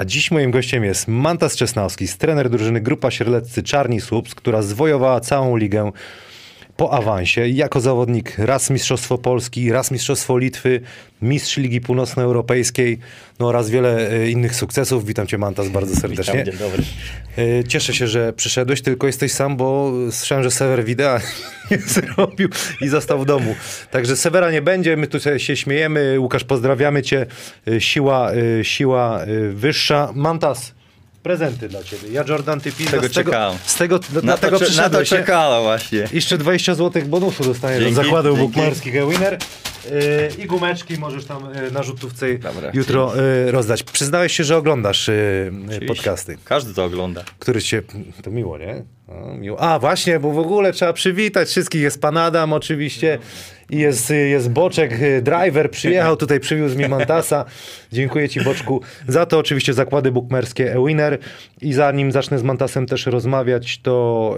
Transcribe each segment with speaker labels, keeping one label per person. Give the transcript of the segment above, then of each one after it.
Speaker 1: A dziś moim gościem jest Mantas Czesnowski, trener drużyny Grupa Sierleccy Czarni Słupsk, która zwojowała całą ligę po awansie. Jako zawodnik raz Mistrzostwo Polski, raz Mistrzostwo Litwy, mistrz Ligi Północnoeuropejskiej, no oraz wiele e, innych sukcesów. Witam cię Mantas bardzo serdecznie.
Speaker 2: Witam, dzień dobry.
Speaker 1: E, Cieszę się, że przyszedłeś, tylko jesteś sam, bo słyszałem, że Sewer wideo nie zrobił i został w domu. Także Severa nie będzie, my tutaj się śmiejemy. Łukasz, pozdrawiamy cię. E, Siła, siła wyższa. Mantas, prezenty dla ciebie. Ja Jordan, ty pizza.
Speaker 2: Tego
Speaker 1: z tego,
Speaker 2: czekałem.
Speaker 1: z tego,
Speaker 2: Na
Speaker 1: dlatego
Speaker 2: to, na to czekała właśnie.
Speaker 1: Jeszcze 20 zł bonusu dostaniesz do
Speaker 2: Dzięki,
Speaker 1: zakładu
Speaker 2: dzięki.
Speaker 1: bukmacherskich e-winner. Yy, I gumeczki możesz tam yy, na rzutówce
Speaker 2: Dobra,
Speaker 1: jutro yy, rozdać. Przyznałeś się, że oglądasz podcasty.
Speaker 2: Każdy to ogląda.
Speaker 1: Który cię... To miło, nie? A, właśnie, bo w ogóle trzeba przywitać wszystkich. Jest pan Adam oczywiście i jest, jest Boczek, yy, driver przyjechał, tutaj przywiózł mi Mantasa. Dziękuję ci, Boczku, za to. Oczywiście zakłady bukmerskie e-winner. I zanim zacznę z Mantasem też rozmawiać, to...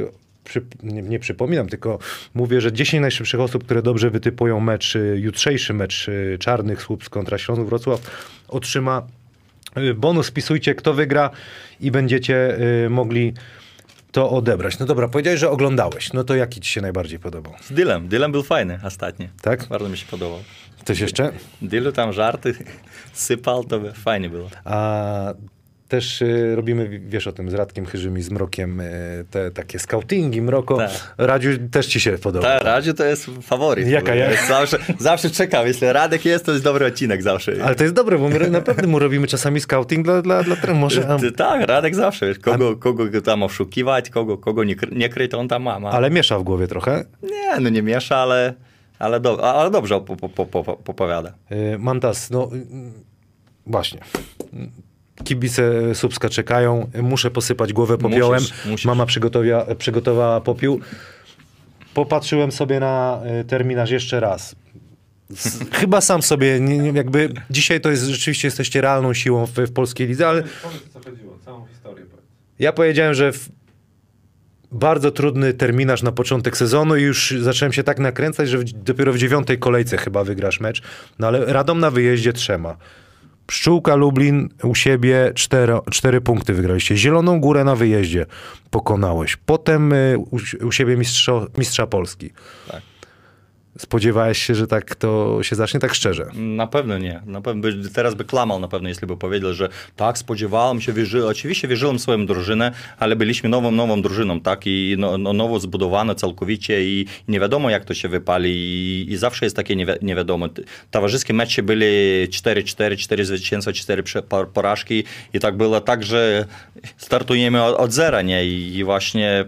Speaker 1: Yy, przy, nie, nie przypominam, tylko mówię, że 10 najszybszych osób, które dobrze wytypują mecz, y, jutrzejszy mecz y, Czarnych Słupsk kontra Śląsk Wrocław, otrzyma y, bonus. Wpisujcie, kto wygra i będziecie y, mogli to odebrać. No dobra, powiedziałeś, że oglądałeś. No to jaki ci się najbardziej podobał?
Speaker 2: Z Dylem. Dylem był fajny ostatnio.
Speaker 1: Tak?
Speaker 2: Bardzo mi się podobał.
Speaker 1: Coś jeszcze?
Speaker 2: Dylu tam żarty sypał, to by fajnie było.
Speaker 1: A też y, robimy, wiesz o tym, z Radkiem Chyżym i z Mrokiem, y, te takie scoutingi, Mroko.
Speaker 2: Tak.
Speaker 1: Radziu też ci się podoba.
Speaker 2: Ta Radziu to jest faworyt.
Speaker 1: Jaka ja?
Speaker 2: Zawsze, zawsze czekam. Jeśli Radek jest, to jest dobry odcinek zawsze.
Speaker 1: Ale to jest dobre, bo my naprawdę mu robimy czasami scouting dla, dla, dla. Może,
Speaker 2: Tak, Radek zawsze. wiesz, Kogo, kogo tam oszukiwać, kogo, kogo nie, nie kryć, to on tam ma. ma.
Speaker 1: ale miesza w głowie trochę.
Speaker 2: Nie, no nie miesza, ale, ale, do, ale dobrze po, po, po, po, popowiada.
Speaker 1: Y, Mantas, no y, właśnie. Kibice Słupska czekają. Muszę posypać głowę popiołem.
Speaker 2: Musisz, musisz.
Speaker 1: Mama przygotowia, przygotowała popiół. Popatrzyłem sobie na y, terminarz jeszcze raz. S- Chyba sam sobie, nie, nie, jakby dzisiaj to jest rzeczywiście jesteście realną siłą w, w polskiej lidze, ale
Speaker 3: Powiedz, co chodziło, całą historię powiedz.
Speaker 1: ja powiedziałem, że w bardzo trudny terminarz na początek sezonu i już zacząłem się tak nakręcać, że w, dopiero w dziewiątej kolejce chyba wygrasz mecz. No ale Radom na wyjeździe trzema. Pszczółka Lublin u siebie cztero, cztery punkty wygraliście. Zieloną Górę na wyjeździe pokonałeś. Potem y, u, u siebie mistrzo, mistrza Polski.
Speaker 2: Tak.
Speaker 1: Spodziewałeś się, że tak to się zacznie tak szczerze.
Speaker 2: Na pewno nie. Na pewno by, teraz by kłamał na pewno, jeśli by powiedział, że tak, spodziewałem się, wierzy, oczywiście wierzyłem swoją drużynę, ale byliśmy nową, nową drużyną, tak, i no, no, nowo zbudowane całkowicie i nie wiadomo, jak to się wypali i, i zawsze jest takie nie, wi- wiadomo. Towarzyskie mecze byli 4-4, 4 zwycięstwa, 4 prze- po- porażki i tak było tak, że startujemy od, od zera, nie, i, i właśnie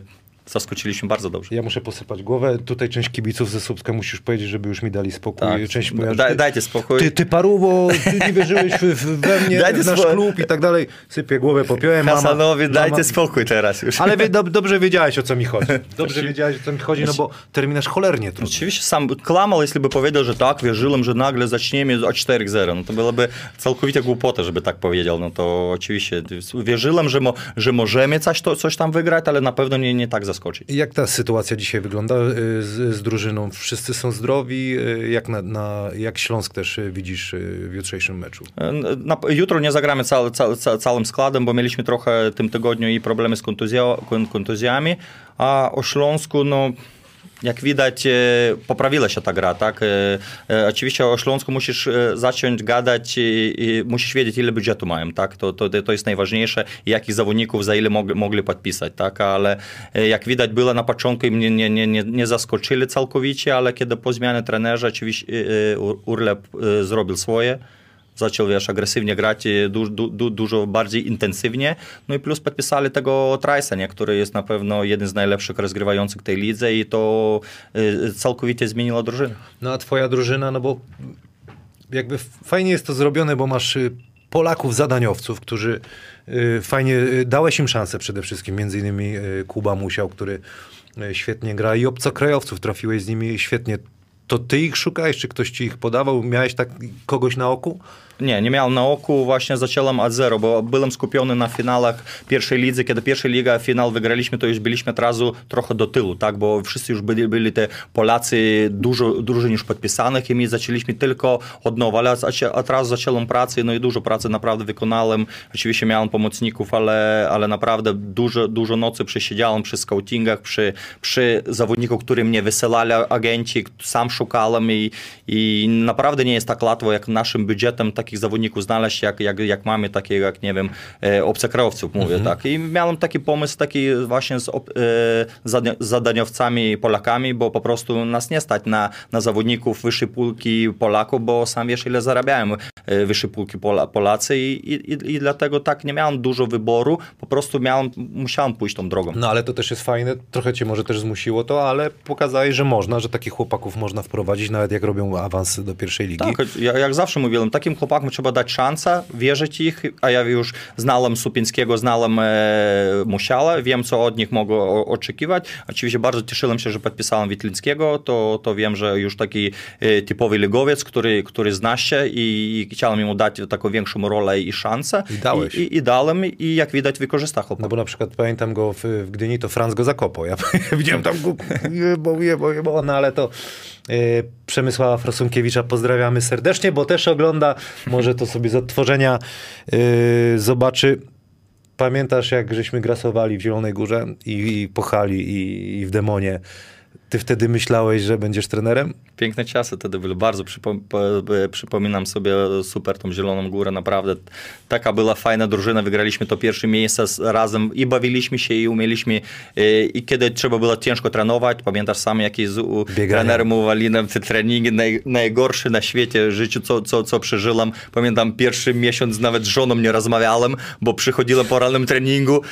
Speaker 2: zaskoczyliśmy bardzo dobrze.
Speaker 1: Ja muszę posypać głowę. Tutaj część kibiców ze Słupska musisz powiedzieć, żeby już mi dali spokój.
Speaker 2: Tak.
Speaker 1: Część
Speaker 2: Da- dajcie spokój.
Speaker 1: Ty, ty paruwo, ty nie wierzyłeś we mnie,
Speaker 2: Dajcie
Speaker 1: w nasz
Speaker 2: spokój.
Speaker 1: klub i tak dalej. Sypię głowę popiołem. Mama,
Speaker 2: Hasanowi, dajcie
Speaker 1: mama-
Speaker 2: spokój teraz już.
Speaker 1: Ale dob, dobrze wiedziałeś, o co mi chodzi. Dobrze wiedziałeś, o co mi chodzi, no bo terminarz cholernie trudny.
Speaker 2: Oczywiście sam kłamał, jeśli by powiedział, że tak, wierzyłem, że nagle zaczniemy od 4-0. No to byłaby całkowita głupota, żeby tak powiedział. No to oczywiście wierzyłem, że, mo, że możemy coś, to, coś tam wygrać, ale na pewno nie, nie tak zaskoczyć.
Speaker 1: Jak ta sytuacja dzisiaj wygląda y, z, z drużyną? Wszyscy są zdrowi? Y, Jak, na, na, jak Śląsk też y, widzisz w jutrzejszym meczu?
Speaker 2: Na, jutro nie zagramy cał, cał, cał, całym składem, bo mieliśmy trochę w tym tygodniu i problemy z kontuzja, kon- kontuzjami, a o Śląsku, no jak widać, e, poprawiła się ta gra, tak? E, e, Oczywiście o Śląsku musisz zacząć gadać i, musisz wiedzieć, ile budżetu mają, tak? To, to, to jest najważniejsze, jakich zawodników za ile mogli, mogli podpisać, tak? Ale jak widać było na początku, mnie nie, nie, nie, nie zaskoczyli całkowicie, ale kiedy po zmianie trenerza, oczywiście Ur- Urlep zrobił swoje, zaczął, wiesz, agresywnie grać, e, du, du, du, dużo bardziej intensywnie. No i plus podpisali tego Trajsa, nie, który jest na pewno jeden z najlepszych rozgrywających tej lidze i to e, całkowicie zmieniło drużynę.
Speaker 1: No a twoja drużyna, no bo jakby fajnie jest to zrobione, bo masz y, Polaków zadaniowców, którzy y, fajnie, y, dałeś im szansę przede wszystkim, między innymi y, Kuba Musiał, który y, świetnie gra i obcokrajowców, trafiłeś z nimi świetnie. To ty ich szukałeś, czy ktoś ci ich podawał? Miałeś tak kogoś na oku?
Speaker 2: Nie, nie miałem na oku, właśnie zacząłem od zero, bo byłem skupiony na finałach pierwszej lidzy. Kiedy pierwsza liga finał wygraliśmy, to już byliśmy od razu trochę do tyłu, tak, bo wszyscy już byli, byli te Polacy dużo drużyn już podpisanych i my zaczęliśmy tylko od nowa, ale od razu zacząłem pracę, no i dużo pracy naprawdę wykonałem. Oczywiście miałem pomocników, ale, ale naprawdę dużo, dużo nocy przesiedziałem przy scoutingach, przy, przy zawodniku, który mnie wysyłali agenci, sam szukałem i, i naprawdę nie jest tak łatwo, jak naszym budżetem takich zawodników znaleźć, jak, jak, jak mamy takie, jak nie wiem, e, obcokrajowców, mówię, tak. I miałem taki pomysł, taki właśnie z ob, e, zadaniowcami Polakami, bo po prostu nas nie stać na, na zawodników wyższej półki Polaków, bo sam wiesz, ile zarabiają e, wyższej półki Pola, Polacy i, i, i dlatego tak nie miałem dużo wyboru, po prostu miałem, musiałem pójść tą drogą.
Speaker 1: No ale to też jest fajne, trochę cię może też zmusiło to, ale pokazałeś, że można, że takich chłopaków można wprowadzić, nawet jak robią awans do pierwszej ligi.
Speaker 2: Tak, ja, jak zawsze mówiłem, takim chłopakom trzeba dać szansę, wierzyć ich, a ja już znałem Supińskiego, znałem e, Musiala, wiem, co od nich mogę oczekiwać. Oczywiście bardzo cieszyłem się, że podpisałem Witlińskiego, to, to wiem, że już taki e, typowy ligowiec, który, który zna się i, i chciałem mu dać taką większą rolę i szansę.
Speaker 1: I dałeś.
Speaker 2: I, i, i dałem i jak widać wykorzystał chłopak.
Speaker 1: No bo na przykład pamiętam go w, w Gdyni, to Franz go zakopał. Ja widziałem tam go, jebał, jebał, jebał, no ale to Przemysława Frosunkiewicza pozdrawiamy serdecznie, bo też ogląda, może to sobie z odtworzenia yy, zobaczy. Pamiętasz, jak żeśmy grasowali w Zielonej Górze i, i pochali i, i w Demonie? Ty wtedy myślałeś, że będziesz trenerem?
Speaker 2: Piękne czasy wtedy były. Bardzo przypo, przypominam sobie super tą Zieloną Górę. Naprawdę taka była fajna drużyna. Wygraliśmy to pierwsze miejsce razem i bawiliśmy się i umieliśmy. I kiedy trzeba było ciężko trenować, pamiętasz sam, jaki z trenerem uwaliłem te treningi naj, najgorsze na świecie, w życiu, co, co, co przeżyłem. Pamiętam pierwszy miesiąc nawet z żoną nie rozmawiałem, bo przychodziłem po rannym treningu,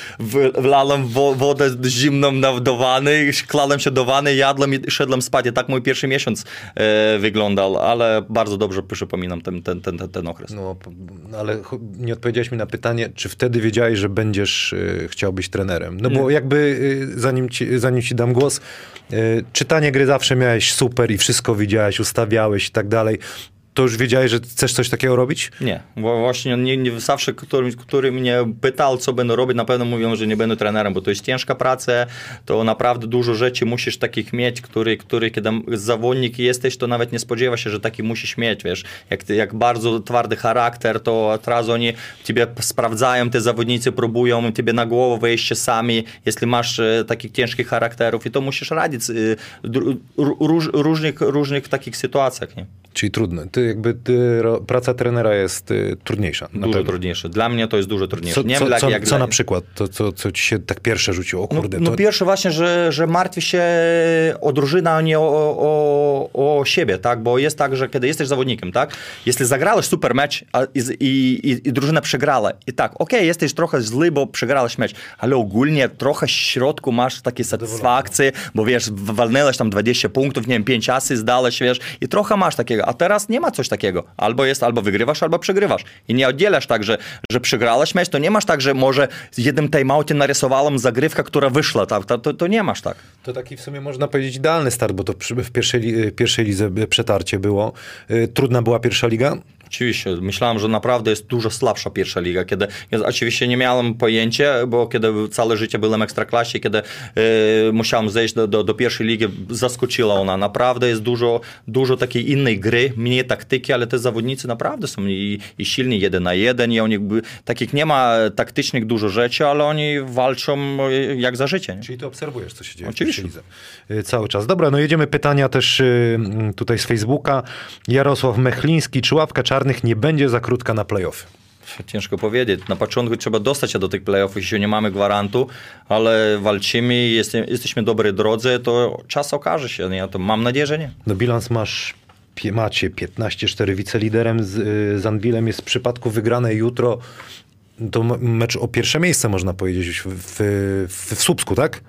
Speaker 2: wlałem wodę zimną na do wany, klałem się do wany, jadłem i szedłem spać. I tak mój pierwszy miesiąc e, wyglądał, ale bardzo dobrze przypominam ten, ten, ten, ten okres.
Speaker 1: No, ale nie odpowiedziałeś mi na pytanie, czy wtedy wiedziałeś, że będziesz e, chciał być trenerem? No bo jakby, e, zanim ci, zanim ci dam głos, e, czytanie gry zawsze miałeś super i wszystko widziałeś, ustawiałeś i tak dalej to już wiedziałeś, że chcesz coś takiego robić?
Speaker 2: Nie, bo właśnie nie, nie, zawsze, który, który mnie pytał, co będę robić, na pewno mówią, że nie będę trenerem, bo to jest ciężka praca, to naprawdę dużo rzeczy musisz takich mieć, który, który kiedy zawodnik jesteś, to nawet nie spodziewa się, że taki musisz mieć, wiesz, jak, jak bardzo twardy charakter, to od razu oni ciebie sprawdzają, te zawodnicy próbują ciebie na głowę wejść sami, jeśli masz e, takich ciężkich charakterów i to musisz radzić e, róż, różnych, różnych takich sytuacjach, nie?
Speaker 1: Czyli trudne. Ty jakby ty, praca trenera jest y, trudniejsza.
Speaker 2: Dużo trudniejsza. Dla mnie to jest dużo trudniejsze.
Speaker 1: Co,
Speaker 2: nie
Speaker 1: co, co,
Speaker 2: jak
Speaker 1: co na przykład? To, co, co ci się tak pierwsze rzuciło? O kurde,
Speaker 2: no, no
Speaker 1: to...
Speaker 2: pierwsze właśnie, że, że martwi się o drużynę, a nie o, o, o siebie, tak? Bo jest tak, że kiedy jesteś zawodnikiem, tak? Jeśli zagrałeś super mecz a, i, i, i, drużyna przegrała i tak, okej, okay, jesteś trochę zły, bo przegrałeś mecz, ale ogólnie trochę w środku masz takie satysfakcje, bo wiesz, walnęłeś tam 20 punktów, nie wiem, 5 asy zdałeś, wiesz, i trochę masz takiego, a teraz nie ma coś takiego. Albo jest, albo wygrywasz, albo przegrywasz. I nie oddzielasz tak, że, że przegrałeś mecz, to nie masz tak, że może jednym timeoutie narysowałem zagrywkę, która wyszła. Tak? To, to, to, nie masz tak.
Speaker 1: To taki w sumie można powiedzieć idealny start, bo to w pierwszej, pierwszej lidze przetarcie było. Y, trudna była pierwsza liga?
Speaker 2: Oczywiście. Myślałem, że naprawdę jest dużo słabsza pierwsza liga. Kiedy, ja oczywiście nie miałem pojęcia, bo kiedy całe życie byłem ekstraklasie, kiedy e, musiałem zejść do, do, do, pierwszej ligi, zaskoczyła ona. Naprawdę jest dużo, dużo takiej innej gry, mniej taktyki, ale te zawodnicy naprawdę są i, i silni jeden na jeden i oni, takich nie ma taktycznych dużo rzeczy, ale oni walczą e, jak za życie. Nie?
Speaker 1: Czyli ty obserwujesz, co się dzieje
Speaker 2: Oczywiście.
Speaker 1: E, cały czas. Dobra, no jedziemy pytania też tutaj z Facebooka. Jarosław Mechliński, czy ławka nie będzie za krótka na playoffy?
Speaker 2: Ciężko powiedzieć. Na początku trzeba dostać się do tych playoffów, jeszcze nie mamy gwarantu, ale walczymy, jesteśmy, jesteśmy dobrej drodze, to czas okaże się. Ja to mam nadzieję, że nie.
Speaker 1: No bilans masz macie 15-4 wiceliderem z, z Anwilem jest w przypadku wygranej jutro to mecz o pierwsze miejsce można powiedzieć w, w, w, w Słupsku, tak?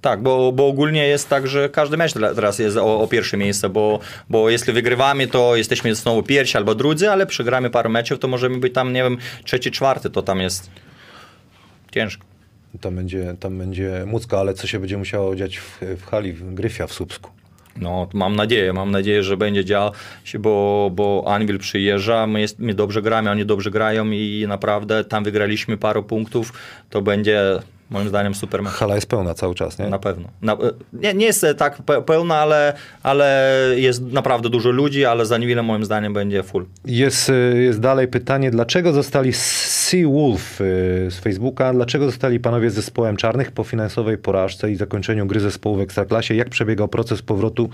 Speaker 2: Tak, bo, bo ogólnie jest tak, że każdy mecz teraz jest o, o pierwsze miejsce, bo, bo jeśli wygrywamy, to jesteśmy znowu pierwsi albo drudzy, ale przegramy parę meczów, to możemy być tam, nie wiem, trzeci, czwarty, to tam jest ciężko.
Speaker 1: Tam będzie, tam będzie Mucka, ale co się będzie musiało dziać w, w hali w Gryfia w Słupsku?
Speaker 2: No, mam nadzieję, mam nadzieję, że będzie działał się, bo, bo Anwil przyjeżdża, my, jest, my dobrze gramy, oni dobrze grają i naprawdę tam wygraliśmy parę punktów, to będzie moim zdaniem super mecz.
Speaker 1: Hala jest pełna cały czas, nie?
Speaker 2: Na pewno. Na, nie, nie jest tak pe- pełna, ale, ale jest naprawdę dużo ludzi, ale za Anwilem moim zdaniem będzie full.
Speaker 1: Jest, y, jest dalej pytanie, dlaczego zostali Sea Wolf z Facebooka, dlaczego zostali panowie z zespołem czarnych po finansowej porażce i zakończeniu gry zespołu w Ekstraklasie? Jak przebiegał proces powrotu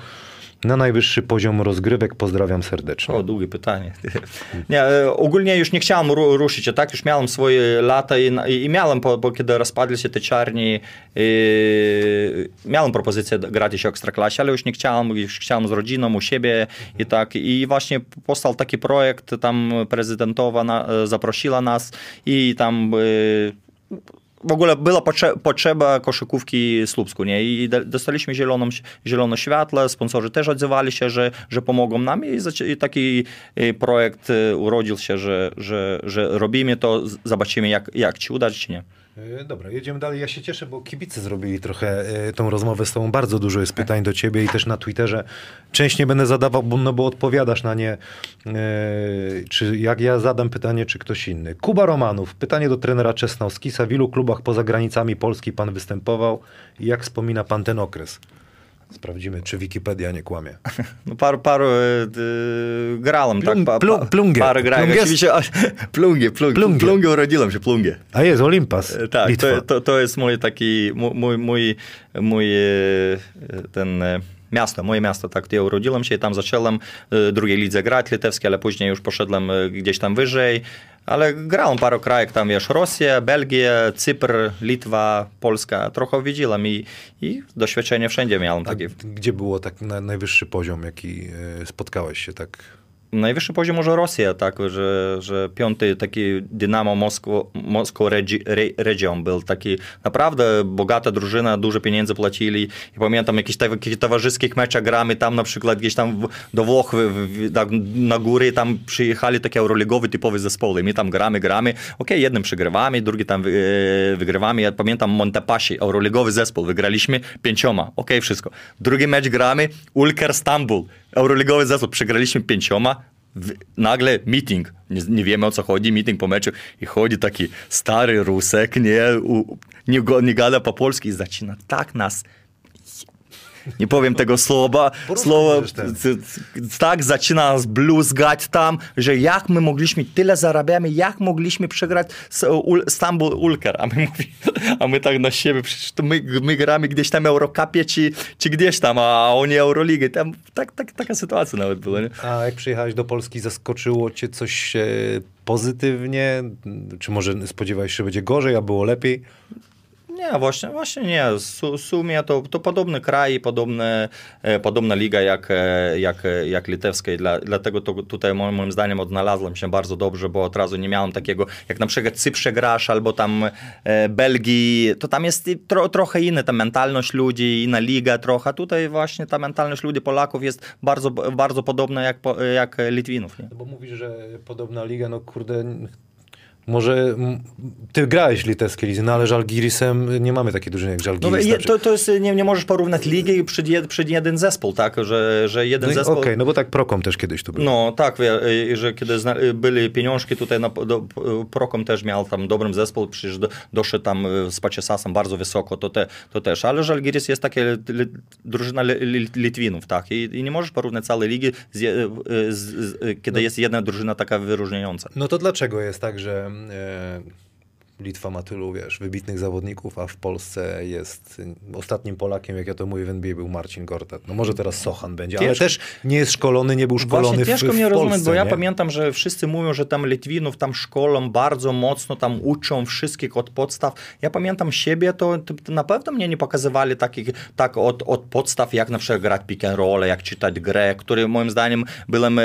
Speaker 1: na najwyższy poziom rozgrywek? Pozdrawiam serdecznie.
Speaker 2: O, długie pytanie. Nie, e, ogólnie już nie chciałem ru- ruszyć, a tak już miałem swoje lata i, i, miałem, po, kiedy rozpadli się te czarni, i, miałem propozycję grać jeszcze w Ekstraklasie, ale już nie chciałem, już chciałem z rodziną, u siebie i tak. I właśnie powstał taki projekt, tam prezydentowa na, zaprosiła nas i tam e, w ogóle była potrze- potrzeba koszykówki Słupsku, nie? I dostaliśmy zieloną, zielone światło, sponsorzy też odzywali się, że, że pomogą nam i, i taki e, projekt e, urodził się, że, że, że robimy to, zobaczymy jak, jak ci uda, czy nie.
Speaker 1: E, Dobra, jedziemy dalej. Ja się cieszę, bo kibice zrobili trochę e, tą rozmowę z tobą. Bardzo dużo jest pytań do ciebie i też na Twitterze. Część nie będę zadawał, bo, no bo odpowiadasz na nie. E, czy jak ja zadam pytanie, czy ktoś inny. Kuba Romanów. Pytanie do trenera Czesnowskisa. W ilu klubach poza granicami Polski pan występował i jak wspomina pan ten okres? Sprawdzimy, czy Wikipedia nie kłamie.
Speaker 2: No paru, paru yy, grałem, tak,
Speaker 1: Plung,
Speaker 2: tak? Pa,
Speaker 1: plu, plungę.
Speaker 2: Parę grałem. Oczywiście, a, plungę, plungę,
Speaker 1: plungę.
Speaker 2: plungę urodziłem się, plungę.
Speaker 1: A jest Olimpas,
Speaker 2: e,
Speaker 1: Tak,
Speaker 2: to, to, to, jest mój taki, mój, mój, mój e, ten... E, miasto, moje miasto, tak, ja urodziłem się i tam zacząłem e, drugiej lidze grać litewskiej, ale później już poszedłem e, gdzieś tam wyżej, ale grałem parę krajów, tam wiesz, Rosja, Belgia, Cypr, Litwa, Polska, trochę widziałem i, i doświadczenie wszędzie miałem takie.
Speaker 1: gdzie było tak na, najwyższy poziom, jaki e, spotkałeś się tak?
Speaker 2: Najwyższy poziom może Rosja, tak, że, że piąty taki Dynamo Moskwo, Moskwo Regi, Re, Region był taki naprawdę bogata drużyna, dużo pieniędzy płacili. I pamiętam jakieś takie towarzyskich meczach gramy tam na przykład gdzieś tam w, do Włoch w, w, tak, na góry tam przyjechali takie euroligowe typowe zespoły, my tam gramy, gramy, okej, jednym przegrywamy, drugi tam e, wygrywamy, ja pamiętam Montepasi, euroligowy zespół, wygraliśmy pięcioma, okej, wszystko. Drugi mecz gramy, Ulker Stambul, euroligowy zespół, przegraliśmy pięcioma, w, nagle meeting, nie, nie wiemy o co chodzi, meeting po meczu. I chodzi taki stary Rusek, nie, u, nie, nie gada po polsku i zaczyna tak nas nie powiem tego słowa, słowo, tak zaczyna nas bluzgać tam, że jak my mogliśmy, tyle zarabiamy, jak mogliśmy przegrać Stambul Ulker, a my, mówi, a my tak na siebie, przecież to my, my gramy gdzieś tam Eurocupie czy, czy gdzieś tam, a oni Euroligę, tam tak, tak, taka sytuacja nawet była, nie?
Speaker 1: A jak przyjechałeś do Polski, zaskoczyło cię coś e, pozytywnie? Czy może spodziewałeś się, że będzie gorzej, a było lepiej?
Speaker 2: Nie, właśnie, właśnie nie. W sumie to, to podobny kraj, podobne, e, podobna liga jak, e, jak, e, jak litewska i dla, dlatego to tutaj moim, zdaniem odnalazłem się bardzo dobrze, bo od razu nie miałem takiego, jak na przykład Cyprze grasz albo tam Belgii, to tam jest tro, trochę inna ta mentalność ludzi, inna liga trochę. Tutaj właśnie ta mentalność ludzi Polaków jest bardzo, bardzo podobna jak, jak Litwinów. Nie?
Speaker 1: Bo mówisz, że podobna liga, no kurde... Może ty grałeś w litewskiej lidze, no ale Żalgirisem nie mamy takiej drużyny jak
Speaker 2: No,
Speaker 1: Żalgiris.
Speaker 2: je,
Speaker 1: znaczy-
Speaker 2: to, to jest, nie, nie możesz porównać ligi przed, jed, przed jeden zespół, tak, że, że jeden
Speaker 1: no
Speaker 2: zespół...
Speaker 1: Okej, no bo tak Prokom też kiedyś tu był.
Speaker 2: No tak, że kiedy zna, y, byli pieniążki tutaj na do, y, Prokom też miał tam dobrym zespół, przecież do, doszedł tam y, z Paciasasem bardzo wysoko, to, te, to też, ale Żalgiris jest li, li, drużyna li, li, Litwinów, tak, I, i nie możesz porównać całej ligi, z, je- z, z, kiedy jest jedna drużyna taka wyróżniająca.
Speaker 1: No to dlaczego jest tak, że e, Litwa ma tylu, wiesz, wybitnych zawodników, a w Polsce jest ostatnim Polakiem, jak ja to mówię w NBA, był Marcin Gortat. No może teraz Sochan będzie, ale
Speaker 2: Ciężko.
Speaker 1: też nie jest szkolony, nie był szkolony
Speaker 2: Właśnie
Speaker 1: w,
Speaker 2: ciężko
Speaker 1: w
Speaker 2: mnie
Speaker 1: Polsce,
Speaker 2: rozumieć, bo ja
Speaker 1: nie?
Speaker 2: pamiętam, że wszyscy mówią, że tam Litwinów tam szkolą bardzo mocno, tam uczą wszystkich od podstaw. Ja pamiętam siebie, to, to, na pewno mnie nie pokazywali takich, tak od, od podstaw, jak na przykład grać pick and roll, jak czytać grę, który moim zdaniem byłem e,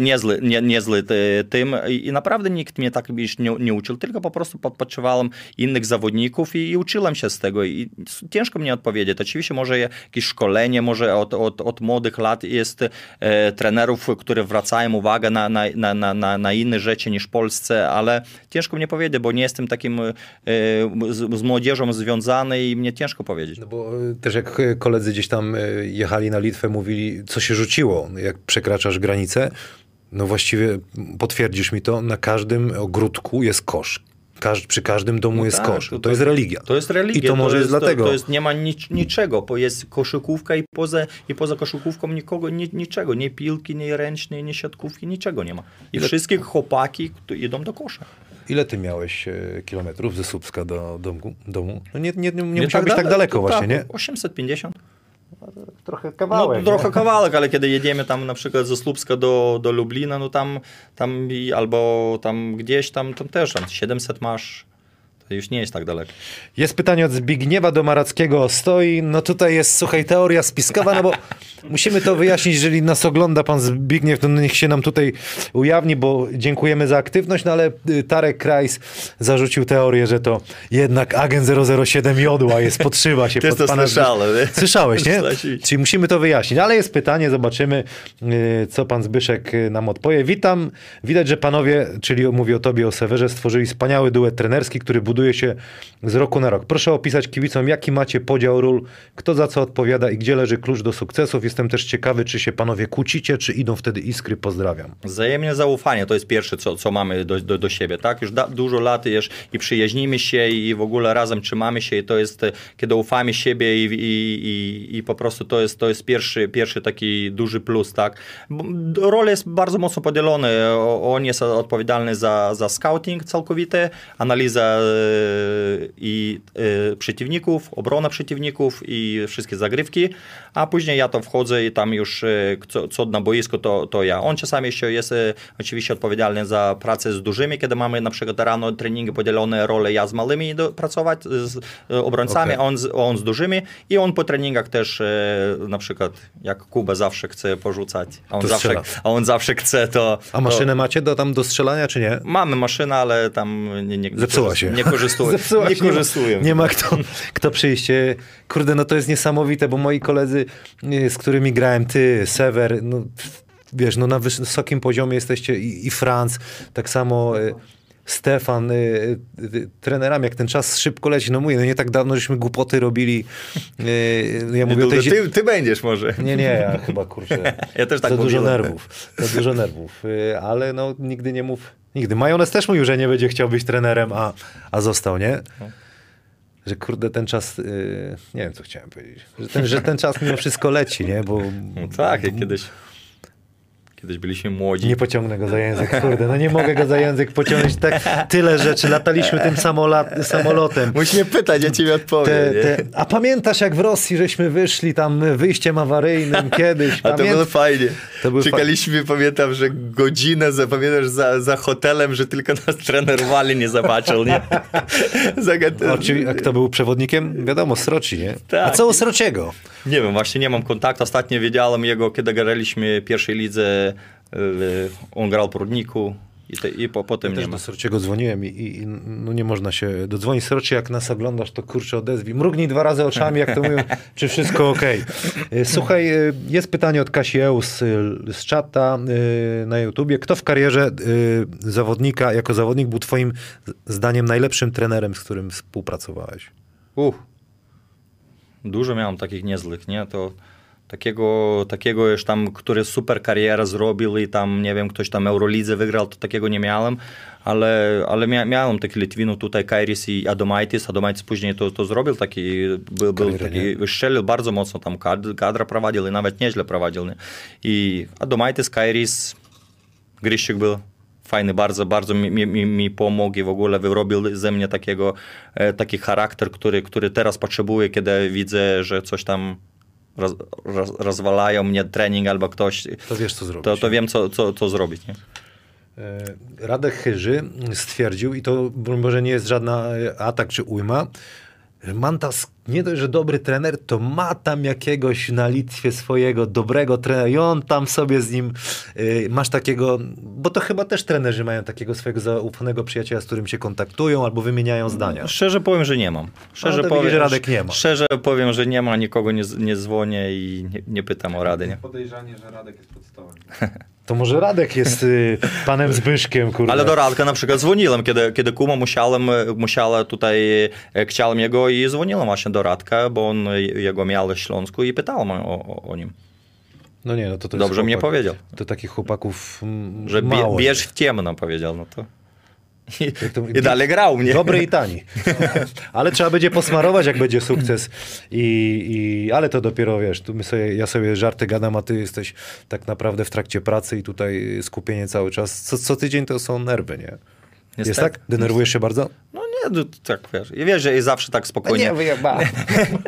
Speaker 2: niezły, nie, niezły e, tym i, naprawdę nikt mnie tak już nie, nie uczył, tylko po prostu po, odpoczywałem innych zawodników i, uczyłem się z tego. I ciężko mnie odpowiedzieć. Oczywiście może jakieś szkolenie, może od, od, od młodych lat jest e, trenerów, które zwracają uwagę na, na, na, na, na inne rzeczy niż Polsce, ale ciężko mnie powiedzieć, bo nie jestem takim e, z, z młodzieżą związany i mnie ciężko powiedzieć.
Speaker 1: No bo e, też jak koledzy gdzieś tam jechali na Litwę, mówili, co się rzuciło, jak przekraczasz granicę, no właściwie potwierdzisz mi to, na każdym ogródku jest kosz. Każ, przy każdym domu
Speaker 2: No
Speaker 1: jest
Speaker 2: tak,
Speaker 1: kosz.
Speaker 2: to-
Speaker 1: To, jest religia.
Speaker 2: To jest religia.
Speaker 1: I to może jest dlatego.
Speaker 2: To, to jest, nie ma nic, niczego, bo jest koszykówka i poza, i poza koszykówką nikogo, ni, niczego, nie piłki, nie ręcznej, nie siatkówki, niczego nie ma. I
Speaker 1: Ile-
Speaker 2: wszystkie chłopaki idą do kosza.
Speaker 1: Ile ty miałeś e, kilometrów ze Słupska do domu? domu? No nie, nie, nie, nie,
Speaker 2: Nie
Speaker 1: musiał być tak daleko
Speaker 2: to
Speaker 1: właśnie, nie?
Speaker 2: tak, 850.
Speaker 1: Trochę
Speaker 2: No, trochę kawałek, ale kiedy jedziemy tam na przykład ze Słupska do, do Lublina, no tam, tam albo tam gdzieś tam, tam też tam 700 masz, to już nie jest tak daleko.
Speaker 1: Jest pytanie od Zbigniewa do Marackiego. Stoi, no tutaj jest, słuchaj, teoria spiskowa, no bo musimy to wyjaśnić, jeżeli nas ogląda pan Zbigniew, to niech się nam tutaj ujawni, bo dziękujemy za aktywność, no ale y, Tarek Krajs zarzucił teorię, że to jednak agent 007 jodła jest, podszywa się
Speaker 2: Też
Speaker 1: pod
Speaker 2: to
Speaker 1: pana...
Speaker 2: słyszałem, nie?
Speaker 1: Słyszałeś, nie? Czyli musimy to wyjaśnić. Ale jest pytanie, zobaczymy, y, co pan Zbyszek y, nam odpowie. Witam. Widać, że panowie, czyli mówię o tobie, o Sewerze, stworzyli wspaniały duet trenerski, który buduje się z roku na rok. Proszę opisać kibicom, jaki macie podział ról, kto za co odpowiada i gdzie leży klucz do sukcesów. Jestem też ciekawy, czy się panowie kłócicie, czy idą wtedy iskry. Pozdrawiam.
Speaker 2: Wzajemne zaufanie to jest pierwsze, co, co mamy do, do, do siebie, tak? Już da, dużo lat już i przyjaźnimy się i w ogóle razem trzymamy się i to jest, e, kiedy ufamy siebie i, i, i, i po prostu to jest, to jest pierwszy, pierwszy taki duży plus, tak? Role jest bardzo mocno podzielone. On jest odpowiedzialny za, za scouting całkowity, analiza i e, przeciwników, obrona przeciwników i wszystkie zagrywki, a później ja to wchodzę i tam już e, co, co na boisko to, to ja. On czasami jeszcze jest e, oczywiście odpowiedzialny za pracę z dużymi, kiedy mamy na przykład rano treningi podzielone role, ja z małymi do, pracować, z obrońcami, a on, z, on z dużymi i on po treningach też na przykład jak Kuba zawsze chce porzucać, a on,
Speaker 1: To
Speaker 2: zawsze, a on zawsze chce to...
Speaker 1: A maszynę macie do tam do strzelania, czy nie?
Speaker 2: Mamy maszynę, ale tam nie, nie,
Speaker 1: Zepsuła się.
Speaker 2: Nie nie
Speaker 1: się, nie ma-
Speaker 2: korzystuję.
Speaker 1: Nie ma kto, kto przyjść. Kurde, no to jest niesamowite, bo moi koledzy, e, z którymi grałem, ty, Sewer, no wiesz, no na wysokim poziomie jesteście i, i Franz, tak samo e, Stefan, e, e, trenerami, jak ten czas szybko leci, no mówię, no nie tak dawno żeśmy głupoty robili. E, Ja mówię tej...
Speaker 2: ty, ty będziesz może.
Speaker 1: nie, nie, ja chyba kurczę.
Speaker 2: Ja też tak
Speaker 1: Za dużo nerwów. Za dużo nerwów. Y, Ale no nigdy nie mów. Nigdy. Majonez też mówił, że nie będzie chciał być trenerem, a, a został, nie? Że kurde, ten czas. y, nie wiem, co chciałem powiedzieć. Że ten, że ten czas mimo wszystko leci, nie? Bo
Speaker 2: No tak, jak kiedyś, kiedyś byliśmy młodzi.
Speaker 1: nie pociągnę go za język, kurde. No nie mogę go za język pociągnąć. Tak, tyle rzeczy. Lataliśmy tym samola- samolotem.
Speaker 2: Musisz mnie pytać, ja ci odpowiem.
Speaker 1: Te, te, a pamiętasz, jak w Rosji żeśmy wyszli tam wyjściem awaryjnym kiedyś?
Speaker 2: A to
Speaker 1: Pamięt-
Speaker 2: było fajnie.
Speaker 1: To
Speaker 2: Czekaliśmy, pamiętam, że godzinę, za, pamiętasz, za, za hotelem, że tylko nas trener Wali nie zobaczył, nie?
Speaker 1: Oczywiście, a kto był przewodnikiem? Wiadomo, Sroci, nie?
Speaker 2: Tak.
Speaker 1: A co u Srociego?
Speaker 2: Nie wiem, właśnie nie mam kontaktu. Ostatnio wiedziałem jego, kiedy graliśmy w pierwszej lidze, on grał w Prudniku i, te, i po, potem
Speaker 1: Ja
Speaker 2: nie ma.
Speaker 1: do Srociego dzwoniłem i, i, no nie można się dodzwonić. Sroci, jak nas oglądasz, to kurczę odezwij. Mrugnij dwa razy oczami, jak to mówią, czy wszystko ok. Słuchaj, y, jest pytanie od Kasi Eus y, z czata y, na YouTubie. Kto w karierze y, zawodnika, jako zawodnik był twoim zdaniem najlepszym trenerem, z którym współpracowałeś?
Speaker 2: Uch. Dużo miałem takich niezłych, nie? To takiego, takiego już tam, który super karierę zrobił i tam, nie wiem, ktoś tam Eurolidze wygrał, to takiego nie miałem, ale, ale mia, miałem taki Litwinów tutaj, Kairis i Adomaitis. Adomaitis później to, to zrobił taki, był, był taki, wyszczelił bardzo mocno tam kadr, kadra prowadził i nawet nieźle prowadził. Nie? I Adomaitis, Kairis, Gryściuk był fajny, bardzo, bardzo mi, mi, mi, mi pomógł i w ogóle wyrobił ze mnie takiego, e, taki charakter, który, który teraz potrzebuję, kiedy widzę, że coś tam roz, roz, rozwalają mnie trening albo ktoś,
Speaker 1: To wiesz, co zrobić.
Speaker 2: to, to wiem, co, co, co zrobić. Nie?
Speaker 1: E, Radek Chyży stwierdził, i to Boże nie jest żadna e, atak czy ujma, że Mantas nie dość, że dobry trener, to ma tam jakiegoś na Litwie swojego dobrego trenera i on tam sobie z nim, y, masz takiego, bo to chyba też trenerzy mają takiego swojego zaufanego przyjaciela, z którym się kontaktują albo wymieniają zdania.
Speaker 2: Szczerze powiem, że nie mam. Szczerze powiem,
Speaker 1: widzisz, Radek nie ma.
Speaker 2: Szczerze powiem, że nie ma, nikogo nie, nie dzwonię i nie, nie pytam o radę. Nie?
Speaker 3: Podejrzanie, że Radek jest pod stołem.
Speaker 1: To może Radek jest y, panem Zbyszkiem, kurde.
Speaker 2: Ale do Radka na przykład dzwoniłem, kiedy, kiedy Kuma musiałem, musiała tutaj, e, chciałem jego i dzwoniłem właśnie do Radka, bo on e, jego miał w Śląsku i pytałem o, o, nim.
Speaker 1: No nie, no to, to
Speaker 2: Dobrze mnie
Speaker 1: chłopak.
Speaker 2: powiedział.
Speaker 1: To takich chłopaków mm,
Speaker 2: Że
Speaker 1: mało.
Speaker 2: bierz w ciemno, powiedział. No to... I, I dalej grał mnie.
Speaker 1: Dobry i tani. ale trzeba będzie posmarować, jak będzie sukces. I, i, ale to dopiero wiesz, tu my sobie, ja sobie żarty gadam, a ty jesteś tak naprawdę w trakcie pracy i tutaj skupienie cały czas. Co, co tydzień to są nerwy, nie? Jest
Speaker 2: Niestety.
Speaker 1: tak? Denerwujesz się bardzo?
Speaker 2: No nie, no, tak wiesz. I wiesz, że zawsze tak spokojnie.
Speaker 1: wyjebałem.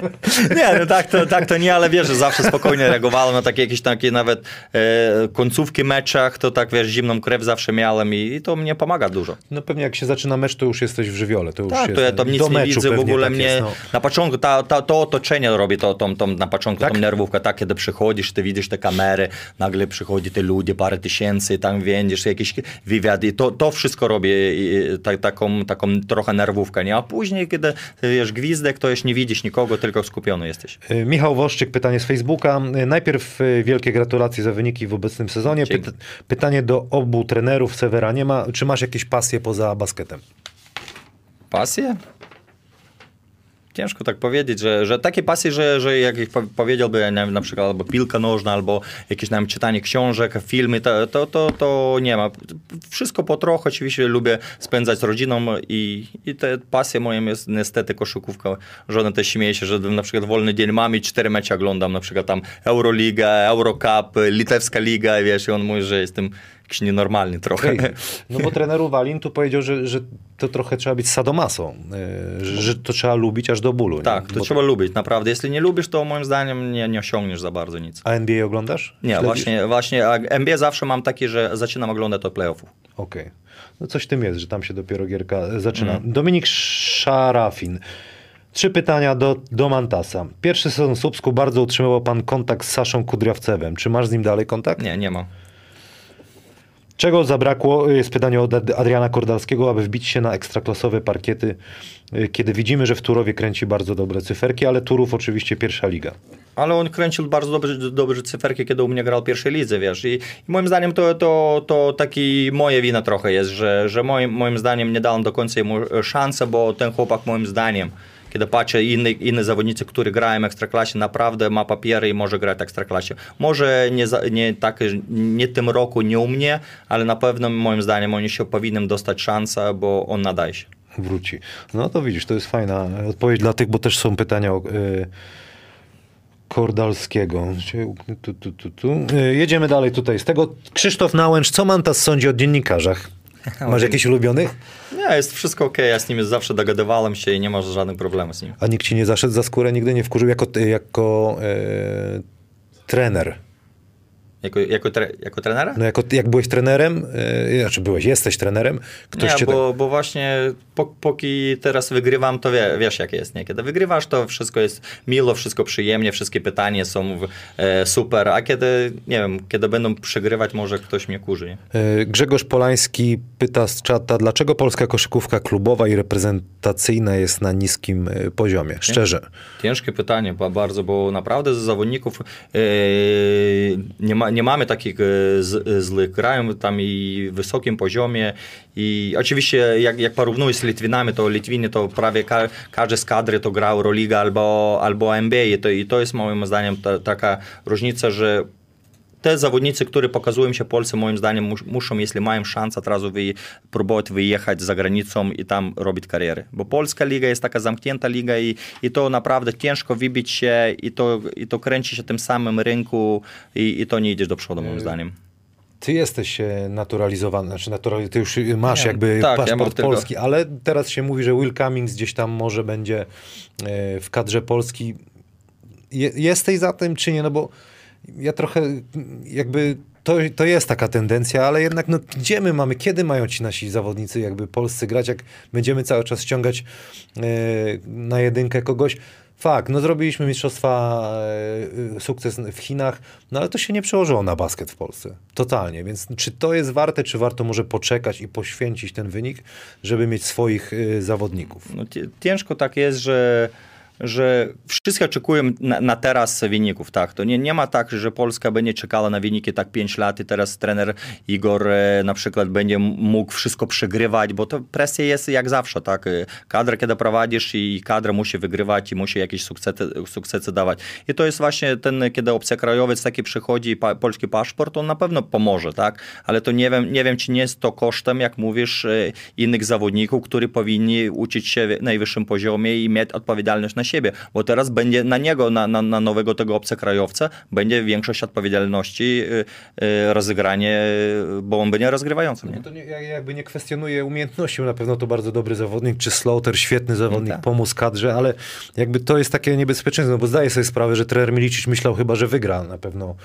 Speaker 2: Nie, no tak to, tak to nie, ale wiesz, że zawsze spokojnie reagowałem na takie jakieś takie nawet e, końcówki meczach, to tak wiesz, zimną krew zawsze miałem i, i to mnie pomaga dużo.
Speaker 1: No pewnie jak się zaczyna mecz, to już jesteś w żywiole. To już
Speaker 2: Tak,
Speaker 1: jest,
Speaker 2: to ja tam nic nie widzę, w ogóle
Speaker 1: tak
Speaker 2: mnie
Speaker 1: jest, no.
Speaker 2: na początku ta, ta, to otoczenie robi to, to, to na początku
Speaker 1: Tak?
Speaker 2: tą nerwówkę, tak, kiedy przychodzisz, ty widzisz te kamery, nagle przychodzi te ludzie, parę tysięcy, tam widzisz jakiś wywiad i to, to wszystko robi i, tak, taką, taką trochę nerwówkę, nie? A później, kiedy wiesz, gwizdek, to już nie widzisz nikogo, tylko skupiony jesteś.
Speaker 1: Y, Michał Woszczyk, pytanie z Facebooka. Y, Najpierw y, wielkie gratulacje za wyniki w obecnym sezonie. Pyt- pytanie do obu trenerów Severa. Nie ma, czy masz jakieś pasje poza basketem?
Speaker 2: Pasje? Ciężko tak powiedzieć, że, że takie pasje, że, że jak powiedziałby nie wiem, na przykład albo piłka nożna, albo jakieś wiem, czytanie książek, filmy, to, to, to, to nie ma. Wszystko po trochu, oczywiście lubię spędzać z rodziną i, i te pasje moją jest niestety koszykówka. Żona też śmieje się, że na przykład wolny dzień mam i cztery mecze oglądam, na przykład tam Euroliga, Eurocup, Litewska Liga, wiesz, i on mówi, że jestem jakiś nienormalny trochę.
Speaker 1: No bo trener Walin tu powiedział, że, że to trochę trzeba być sadomasą, y, że, że to trzeba lubić aż do bólu. nie?
Speaker 2: Tak, to
Speaker 1: Bo-
Speaker 2: trzeba lubić, naprawdę. Jeśli nie lubisz, to moim zdaniem nie, nie osiągniesz za bardzo nic.
Speaker 1: A NBA oglądasz?
Speaker 2: Nie,
Speaker 1: Śledzisz?
Speaker 2: właśnie, właśnie a NBA zawsze mam taki, że zaczynam oglądać od playoffów.
Speaker 1: Okej. No coś w tym jest, że tam się dopiero gierka e, zaczyna.
Speaker 2: Mm.
Speaker 1: Dominik Szarafin. Trzy pytania do, do Mantasa. Pierwszy sezon Słupsku bardzo utrzymywał pan kontakt z Saszą Kudriawcewem. Czy masz z nim dalej kontakt?
Speaker 2: Nie, nie ma.
Speaker 1: Czego zabrakło, jest pytanie od Ad- Adriana Kordalskiego, aby wbić się na ekstraklasowe parkiety, y, kiedy widzimy, że w Turowie kręci bardzo dobre cyferki, ale Turów oczywiście pierwsza liga.
Speaker 2: Ale on kręcił bardzo dobrze, dobrze cyferki, kiedy u mnie grał w pierwszej lidze, wiesz. I, i moim zdaniem to, to, to taki moja wina trochę jest, że, że moim, moim zdaniem nie dałem do końca mu e, szansę, bo ten chłopak moim zdaniem, patrzę inne, inne zawodnicy, którzy grają w Ekstraklasie, naprawdę ma papiery i może grać w Ekstraklasie. Może nie, za, tak, nie tym roku, nie u mnie, ale na pewno moim zdaniem on jeszcze powinien dostać szansę, bo on nadaje się.
Speaker 1: Wróci. No to widzisz, to jest fajna odpowiedź dla tych, bo też są pytania o, y, Kordalskiego. Y, jedziemy dalej tutaj. Z tego Krzysztof Nałęcz, co Mantas sądzi o dziennikarzach? Masz jakichś ulubionych?
Speaker 2: Nie, jest wszystko ok, ja z nimi zawsze dogadywałem się i nie ma żadnych problemów z nimi.
Speaker 1: A nikt ci nie zaszedł za skórę, nigdy nie wkurzył jako, jako e, trener?
Speaker 2: Jako, jako, tre, jako trenera?
Speaker 1: No jako, jak byłeś trenerem, e, znaczy byłeś, jesteś trenerem, ktoś
Speaker 2: nie,
Speaker 1: cię...
Speaker 2: bo, bo właśnie po, póki teraz wygrywam, to wie, wiesz jak jest, nie? Kiedy wygrywasz, to wszystko jest miło, wszystko przyjemnie, wszystkie pytania są e, super, a kiedy, nie wiem, kiedy będą przegrywać, może ktoś mnie kurzy, nie?
Speaker 1: E, Grzegorz Polański pyta z czata, dlaczego polska koszykówka klubowa i reprezentacyjna jest na niskim e, poziomie? Szczerze.
Speaker 2: Ciężkie pytanie ba- bardzo, bo naprawdę z zawodników e, nie, ma, nie mamy takich e, z, złych. Grają tam i w wysokim poziomie i oczywiście jak, jak porównuję z Litwinami, to Litwini to prawie ka, każdy z kadry to grał Euroliga albo, albo NBA i to, i to jest moim zdaniem ta, taka różnica, że te zawodnicy, którzy pokazują się Polsce, moim zdaniem mus, muszą, jeśli mają szansę, od razu wy, próbować wyjechać za granicą i tam robić karierę. Bo polska liga jest taka zamknięta liga i, i to naprawdę ciężko wybić się i to, i to kręci się tym samym rynku i, i to nie idziesz do przodu, moim zdaniem.
Speaker 1: Ty jesteś e, naturalizowany, znaczy naturali- ty już masz
Speaker 2: Nie,
Speaker 1: jakby
Speaker 2: tak, ja
Speaker 1: paszport
Speaker 2: tylko-
Speaker 1: polski, ale teraz się mówi, że Will Cummings gdzieś tam może będzie e, w kadrze Polski. Je, jesteś za tym, czy nie? No bo ja trochę jakby to, to jest taka tendencja, ale jednak no, gdzie my mamy, kiedy mają ci nasi zawodnicy jakby polscy grać, jak będziemy cały czas ściągać e, na jedynkę kogoś. Fakt, no zrobiliśmy mistrzostwa, e, sukces w Chinach, no ale to się nie przełożyło na basket w Polsce. Totalnie, więc czy to jest warte, czy warto może poczekać i poświęcić ten wynik, żeby mieć swoich e, zawodników?
Speaker 2: No, ciężko tak jest, że że wszyscy oczekują na, na teraz wyników, tak. To nie, nie ma tak, że Polska będzie czekała na wyniki tak 5 lat i teraz trener Igor e, na przykład będzie mógł wszystko przegrywać, bo to presja jest jak zawsze, tak. E, Kadra, kiedy prowadzisz i kadra musi wygrywać i musi jakieś sukcesy, sukcesy dawać. I to jest właśnie ten, kiedy obcokrajowiec taki przychodzi i pa, polski paszport, on na pewno pomoże, tak. Ale to nie wiem, nie wiem, czy nie jest to kosztem, jak mówisz, e, innych zawodników, którzy powinni uczyć się w najwyższym poziomie i mieć odpowiedzialność na siebie, bo teraz będzie na niego, na, na, na nowego tego obcokrajowca, będzie większość odpowiedzialności, y, y, rozegranie, bo on będzie rozgrywającym. Nie?
Speaker 1: No to nie, ja jakby nie kwestionuję umiejętności, na pewno to bardzo dobry zawodnik, czy Slaughter, świetny zawodnik,
Speaker 2: tak.
Speaker 1: pomógł kadrze, ale jakby to jest takie niebezpieczeństwo, no bo zdaję sobie sprawę, że trener Milicic myślał chyba, że wygra na pewno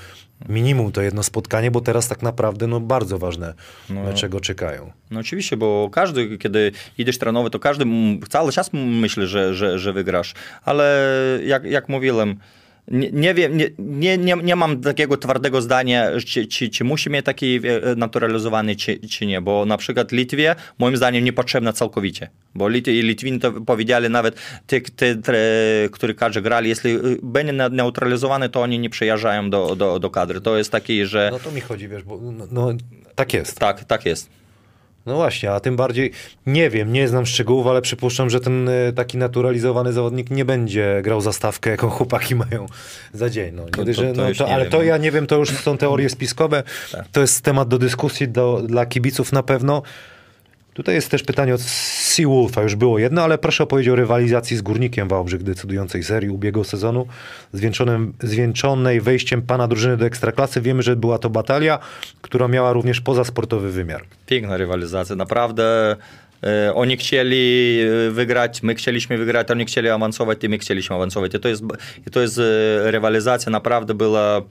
Speaker 1: minimum to jedno spotkanie, bo teraz tak naprawdę no bardzo ważne
Speaker 2: No.
Speaker 1: mecze go czekają.
Speaker 2: No oczywiście, bo każdy, kiedy idziesz trenowy, to każdy cały czas myśli, że, że, że wygrasz, ale jak, jak mówiłem, nie, nie wiem, nie, nie, nie, mam takiego twardego zdania, czy, czy, czy musi mieć taki e, naturalizowany, czy, czy nie, bo na przykład Litwie moim zdaniem niepotrzebna całkowicie, bo Lit, i Litwini to powiedzieli nawet, ty, ty, którzy kadrze grali, jeśli y, będzie neutralizowany, to oni nie przyjeżdżają do, do, do kadry. To jest taki, że
Speaker 1: No to mi chodzi, wiesz, bo no, no tak jest.
Speaker 2: tak, tak jest.
Speaker 1: No właśnie, a tym bardziej nie wiem, nie znam szczegółów, ale przypuszczam, że ten e, taki naturalizowany zawodnik nie będzie grał za stawkę, jaką chłopaki mają za dzień. No,
Speaker 2: To-
Speaker 1: że,
Speaker 2: to
Speaker 1: no, to, ale
Speaker 2: wiem,
Speaker 1: to
Speaker 2: no.
Speaker 1: ja nie wiem, to już są teorie spiskowe. To jest temat do dyskusji do, dla kibiców na pewno. Tutaj jest też pytanie od Seawolfa, już było jedno, ale proszę opowiedzieć o rywalizacji z Górnikiem Wałbrzych decydującej serii ubiegłego sezonu, zwieńczonej wejściem pana drużyny do Ekstraklasy. Wiemy, że była to batalia, która miała również pozasportowy wymiar.
Speaker 2: Piękna rywalizacja, naprawdę. E, Oni chcieli e, wygrać, my chcieliśmy wygrać, oni chcieli awansować i my chcieliśmy awansować. I to jest, i to jest e, rywalizacja, naprawdę była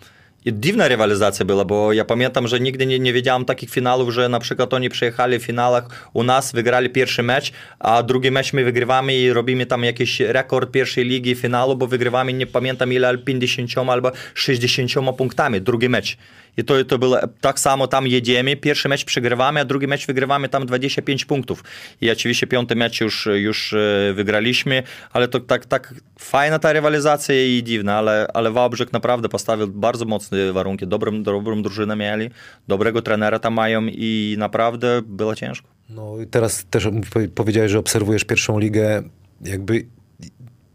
Speaker 2: i dziwna rywalizacja była, bo ja pamiętam, że nigdy nie, nie takich finałów, że na przykład oni przyjechali w finałach u nas, wygrali pierwszy mecz, a drugi mecz my wygrywamy i robimy tam jakiś rekord pierwszej ligi finału, bo wygrywamy, nie pamiętam ile, ale 50 albo 60 punktami, drugi mecz. I to, to było tak samo, tam jedziemy, pierwszy mecz przegrywamy, a drugi mecz wygrywamy tam 25 punktów. I oczywiście piąty mecz już, już e, wygraliśmy, ale to tak, tak fajna ta rywalizacja i dziwna, ale, ale Wałbrzych naprawdę postawił bardzo mocne warunki, dobrą, dobrą drużynę mieli, dobrego trenera tam mają i naprawdę było ciężko.
Speaker 1: No i teraz też powie- powiedziałeś, że obserwujesz pierwszą ligę. Jakby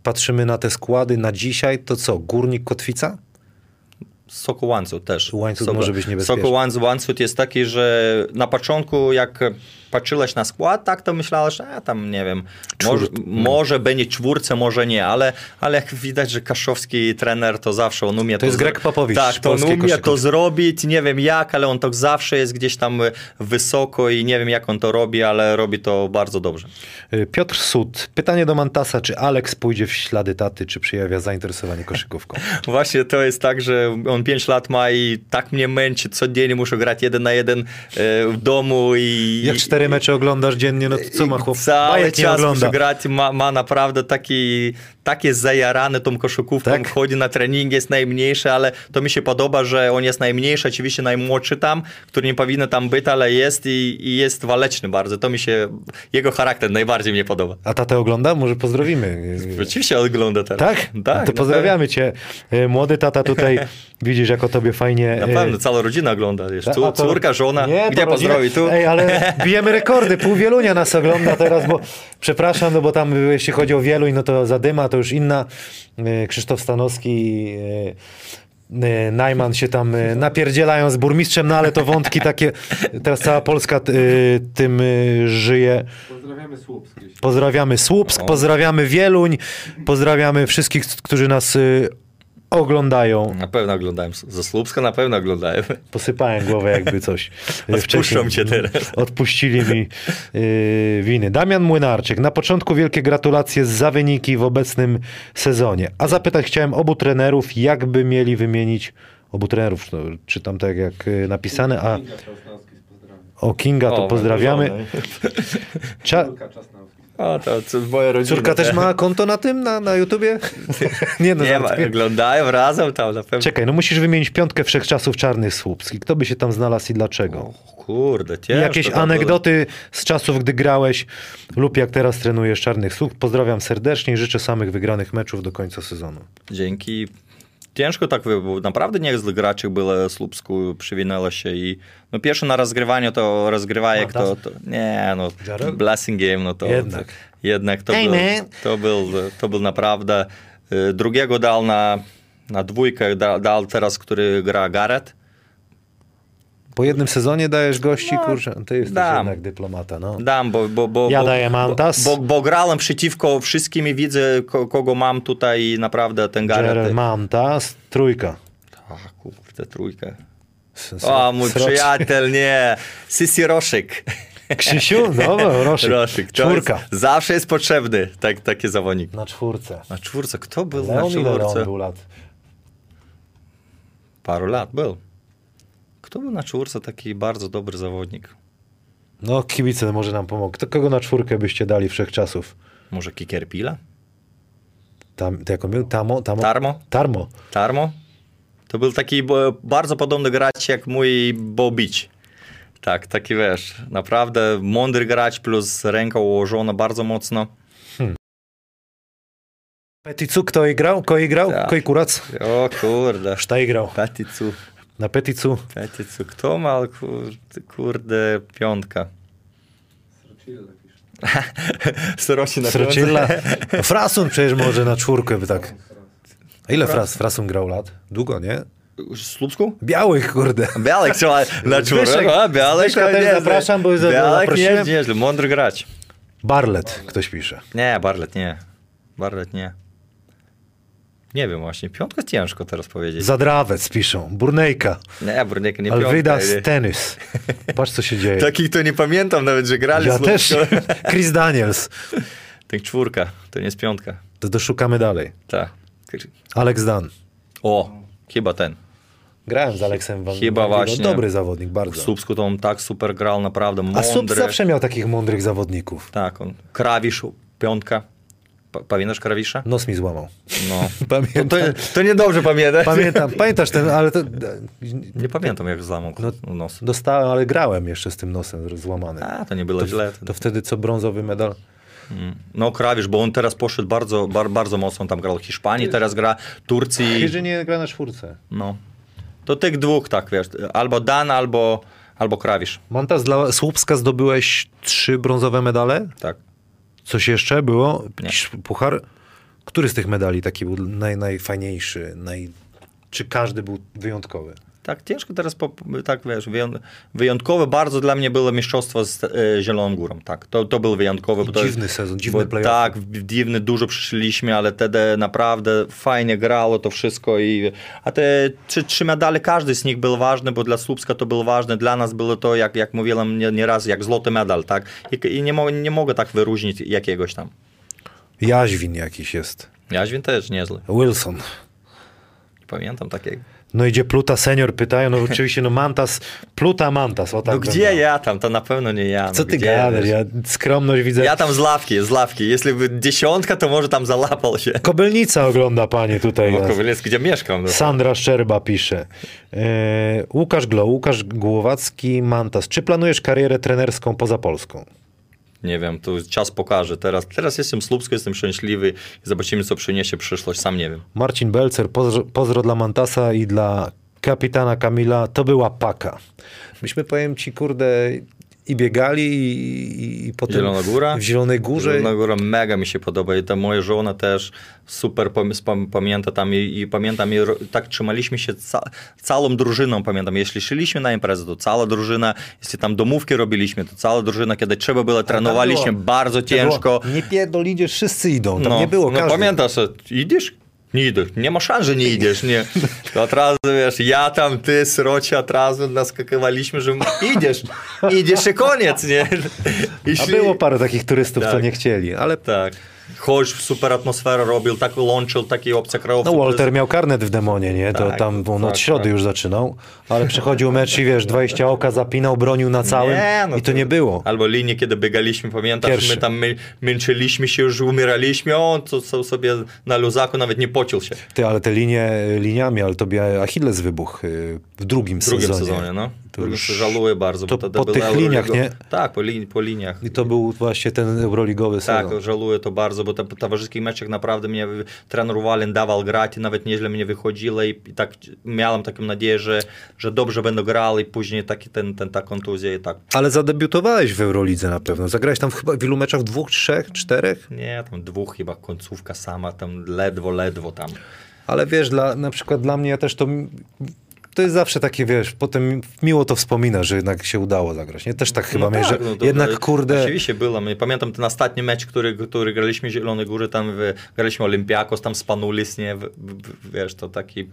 Speaker 1: patrzymy na te składy na dzisiaj, to co? Górnik Kotwica?
Speaker 2: Soko Łańcuch też.
Speaker 1: Łańcuch
Speaker 2: Soko-
Speaker 1: może być niebezpieczny.
Speaker 2: Soko Łańcuch jest taki, że na początku jak patrzyłeś na skład, tak to myślałeś, a tam nie wiem, może,
Speaker 1: Czwórt-
Speaker 2: może będzie czwórce, może nie, ale, ale jak widać, że Kaszowski trener to zawsze on umie
Speaker 1: To jest
Speaker 2: zro-
Speaker 1: Greg Popowicz,
Speaker 2: Tak, to on umie to zrobić, nie wiem jak, ale on to zawsze jest gdzieś tam wysoko i nie wiem jak on to robi, ale robi to bardzo dobrze.
Speaker 1: Y, Piotr Sud. Pytanie do Mantasa, czy Alex pójdzie w ślady taty, czy przejawia zainteresowanie koszykówką?
Speaker 2: Właśnie to jest tak, że on 5 lat ma i tak mnie męczy, codziennie muszę grać jeden na jeden e, w domu i...
Speaker 1: Jak cztery mecze oglądasz dziennie, no to co ma chłop?
Speaker 2: Cały
Speaker 1: Bajek
Speaker 2: czas muszę grać, ma, ma naprawdę taki, takie zajarane tą koszykówką,
Speaker 1: Tak?
Speaker 2: chodzi na treningi, jest najmniejszy, ale to mi się podoba, że on jest najmniejszy, oczywiście najmłodszy tam, który nie powinien tam być, ale jest i, i jest waleczny bardzo, to mi się, jego charakter najbardziej mnie podoba.
Speaker 1: A tatę ogląda? Może pozdrowimy.
Speaker 2: Oczywiście ogląda teraz.
Speaker 1: Tak?
Speaker 2: Tak. na
Speaker 1: pozdrawiamy cię. Y, Młody tata tutaj, widzisz jak o tobie fajnie...
Speaker 2: Na
Speaker 1: y,
Speaker 2: pewno, cała rodzina ogląda. Wiesz, córka, żona,
Speaker 1: Nie,
Speaker 2: gdzie pozdrowi tu?
Speaker 1: Ej, ale bijemy rekordy. Pół Wielunia nas ogląda teraz, bo przepraszam, no bo tam jeśli chodzi o Wieluń, no to Zadyma to już inna. Y, Krzysztof Stanowski, y, y, Najman się tam napierdzielają z burmistrzem, no ale to wątki takie, teraz cała Polska tym żyje.
Speaker 3: Pozdrawiamy Słupsk.
Speaker 1: Pozdrawiamy Słupsk, pozdrawiamy Wieluń, pozdrawiamy wszystkich, którzy nas oglądają.
Speaker 2: Na pewno oglądałem. Ze Słupska na pewno oglądałem.
Speaker 1: Posypałem głowę jakby coś.
Speaker 2: Odpuszczam cię teraz.
Speaker 1: Odpuścili mi y, winy. Damian Młynarczyk. Na początku wielkie gratulacje za wyniki w obecnym sezonie. A zapytać chciałem obu trenerów, jakby mieli wymienić obu trenerów, no, czytam tak jak y, napisane, a
Speaker 3: Kinga Czasnowski, pozdrawiam.
Speaker 1: o Kinga to
Speaker 2: O,
Speaker 1: pozdrawiamy.
Speaker 2: żony.
Speaker 1: Cza,
Speaker 2: O, to, to moja rodzina.
Speaker 1: Córka też ma konto na tym, na, na YouTubie? Nie, no
Speaker 2: Nie ma, oglądają razem tam na pewno.
Speaker 1: Czekaj, no musisz wymienić piątkę wszechczasów czarnych słupskich. Kto by się tam znalazł i dlaczego?
Speaker 2: O, kurde,
Speaker 1: I
Speaker 2: ciężko
Speaker 1: jakieś
Speaker 2: to
Speaker 1: anegdoty z czasów, gdy grałeś lub jak teraz trenujesz czarnych słup. Pozdrawiam serdecznie i życzę samych wygranych meczów do końca sezonu.
Speaker 2: Dzięki. Ciężko tak, bo naprawdę niezłych graczy było Słupsku, przywinęło się i no pierwsze na rozgrywanie to rozgrywa jak to, to, nie no, blessing game, no to
Speaker 1: Jednak.
Speaker 2: to, jednak to,
Speaker 1: Hey,
Speaker 2: był, to, był, to był naprawdę, y, drugiego dał na, na dwójkę, da, dał teraz, który gra Gareth,
Speaker 1: Po jednym sezonie dajesz gości, kurczę, ty jesteś
Speaker 2: dam.
Speaker 1: jednak dyplomata, no.
Speaker 2: Dam, bo, bo, bo,
Speaker 1: Ja
Speaker 2: bo,
Speaker 1: daję Mantas.
Speaker 2: Bo, bo, bo grałem przeciwko wszystkim i widzę, ko, kogo mam tutaj i naprawdę ten Gareth.
Speaker 1: Gerald Mantas, trójka.
Speaker 2: A, kurde, trójkę. O, mój
Speaker 1: sroc-
Speaker 2: przyjaciel, nie. Sisi Roszyk.
Speaker 1: Krzysiu? No, Roszyk.
Speaker 2: Roszyk. to
Speaker 1: Czwórka.
Speaker 2: Jest, zawsze jest potrzebny tak, taki zawodnik.
Speaker 1: Na czwórce.
Speaker 2: Na czwórce, kto był na
Speaker 1: Leon ile Leon
Speaker 2: czwórce?
Speaker 1: był lat?
Speaker 2: Paru lat był. Kto był na czwórce taki bardzo dobry zawodnik?
Speaker 1: No, kibice może nam pomogą. Kto, kogo na czwórkę byście dali wszechczasów?
Speaker 2: Może Kiker Pila?
Speaker 1: Tam, to jak on był? Tamo? Tamo?
Speaker 2: Tarmo?
Speaker 1: Tarmo.
Speaker 2: Tarmo? To był taki bardzo podobny gracz jak mój Bo Beach. Tak, taki wiesz, naprawdę mądry gracz plus ręka ułożona bardzo mocno.
Speaker 1: Peticu, kto i grał? Kto i grał?
Speaker 2: Tak.
Speaker 1: Kto i kurac?
Speaker 2: O kurde.
Speaker 1: Sztaj grał.
Speaker 2: Peticu.
Speaker 1: Na Peticu.
Speaker 2: Peticu. Kto ma kurde, kurde piątka?
Speaker 3: Srocilla pisze.
Speaker 2: Sroci na
Speaker 1: Srocilla. No, Frasun przecież może na czwórkę by tak.
Speaker 3: Fras.
Speaker 1: A ile Fras, Frasun grał lat? Długo, nie?
Speaker 2: Słupsku?
Speaker 1: Białych, kurde.
Speaker 2: Białek trzeba na czwórkę. A, Białek
Speaker 1: Zbyszka też
Speaker 2: nieźle.
Speaker 1: zapraszam, bo
Speaker 2: Białek nie, nieźle, mądry gracz.
Speaker 1: Barlet, ktoś pisze.
Speaker 2: Nie, Barlet nie. Barlet nie. Nie wiem właśnie, piątka ciężko teraz powiedzieć.
Speaker 1: Zadrawec piszą. Burnejka.
Speaker 2: Nie, Brunieka nie piątka.
Speaker 1: Stenys. Patrz, co się dzieje.
Speaker 2: Takich to nie pamiętam nawet, że grali
Speaker 1: Ja też. Chris Daniels.
Speaker 2: Tak czwórka, to nie jest piątka.
Speaker 1: To doszukamy dalej.
Speaker 2: Tak.
Speaker 1: Alex Dan.
Speaker 2: O, chyba ten.
Speaker 1: Grałem z Aleksem Van
Speaker 2: Chyba
Speaker 1: Van
Speaker 2: właśnie.
Speaker 1: Dobry zawodnik,
Speaker 2: W
Speaker 1: bardzo.
Speaker 2: Słupsku to on tak super grał, naprawdę
Speaker 1: A
Speaker 2: mądry.
Speaker 1: Sub zawsze miał takich mądrych zawodników.
Speaker 2: Tak, on. Krawisz, piątka. Pa- Pamiętasz Krawisza?
Speaker 1: Nos mi złamał.
Speaker 2: No.
Speaker 1: Pamiętam.
Speaker 2: To, to niedobrze pamiętasz?
Speaker 1: Pamiętam, pamiętasz ten, ale to...
Speaker 2: Nie pamiętam jak złamał
Speaker 1: No,
Speaker 2: no, nos.
Speaker 1: Dostałem, ale grałem jeszcze z tym nosem złamanym.
Speaker 2: A, to nie było źle. To,
Speaker 1: To wtedy co brązowy medal?
Speaker 2: Mm. No Krawisz, bo on teraz poszedł bardzo, bar, bardzo mocno, tam grał w Hiszpanii, teraz gra Turcji.
Speaker 1: Chyży nie gra na czwórce.
Speaker 2: No. To tych dwóch, tak wiesz, albo Dan, albo, albo Krawisz.
Speaker 1: Mantas dla Słupska zdobyłeś trzy brązowe medale?
Speaker 2: Tak.
Speaker 1: Coś jeszcze było?
Speaker 2: Nie.
Speaker 1: Puchar? Który z tych medali taki był naj, najfajniejszy? Naj... Czy każdy był wyjątkowy?
Speaker 2: Tak, ciężko teraz, po, tak wiesz, wyją- wyjątkowe bardzo dla mnie było mistrzostwo z e, Zieloną Górą, tak, to, to był wyjątkowy. To
Speaker 1: dziwny sezon, dziwny playoff.
Speaker 2: Tak, dziwny, dużo przyszliśmy, ale wtedy naprawdę fajnie grało to wszystko i, a te trzy, trzy medale, każdy z nich był ważny, bo dla Słupska to było ważne, dla nas było to, jak, jak mówiłem nie, nie raz, jak złoty medal, tak, i, i nie, mo, nie mogę tak wyróżnić jakiegoś tam.
Speaker 1: Jaźwin jakiś jest.
Speaker 2: Jaźwin też niezły,
Speaker 1: Wilson.
Speaker 2: nie pamiętam takiego.
Speaker 1: No idzie Pluta senior, pytają, no oczywiście, no Mantas, Pluta Mantas, o tak
Speaker 2: No gdzie ja tam, to na pewno nie ja.
Speaker 1: Co
Speaker 2: no
Speaker 1: ty
Speaker 2: gdzie,
Speaker 1: gadasz? Ja skromność widzę.
Speaker 2: Ja tam z ławki, z ławki. Jeśli by dziesiątka, to może tam zalapał się.
Speaker 1: Kobylnica ogląda panie tutaj.
Speaker 2: No. Kowalec, gdzie mieszkam. No.
Speaker 1: Sandra Szczerba pisze. E, Łukasz Glo, Łukasz Głowacki, Mantas. Czy planujesz karierę trenerską poza Polską?
Speaker 2: Nie wiem, to czas pokaże. Teraz, teraz jestem z Lubska, jestem szczęśliwy i zobaczymy, co przyniesie przyszłość. Sam nie wiem.
Speaker 1: Marcin Belcer, pozdro, pozdro dla Mantasa i dla kapitana Kamila. To była paka. Myśmy, powiem ci, kurde, i biegali i, i, potem...
Speaker 2: Zielona Góra?
Speaker 1: W Zielonej Górze.
Speaker 2: Zielona Góra mega mi się podoba i ta moja żona też super pamięta tam i, i pamiętam, i tak trzymaliśmy się ca całą drużyną, pamiętam, jeśli szliśmy na imprezę, to cała drużyna, jeśli tam domówki robiliśmy, to cała drużyna, kiedy trzeba było, trenowaliśmy
Speaker 1: było-
Speaker 2: bardzo
Speaker 1: To było,
Speaker 2: ciężko.
Speaker 1: Nie pierdol, idziesz, wszyscy idą. Tam nie było
Speaker 2: no pamiętasz, idziesz? Nie idę. Nie ma szans, że nie idziesz, nie. To od razu, wiesz, ja tam, ty, sroci, od razu naskakywaliśmy, że idziesz, idziesz i koniec, nie.
Speaker 1: A było parę takich turystów, co
Speaker 2: Tak.
Speaker 1: nie chcieli, ale
Speaker 2: Tak. Chodź, super atmosferę robił, tak łączył, takie opcje krajowe.
Speaker 1: No Walter miał karnet w demonie, nie? To
Speaker 2: Tak,
Speaker 1: tam on
Speaker 2: tak,
Speaker 1: od środy
Speaker 2: tak.
Speaker 1: już zaczynał, ale przychodził mecz i wiesz, 20 oka zapinał, bronił na całym
Speaker 2: no
Speaker 1: i to nie było.
Speaker 2: Albo linii, kiedy biegaliśmy, pamiętasz,
Speaker 1: Pierwszy.
Speaker 2: my tam my, męczyliśmy się, już umieraliśmy, a on to, to sobie na luzaku nawet nie pocił się.
Speaker 1: Ty, ale te linie liniami, ale tobie Achilles wybuchł y, w drugim,
Speaker 2: W drugim
Speaker 1: sezonie.
Speaker 2: sezonie, no.
Speaker 1: To
Speaker 2: To
Speaker 1: już-
Speaker 2: żałuję bardzo.
Speaker 1: to po tych
Speaker 2: Euroliga-
Speaker 1: liniach, nie?
Speaker 2: Tak, po, lin, po liniach.
Speaker 1: I to był właśnie ten euroligowy
Speaker 2: Tak,
Speaker 1: sezon.
Speaker 2: żałuję to bardzo, bo w towarzyskich meczach naprawdę mnie trener Walin dawał grać i nawet nieźle mnie wychodziło i, i tak miałem taką nadzieję, że, że dobrze będę grał i później taki ten, ten, ta kontuzja i tak.
Speaker 1: Ale zadebiutowałeś w Eurolidze na pewno. Zagrałeś tam chyba w ilu meczach? Dwóch, trzech, czterech?
Speaker 2: Nie, tam dwóch chyba końcówka sama, tam ledwo, ledwo tam.
Speaker 1: Ale wiesz, dla, na przykład dla mnie ja też to... To jest zawsze takie, wiesz, potem miło to wspomina, że jednak się udało zagrać. Nie? Też tak chyba miałeś, że
Speaker 2: no to-
Speaker 1: jednak,
Speaker 2: to-
Speaker 1: kurde...
Speaker 2: Oczywiście było. Pamiętam ten ostatni mecz, który, który graliśmy w Zielonej Górze, tam w, graliśmy Olympiakos, tam spanulis, nie? W, w, wiesz, to taki...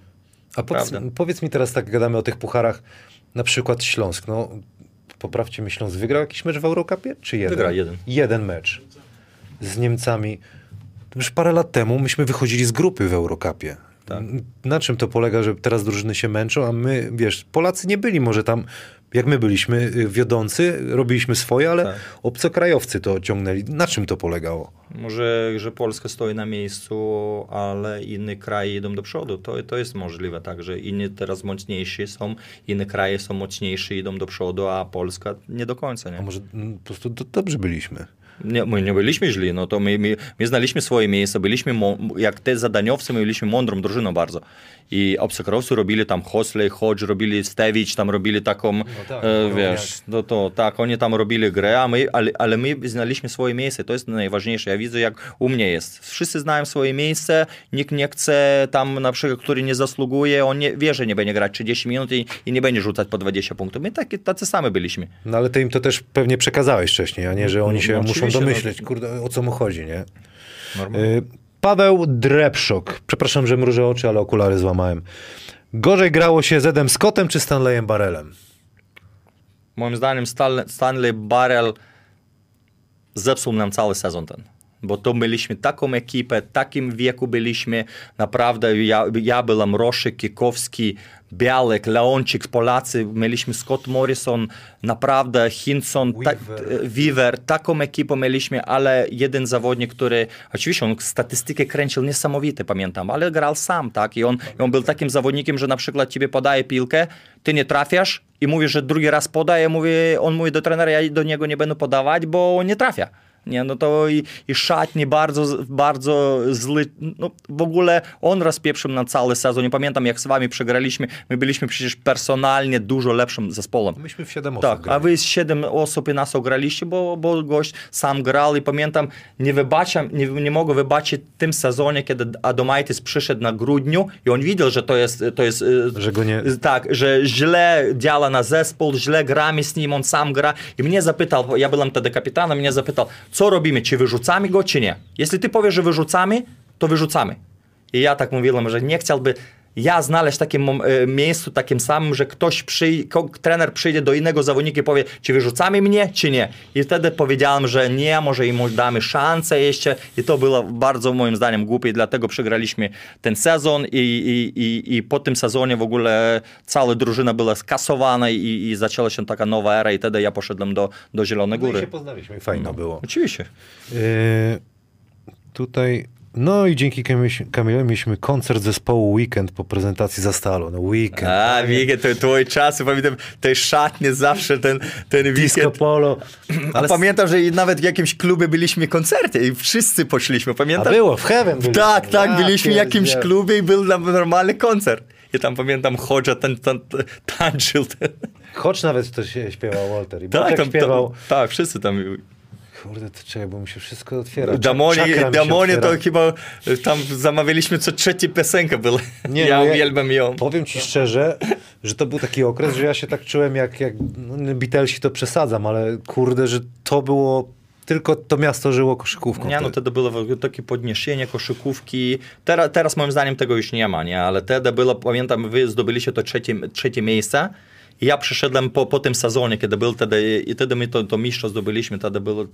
Speaker 1: A powiedz, powiedz mi teraz, tak gadamy o tych pucharach, na przykład Śląsk, no poprawcie mi, Śląsk wygrał jakiś mecz w Eurocupie? Czy jeden?
Speaker 2: Wygrał jeden.
Speaker 1: Jeden mecz z Niemcami. Już parę lat temu myśmy wychodzili z grupy w Eurocupie.
Speaker 2: Tak.
Speaker 1: Na czym to polega, że teraz drużyny się męczą, a my, wiesz, Polacy nie byli może tam, jak my byliśmy y, wiodący, robiliśmy swoje, ale
Speaker 2: Tak.
Speaker 1: obcokrajowcy to ciągnęli. Na czym to polegało?
Speaker 2: Może, że Polska stoi na miejscu, ale inne kraje idą do przodu. To, to jest możliwe, tak, że inni teraz mocniejsi są, inne kraje są mocniejsze, idą do przodu, a Polska nie do końca,
Speaker 1: A
Speaker 2: nie?
Speaker 1: może mm, po prostu do, dobrze byliśmy?
Speaker 2: Nie, my nie byliśmy źli, no to my, my, my znaliśmy swoje miejsce, byliśmy, jak te zadaniowcy, my byliśmy mądrą drużyną bardzo. I obcokrajowcy robili tam Hosley, Hodge, robili Stevich, tam robili taką,
Speaker 1: tak,
Speaker 2: e,
Speaker 1: no
Speaker 2: wiesz, no to tak, oni tam robili grę, a my, ale, ale my znaliśmy swoje miejsce, to jest najważniejsze. Ja widzę, jak u mnie jest. Wszyscy znają swoje miejsce, nikt nie chce tam, na przykład, który nie zasługuje, on nie wie, że nie będzie grać 30 minut i, i nie będzie rzucać po 20 punktów. My taki, tacy sami byliśmy.
Speaker 1: No ale ty im to też pewnie przekazałeś wcześniej, a nie, że oni
Speaker 2: No,
Speaker 1: się
Speaker 2: no,
Speaker 1: muszą
Speaker 2: oczywiście, no.
Speaker 1: domyśleć, kurde, o co mu chodzi, nie?
Speaker 2: Normalnie.
Speaker 1: Paweł Drepszok. Przepraszam, że mrużę oczy, ale okulary złamałem. Gorzej grało się z Edem Scottem czy Stanleyem Barelem?
Speaker 2: Moim zdaniem Stanley Barrel zepsuł nam cały sezon ten. Bo to mieliśmy taką ekipę, takim wieku byliśmy. Naprawdę ja, ja byłem Kikowski, Białek, Leonczyk, Polacy. Mieliśmy Scott Morrison, naprawdę Hinson, ta,
Speaker 1: Weaver.
Speaker 2: Weaver. Taką ekipę mieliśmy, ale jeden zawodnik, który, oczywiście on statystykę kręcił niesamowite, pamiętam, ale grał sam, tak? I on, i on był takim zawodnikiem, że na przykład ciebie podaje piłkę, ty nie trafiasz i mówisz, że drugi raz podaje, mówi, on mówi do trenera, ja do niego nie będę podawać, bo on nie trafia. Nie, no to i, i szatni bardzo, bardzo zły, no w ogóle on rozpieprzył na cały sezon. Nie pamiętam jak z wami przegraliśmy, my byliśmy przecież personalnie dużo lepszym zespołem.
Speaker 1: Myśmy w 7 osób
Speaker 2: Tak, a
Speaker 1: grali.
Speaker 2: wy z 7 osób i nas ograliście, bo, bo gość sam grał i pamiętam, nie wybaczam, nie, nie mogę wybaczyć w tym sezonie, kiedy Adomaitis przyszedł na grudniu i on widział, że to jest, to jest e,
Speaker 1: Że go nie-
Speaker 2: tak, że źle działa na zespół, źle gramy z nim, on sam gra i mnie zapytał, ja byłem wtedy kapitanem, mnie zapytał, co robimy, czy wyrzucamy go, czy nie? Jeśli ty powiesz, że wyrzucamy, to wyrzucamy. I ja tak mówiłem, że nie chciałby ja znaleźć takie mom- e, miejscu takim samym, że ktoś przyj- trener przyjdzie do innego zawodnika i powie, czy wyrzucamy mnie, czy nie. I wtedy powiedziałem, że nie, może im damy szansę jeszcze i to było bardzo moim zdaniem głupie i dlatego przegraliśmy ten sezon i, i, i, i po tym sezonie w ogóle cała drużyna była skasowana i, i zaczęła się taka nowa era i wtedy ja poszedłem do, do Zielonej
Speaker 1: No i
Speaker 2: Góry.
Speaker 1: się poznaliśmy i fajno było.
Speaker 2: Oczywiście.
Speaker 1: Y, tutaj, no i dzięki Kamil- Kamilowi mieliśmy koncert zespołu Weekend po prezentacji za Stalu. No Weekend.
Speaker 2: A, Wigę, to twój czas, pamiętam, tej szatnie zawsze ten, ten
Speaker 1: Disco
Speaker 2: weekend.
Speaker 1: Polo.
Speaker 2: Ale pamiętam, że nawet w jakimś klubie byliśmy koncercie i wszyscy poszliśmy,
Speaker 1: A
Speaker 2: pamiętam?
Speaker 1: było, w Heaven byliśmy.
Speaker 2: Tak, tak, byliśmy w jakimś klubie i był tam normalny koncert. I tam pamiętam, Hodża ten, ten, ten, tańczył. Ten.
Speaker 1: Chodź nawet to się śpiewał Walter. I
Speaker 2: Tak, tam,
Speaker 1: śpiewał.
Speaker 2: tam, tak, wszyscy tam.
Speaker 1: Kurde, to czekaj, bo mu się wszystko otwiera.
Speaker 2: Damonie,
Speaker 1: mi
Speaker 2: Damonie to chyba e, tam zamawialiśmy co trzecie piosenka była.
Speaker 1: Nie,
Speaker 2: ja
Speaker 1: no ja-
Speaker 2: uwielbiam ją.
Speaker 1: Powiem ci szczerze, że to był taki okres, że ja się tak czułem, jak, jak no, Beatlesi to przesadzam, ale kurde, że to było, tylko to miasto żyło koszykówką.
Speaker 2: Nie, no
Speaker 1: wtedy.
Speaker 2: było takie podniesienie koszykówki. Teraz, teraz moim zdaniem tego już nie ma, nie? Ale wtedy było, pamiętam, wy zdobyliście to trzecie, trzecie miejsce ja przyszedłem po, po tym sezonie, kiedy był wtedy, i wtedy my to, to mistrzostwo zdobyliśmy, wtedy było,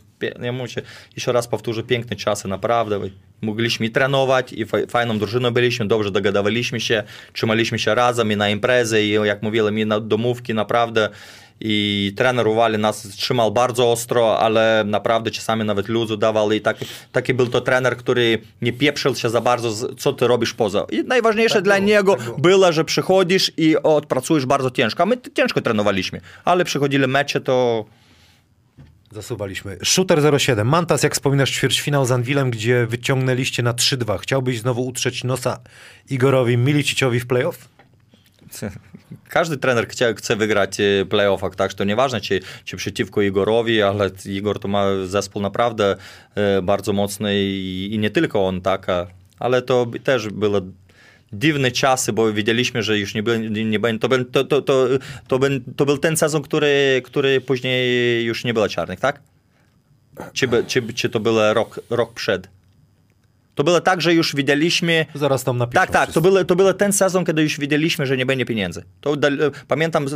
Speaker 2: ja muszę jeszcze raz powtórzę, piękne czasy, naprawdę. Mogliśmy i trenować, i fa- fajną drużyną byliśmy, dobrze dogadywaliśmy się, trzymaliśmy się razem i na imprezy, i jak mówiłem, i na domówki, naprawdę. I trener Uwali nas trzymał bardzo ostro, ale naprawdę czasami nawet luzu dawał i taki, taki był to trener, który nie pieprzył się za bardzo, co ty robisz poza. I najważniejsze
Speaker 1: Tak
Speaker 2: dla
Speaker 1: było,
Speaker 2: niego
Speaker 1: tak było.
Speaker 2: było, że przychodzisz i odpracujesz bardzo ciężko. A my ciężko trenowaliśmy, ale przychodzili mecze, to
Speaker 1: Zasuwaliśmy. Shooter 07. Mantas, jak wspominasz, ćwierćfinał z Anwilem, gdzie wyciągnęliście na 3-2. Chciałbyś znowu utrzeć nosa Igorowi Miliciciowi w playoff?
Speaker 2: każdy trener chce, chce wygrać e, playoffach, tak, że to nieważne, czy, czy przeciwko Igorowi, ale Igor to ma zespół naprawdę e, bardzo mocny i, i nie tylko on, tak, a, ale to też było dziwne czasy, bo widzieliśmy, że już nie, nie będzie, to, to, to, to, to, to był ten sezon, który, który później już nie było czarnych, tak? Czy, czy, czy to był rok, rok przed? To było tak, że już widzieliśmy,
Speaker 1: Zaraz tam napiszę.
Speaker 2: tak, tak, to był, to był ten sezon, kiedy już wiedzieliśmy, że nie będzie pieniędzy. To e, pamiętam,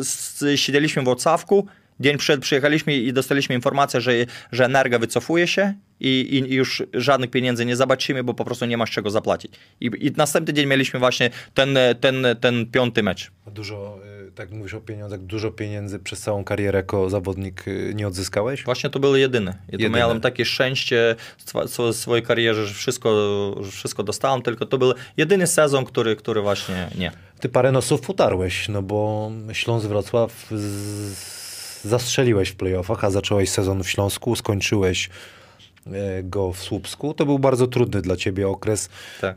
Speaker 2: siedzieliśmy w Wrocławku, dzień przed przyjechaliśmy i dostaliśmy informację, że, że Energa wycofuje się i, i już żadnych pieniędzy nie zobaczymy, bo po prostu nie masz czego zapłacić. I, i następny dzień mieliśmy właśnie ten, ten, ten piąty mecz.
Speaker 1: Dużo, y, tak mówisz o pieniądzach, dużo pieniędzy przez całą karierę jako zawodnik y, nie odzyskałeś?
Speaker 2: Właśnie to było jedyne.
Speaker 1: Jedyne.
Speaker 2: miałem takie szczęście w swojej karierze, że wszystko, wszystko dostałem, tylko to był jedyny sezon, który, który właśnie nie.
Speaker 1: Ty parę nosów utarłeś, no bo Śląsk Wrocław z... zastrzeliłeś w playoffach, a zacząłeś sezon w Śląsku, skończyłeś e, go w Słupsku. To był bardzo trudny dla ciebie okres
Speaker 2: Tak.
Speaker 1: e,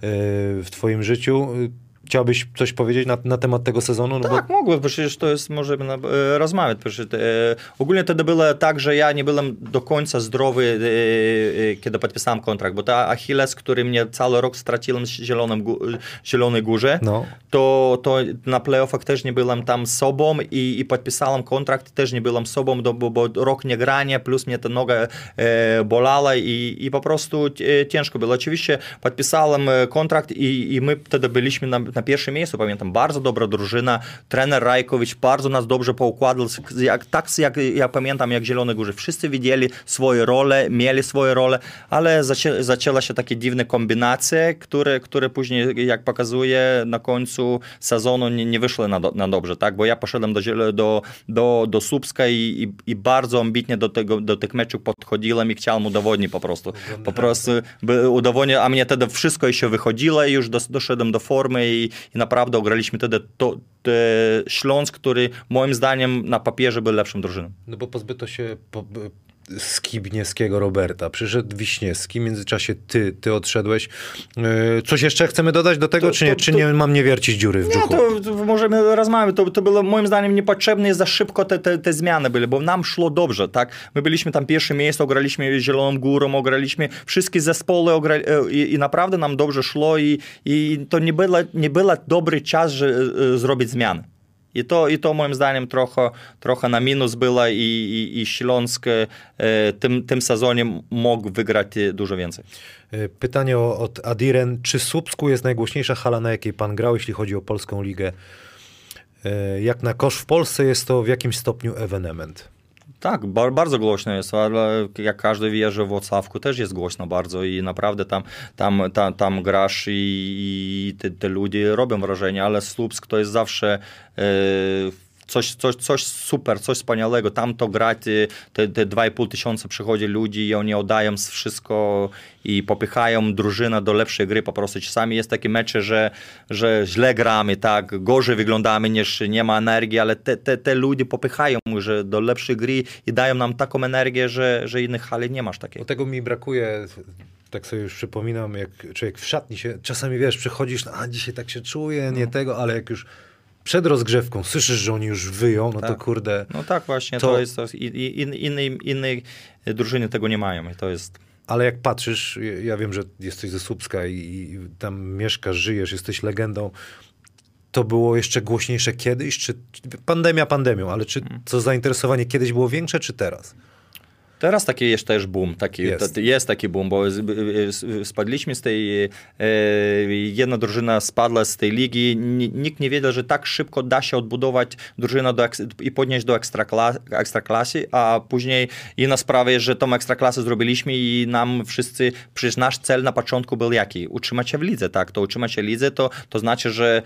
Speaker 1: w twoim życiu. Chciałbyś coś powiedzieć na, na temat tego sezonu? No
Speaker 2: Tak, mogłem, bo przecież to jest, możemy na- e, rozmawiać. Przecież, e, ogólnie wtedy było tak, że ja nie byłem do końca zdrowy, e, e, kiedy podpisałem kontrakt, bo ta Achilles, który mnie cały rok straciłem w Zielonym, Zielonej Górze,
Speaker 1: No.
Speaker 2: to, to na playoffach też nie byłem tam sobą i, i podpisałem kontrakt, też nie byłem sobą, do, bo, bo rok nie grania, plus mnie ta noga e, bolała i, i po prostu ciężko było. Oczywiście podpisałem e, kontrakt i, i my wtedy byliśmy na, na pierwszym miejscu, pamiętam, bardzo dobra drużyna, trener Rajkowicz bardzo nas dobrze poukładał, jak, tak jak ja pamiętam, jak Zielone Górze, wszyscy widzieli swoje role, mieli swoje role, ale zaczę, zaczęła się takie dziwne kombinacje, które, które później, jak pokazuje, na końcu sezonu nie, nie wyszły na, do, na dobrze, tak, bo ja poszedłem do, do, do, do Słupska i, i, i bardzo ambitnie do, tego, do tych meczów podchodziłem i chciałem udowodnić po prostu, po prostu by udowodnić, a mnie wtedy wszystko jeszcze wychodziło i już dos, doszedłem do formy i, i naprawdę ograliśmy wtedy to, te Śląsk, który moim zdaniem na papierze był lepszym drużyną.
Speaker 1: No bo pozbyto się po, Skibniewskiego Roberta. Przyszedł Wiśniewski, w międzyczasie ty, ty odszedłeś. Yy, Coś jeszcze chcemy dodać do tego,
Speaker 2: To-
Speaker 1: czy nie?
Speaker 2: to-
Speaker 1: czy
Speaker 2: to-
Speaker 1: nie mam nie wiercić dziury w
Speaker 2: Nie,
Speaker 1: brzuchu?
Speaker 2: to, to możemy rozmawiać. To, to było moim zdaniem niepotrzebne i za szybko te, te, te zmiany były, bo nam szło dobrze, tak? My byliśmy tam pierwsze miejsce, ograliśmy Zieloną Górą, ograliśmy wszystkie zespoły ogra... e, i, i naprawdę nam dobrze szło i, i to nie był nie był dobry czas, że e, zrobić zmiany. I to, I to moim zdaniem trochę, trochę na minus było i, i, i Śląsk e, tym, tym sezonie mógł wygrać e, dużo więcej.
Speaker 1: Pytanie od Adiren. Czy Słupsku jest najgłośniejsza hala, na jakiej pan grał, jeśli chodzi o polską ligę? Yy, Jak na kosz w Polsce jest to w jakimś stopniu ewenement?
Speaker 2: Tak, bar, bardzo głośno jest, ale jak każdy wie, że w Wrocławku też jest głośno bardzo i naprawdę tam, tam, tam, tam grasz i, i te, te ludzie robią wrażenie, ale Słupsk to jest zawsze e, coś, coś, coś super, coś wspaniałego. Tam to grać, te, te 2,5 tysiąca przychodzi ludzi i oni oddają wszystko i popychają drużynę do lepszej gry po prostu. Czasami jest takie mecze, że, że źle gramy, tak, gorzej wyglądamy niż nie ma energii, ale te, te, te ludzie popychają że do lepszej gry i dają nam taką energię, że, że innych hali nie masz takiej.
Speaker 1: Bo tego mi brakuje, tak sobie już przypominam, jak człowiek w szatni się, czasami wiesz, przychodzisz, no, a dzisiaj tak się czuję, nie tego, ale jak już przed rozgrzewką słyszysz, że oni już wyją, no to
Speaker 2: Tak.
Speaker 1: kurde.
Speaker 2: No tak właśnie,
Speaker 1: To-
Speaker 2: to, jest to, in- drużyny tego nie mają i to jest...
Speaker 1: Ale jak patrzysz, ja- wiem, że jesteś ze Słupska i, i tam mieszkasz, żyjesz, jesteś legendą. To było jeszcze głośniejsze kiedyś, czy pandemia pandemią, ale czy
Speaker 2: Mhm.
Speaker 1: co zainteresowanie kiedyś było większe, czy teraz?
Speaker 2: Teraz taki jest też boom, taki,
Speaker 1: Jest.
Speaker 2: jest. jest taki boom, bo z- spadliśmy z tej, e, jedna drużyna spadła z tej ligi, Ni- nikt nie wiedział, że tak szybko da się odbudować drużynę do, i podnieść do ekstrakla, ekstraklasy, a później inna sprawa jest, że tą ekstraklasę zrobiliśmy i nam wszyscy, przecież nasz cel na początku był jaki? Utrzymać się w lidze, tak? To utrzymać się w lidze to, to znaczy, że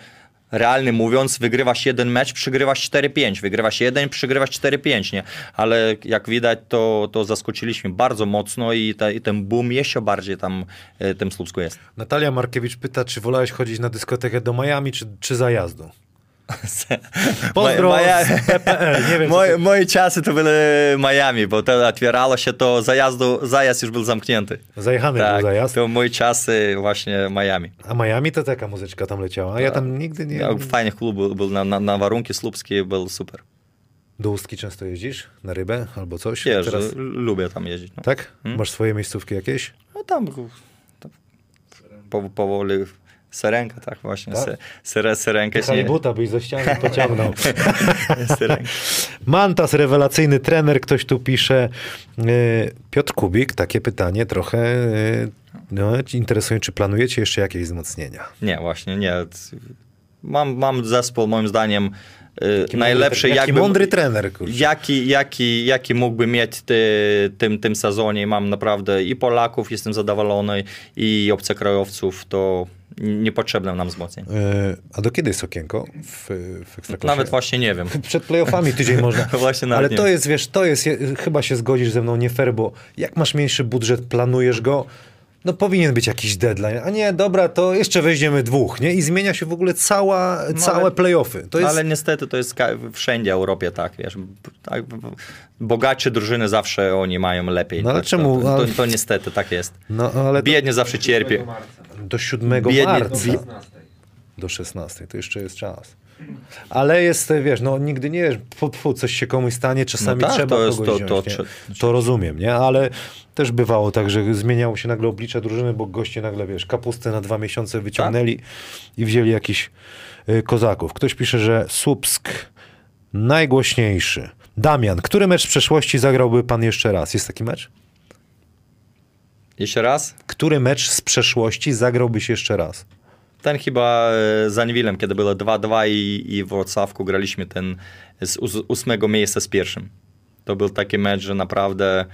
Speaker 2: realnie mówiąc, wygrywasz jeden mecz, przegrywasz 4-5, wygrywasz jeden, przegrywasz 4-5, nie? Ale jak widać, to, to zaskoczyliśmy bardzo mocno i, ta, i ten boom jeszcze bardziej tam e, tym Słupsku jest.
Speaker 1: Natalia Markiewicz pyta, czy wolałeś chodzić na dyskotekę do Miami, czy, czy zajazdu? Pozdro z PPL, nie wiem,
Speaker 2: Moje,
Speaker 1: to-
Speaker 2: moje czasy to były Miami, bo to otwierało się, to zajazdu, zajazd już był zamknięty.
Speaker 1: Zajechany był
Speaker 2: Tak,
Speaker 1: zajazd.
Speaker 2: to moje czasy właśnie Miami.
Speaker 1: A Miami to taka muzyczka tam leciała, a ja tam nigdy nie...
Speaker 2: Ja, Fajny klub był, był na, na, na warunki słupskie, był super.
Speaker 1: Do Ustki często jeździsz? Na rybę albo coś?
Speaker 2: Wiesz,
Speaker 1: Teraz...
Speaker 2: lubię tam jeździć. No.
Speaker 1: Tak? Masz swoje miejscówki jakieś?
Speaker 2: No tam, tam po, powoli Serenka, tak właśnie,
Speaker 1: Tak?
Speaker 2: Se, sere, Serenka. jest nie-
Speaker 1: Halibuta byś ze ściany pociągnął. Mantas, rewelacyjny trener, ktoś tu pisze. E, Piotr Kubik, takie pytanie trochę e, no, interesuje, czy planujecie jeszcze jakieś wzmocnienia?
Speaker 2: Nie, właśnie, nie. Mam, mam zespół, moim zdaniem, y, najlepszy.
Speaker 1: Jaki
Speaker 2: jakby-
Speaker 1: mądry trener, kurczę.
Speaker 2: Jaki, jaki, jaki mógłby mieć ty, tym, tym sezonie. Mam naprawdę i Polaków, jestem zadowolony, i obcokrajowców, to niepotrzebne nam wzmocnień.
Speaker 1: E, A do kiedy jest okienko w, w Ekstraklasie?
Speaker 2: Nawet właśnie nie wiem.
Speaker 1: Przed playoffami tydzień można.
Speaker 2: Właśnie
Speaker 1: Ale to jest, wiesz, to jest, je- chyba się zgodzisz ze mną, nie fair, bo jak masz mniejszy budżet, planujesz go, no powinien być jakiś deadline, a nie, dobra, to jeszcze weźmiemy dwóch, nie? I zmienia się w ogóle cała, całe
Speaker 2: ale-
Speaker 1: playoffy. To jest,
Speaker 2: Ale niestety to jest wszędzie w Europie tak, wiesz. Tak, bogatsze drużyny zawsze oni mają lepiej.
Speaker 1: No ale
Speaker 2: Tak,
Speaker 1: czemu?
Speaker 2: To, to, to niestety tak jest.
Speaker 1: no ale to
Speaker 2: Biednie zawsze cierpi.
Speaker 3: marca.
Speaker 1: do 7
Speaker 2: biednie-
Speaker 1: marca.
Speaker 3: Do 16.
Speaker 1: Do 16, to jeszcze jest czas. Ale jest, wiesz, no nigdy nie wiesz, fu, fu, coś się komuś stanie, czasami
Speaker 2: No tak,
Speaker 1: trzeba
Speaker 2: to jest
Speaker 1: kogoś
Speaker 2: to-
Speaker 1: wziąć,
Speaker 2: to trze-
Speaker 1: to rozumiem, nie? Ale też bywało tak, że zmieniało się nagle oblicze drużyny, bo goście nagle, wiesz, kapustę na dwa miesiące wyciągnęli i wzięli jakichś y, kozaków. Ktoś pisze, że Słupsk najgłośniejszy. Damian, który mecz z przeszłości zagrałby pan jeszcze raz? Jest taki mecz?
Speaker 2: Jeszcze raz?
Speaker 1: Który mecz z przeszłości zagrałbyś jeszcze raz?
Speaker 2: Ten chyba e, z Anwilem, kiedy było 2-2 i, i w Wrocławku graliśmy ten z ós- ósmego miejsca z pierwszym. To był taki mecz, że naprawdę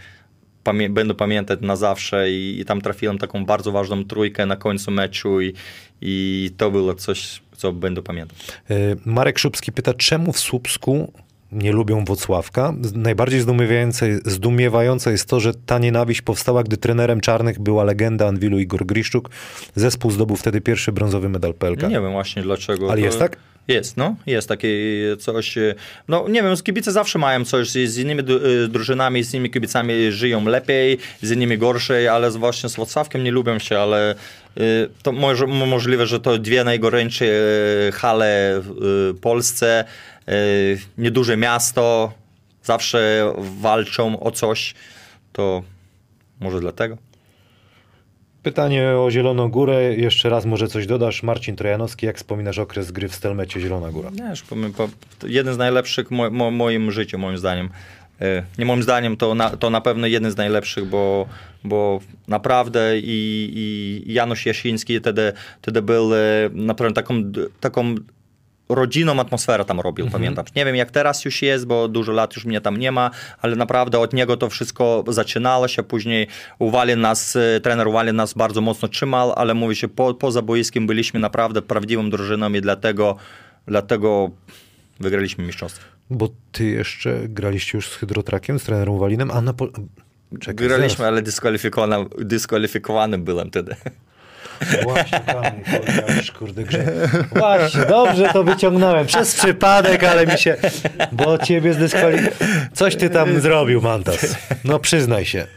Speaker 2: pamię- będę pamiętać na zawsze i, i tam trafiłem taką bardzo ważną trójkę na końcu meczu i, i to było coś, co będę pamiętał.
Speaker 1: Y, Marek Szubski pyta, czemu w Słupsku nie lubią Wocławka? Z- Najbardziej zdumiewające, zdumiewające jest to, że ta nienawiść powstała, gdy trenerem czarnych była legenda Anwilu Igor Griszczuk. Zespół zdobył wtedy pierwszy brązowy medal PLK.
Speaker 2: Nie wiem właśnie dlaczego.
Speaker 1: Ale
Speaker 2: to-
Speaker 1: jest tak?
Speaker 2: Jest, no, jest takie coś. e, No, nie wiem, kibice zawsze mają coś z, z innymi e, drużynami, z innymi kibicami żyją lepiej, z innymi gorzej, ale z, właśnie z Wrocławkiem nie lubią się, ale e, to może, mo- możliwe, że to dwie najgorętsze hale w Polsce, nieduże miasto, zawsze walczą o coś, to może dlatego.
Speaker 1: Pytanie o Zieloną Górę. Jeszcze raz może coś dodasz. Marcin Trojanowski, jak wspominasz okres gry w Stelmecie Zielona Góra?
Speaker 2: Wiesz, jeden z najlepszych w mo, mo, moim życiu, moim zdaniem. E, Nie moim zdaniem, to na, to na pewno jeden z najlepszych, bo, bo naprawdę i, i Janusz Jasiński wtedy, wtedy był e, naprawdę taką, taką rodzinną atmosferę tam robił, pamiętam. Nie wiem jak teraz już jest, bo dużo lat już mnie tam nie ma, ale naprawdę od niego to wszystko zaczynało się, później uwali nas, e, trener uwali nas bardzo mocno trzymał, ale mówi się, po, poza boiskiem byliśmy naprawdę prawdziwą drużyną i dlatego, dlatego wygraliśmy mistrzostwo.
Speaker 1: Bo ty jeszcze graliście już z Hydrotrakiem, z trenerem Uwalinem, a na... Po... Czekaj,
Speaker 2: Wygraliśmy, ale dyskwalifikowany, dyskwalifikowany byłem wtedy.
Speaker 1: Właśnie, powiedziałeś, kurde, grze. Właśnie, dobrze to wyciągnąłem. Przez przypadek, ale mi się... Bo ciebie zdyskwalifikowałem. Coś ty tam zrobił, Mantas. No przyznaj się.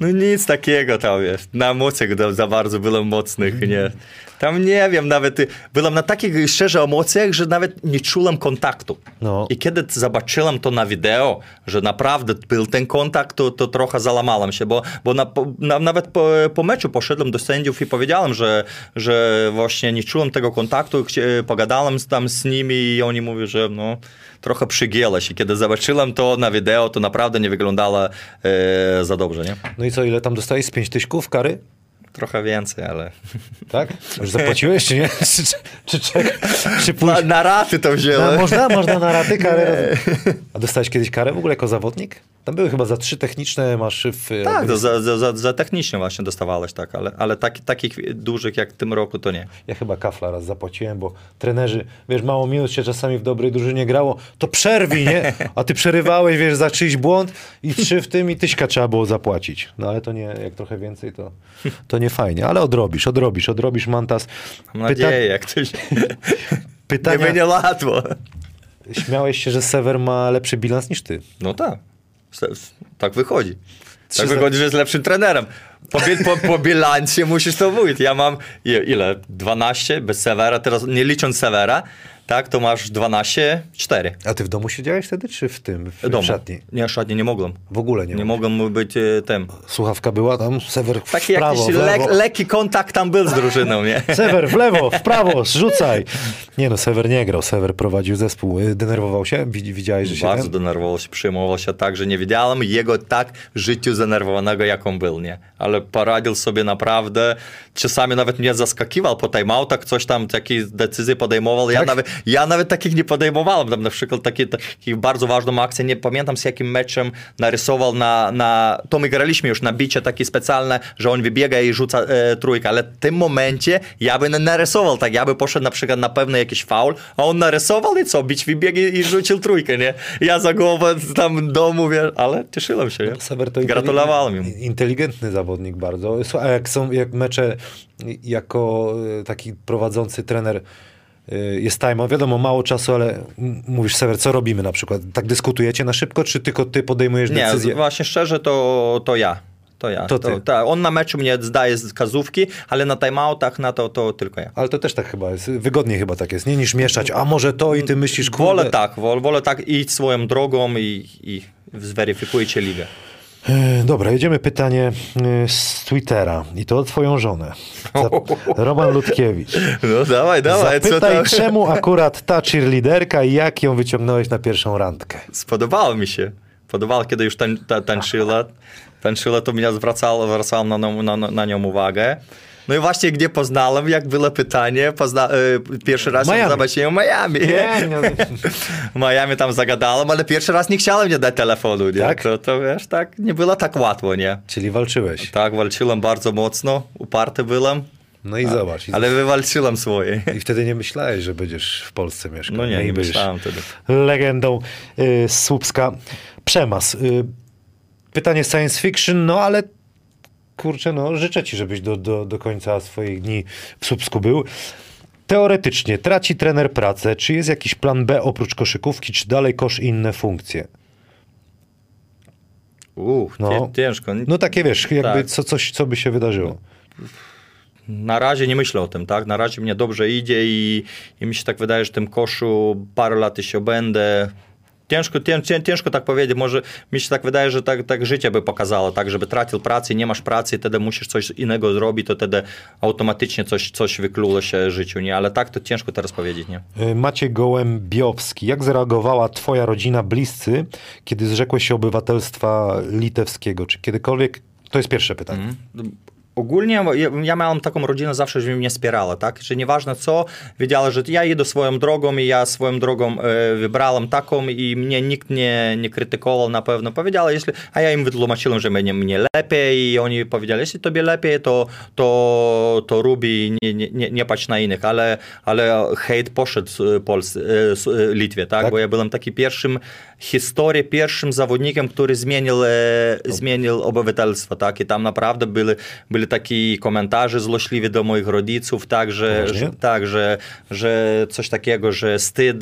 Speaker 2: No nic takiego tam, wiesz, na emocjach za bardzo byłem mocnych, nie. Tam nie wiem, nawet byłem na takich szczerze emocjach, że nawet nie czułem kontaktu.
Speaker 1: No.
Speaker 2: I kiedy zobaczyłem to na wideo, że naprawdę był ten kontakt, to, to trochę załamałem się, bo, bo na, na, nawet po, po meczu poszedłem do sędziów i powiedziałem, że, że właśnie nie czułem tego kontaktu, pogadałem tam z nimi i oni mówią, że no, trochę przygięło się. Kiedy zobaczyłem to na wideo, to naprawdę nie wyglądało e, za dobrze, nie?
Speaker 1: No i co, ile tam dostałeś? Z pięć tyśków kary?
Speaker 2: Trochę więcej, ale...
Speaker 1: Tak? Już zapłaciłeś, czy nie? Czy, czy, czy, czy pójść...
Speaker 2: na, na raty to wziąłem.
Speaker 1: No, można, można na raty karę. A dostałeś kiedyś karę w ogóle jako zawodnik? Tam były chyba za trzy techniczne masz w...
Speaker 2: Tak, za, za, za, za technicznie właśnie dostawałeś, tak, ale, ale tak, takich dużych jak w tym roku to nie.
Speaker 1: Ja chyba kafla raz zapłaciłem, bo trenerzy, wiesz, mało minut się czasami w dobrej drużynie grało, to przerwij, nie? A ty przerywałeś, wiesz, za czyjś błąd i trzy w tym i tyśka trzeba było zapłacić. No ale to nie, jak trochę więcej, to, to nie fajnie. Ale odrobisz, odrobisz, odrobisz, Mantas.
Speaker 2: Mam nadzieję, jak ktoś...
Speaker 1: Pytania...
Speaker 2: Nie będzie łatwo.
Speaker 1: Śmiałeś się, że Sever ma lepszy bilans niż ty.
Speaker 2: No tak. Tak wychodzi. Tak wychodzi, że jest lepszym trenerem. Po, po, po bilansie musisz to mówić. Ja mam ile? 12 bez Severa, teraz nie licząc Severa tak, to masz 12, 4.
Speaker 1: A ty w domu siedziałeś wtedy, czy w tym, w,
Speaker 2: domu.
Speaker 1: w szatni?
Speaker 2: Nie, w szatni nie mogłem.
Speaker 1: W ogóle nie
Speaker 2: Nie mogłem być e, tym.
Speaker 1: Słuchawka była tam, Sewer w
Speaker 2: Taki
Speaker 1: prawo,
Speaker 2: jakiś
Speaker 1: w lewo.
Speaker 2: le lekki kontakt tam był z drużyną, nie?
Speaker 1: Sewer w lewo, w prawo, zrzucaj. Nie no, Sewer nie grał, Sewer prowadził zespół. Y, denerwował się? Widziałeś, że się...
Speaker 2: Bardzo
Speaker 1: ten...
Speaker 2: denerwował się, przejmował się tak, że nie widziałem jego tak życiu zdenerwowanego, jak on był, nie? Ale poradził sobie naprawdę. Czasami nawet mnie zaskakiwał po timeoutach, coś tam, jakieś decyzje podejmował. Ja,
Speaker 1: Tak?
Speaker 2: nawet, ja nawet takich nie podejmowałem. Tam na przykład taki, taki bardzo ważną akcję, nie pamiętam z jakim meczem narysował na, na to my graliśmy już na bicie takie specjalne, że on wybiega i rzuca e, trójkę, ale w tym momencie ja bym narysował tak, ja by poszedł na przykład na pewno jakiś faul, a on narysował i co, bić wybiegł i rzucił trójkę, nie? Ja za głowę tam domu, wiesz, ale cieszyłem się, nie?
Speaker 1: To
Speaker 2: Gratulowałem im.
Speaker 1: Inteligentny zawodnik bardzo. A jak są jak mecze jako y, taki prowadzący trener jest time, wiadomo, mało czasu, ale mówisz Sewer, co robimy na przykład? Tak dyskutujecie na szybko, czy tylko ty podejmujesz
Speaker 2: Nie,
Speaker 1: decyzję?
Speaker 2: właśnie szczerze to, to ja. To ja.
Speaker 1: To ty.
Speaker 2: tak. On na meczu mnie zdaje z kazówki, ale na timeoutach na to, to tylko ja.
Speaker 1: Ale to też tak chyba jest, wygodniej chyba tak jest, nie niż mieszać, a może to i ty myślisz, kurde...
Speaker 2: Wolę tak, wolę, wolę tak iść swoją drogą i, i zweryfikujcie ligę.
Speaker 1: E, Dobra, jedziemy pytanie e, z Twittera i to o twoją żonę. Roman Ludkiewicz.
Speaker 2: No dawaj, dawaj, co
Speaker 1: Zapytaj,
Speaker 2: tam?
Speaker 1: czemu akurat ta cheerleaderka i jak ją wyciągnąłeś na pierwszą randkę?
Speaker 2: Spodobało mi się. Podobało, kiedy już tań, ta, tańczyła. Tańczyła, to mnie zwracało, zwracałem na, na, na nią uwagę. No i właśnie, gdzie poznałem, jak było pytanie, pozna, e, pierwszy raz
Speaker 1: Miami.
Speaker 2: zobaczyłem w Miami. W Miami tam zagadałem, ale pierwszy raz nie chciałem mnie dać telefonu, nie?
Speaker 1: Tak?
Speaker 2: To, to wiesz, tak, nie było tak łatwo, nie?
Speaker 1: Czyli walczyłeś.
Speaker 2: Tak, walczyłem bardzo mocno, uparty byłem,
Speaker 1: No i zobacz.
Speaker 2: Ale wywalczyłem swoje.
Speaker 1: I wtedy nie myślałeś, że będziesz w Polsce mieszkał.
Speaker 2: No nie, nie
Speaker 1: I będziesz
Speaker 2: myślałem wtedy.
Speaker 1: Legendą y, Słupska. Przemas. Y, pytanie science fiction, no ale kurczę, no życzę ci, żebyś do, do, do końca swoich dni w Słupsku był. Teoretycznie traci trener pracę. Czy jest jakiś plan B oprócz koszykówki, czy dalej kosz i inne funkcje?
Speaker 2: Uch,
Speaker 1: No.
Speaker 2: ciężko.
Speaker 1: No takie wiesz, jakby
Speaker 2: Tak.
Speaker 1: co, coś, co by się wydarzyło.
Speaker 2: Na razie nie myślę o tym, tak? Na razie mnie dobrze idzie i, i mi się tak wydaje, że w tym koszu parę lat jeszcze będę. Ciężko, cię, cię, ciężko tak powiedzieć, może mi się tak wydaje, że tak, tak życie by pokazało, tak, żeby tracił pracę, nie masz pracy, wtedy musisz coś innego zrobić, to wtedy automatycznie coś, coś wykluło się w życiu, nie? Ale tak to ciężko teraz powiedzieć, nie?
Speaker 1: Y, Maciej Gołębiowski. Jak zareagowała twoja rodzina, bliscy, kiedy zrzekłeś się obywatelstwa litewskiego? Czy kiedykolwiek... To jest pierwsze pytanie.
Speaker 2: Ogólnie ja, ja miałem taką rodzinę zawsze, że mnie wspierała, tak? Że nieważne co, wiedziała, że ja idę swoją drogą i ja swoją drogą e, wybrałem taką i mnie nikt nie, nie krytykował na pewno. Powiedziała, jeśli, a ja im wytłumaczyłem, że mnie, mnie lepiej i oni powiedzieli, jeśli tobie lepiej, to, to, to rób i nie, nie, nie, patrz na innych, ale, ale hejt poszedł z Polsce, e, e, Litwie, tak?
Speaker 1: Tak.
Speaker 2: Bo ja byłem taki pierwszym historii, pierwszym zawodnikiem, który zmienił, e, zmienił obywatelstwo, tak? I tam naprawdę były, byli takie komentarze złośliwe do moich rodziców, tak, że, że, tak, że, że coś takiego, że wstyd,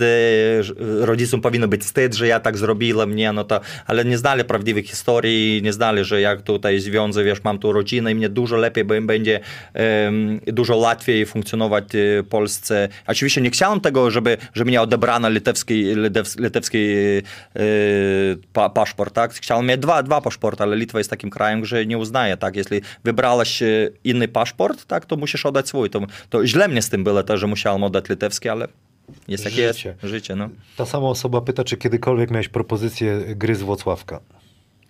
Speaker 2: że rodzicom powinno być wstyd, że ja tak zrobiłem, nie, no to, ale nie znali prawdziwych historii, nie znali, że jak tutaj związek, wiesz, mam tu rodzinę i mnie dużo lepiej b- będzie, em, dużo łatwiej funkcjonować w Polsce. Oczywiście nie chciałem tego, żeby, żeby mnie odebrano litewski, litewski, e, pa, paszport, tak? Chciałem mieć dwa, dwa paszporty, ale Litwa jest takim krajem, że nie uznaje, tak? Jeśli wybrała e, inny paszport, tak, to musisz oddać swój. To, to źle mnie z tym było też, że musiałem oddać litewski, ale jest jest.
Speaker 1: Życie.
Speaker 2: Życie, no.
Speaker 1: Ta sama osoba pyta, czy kiedykolwiek miałeś propozycję gry z Włocławka.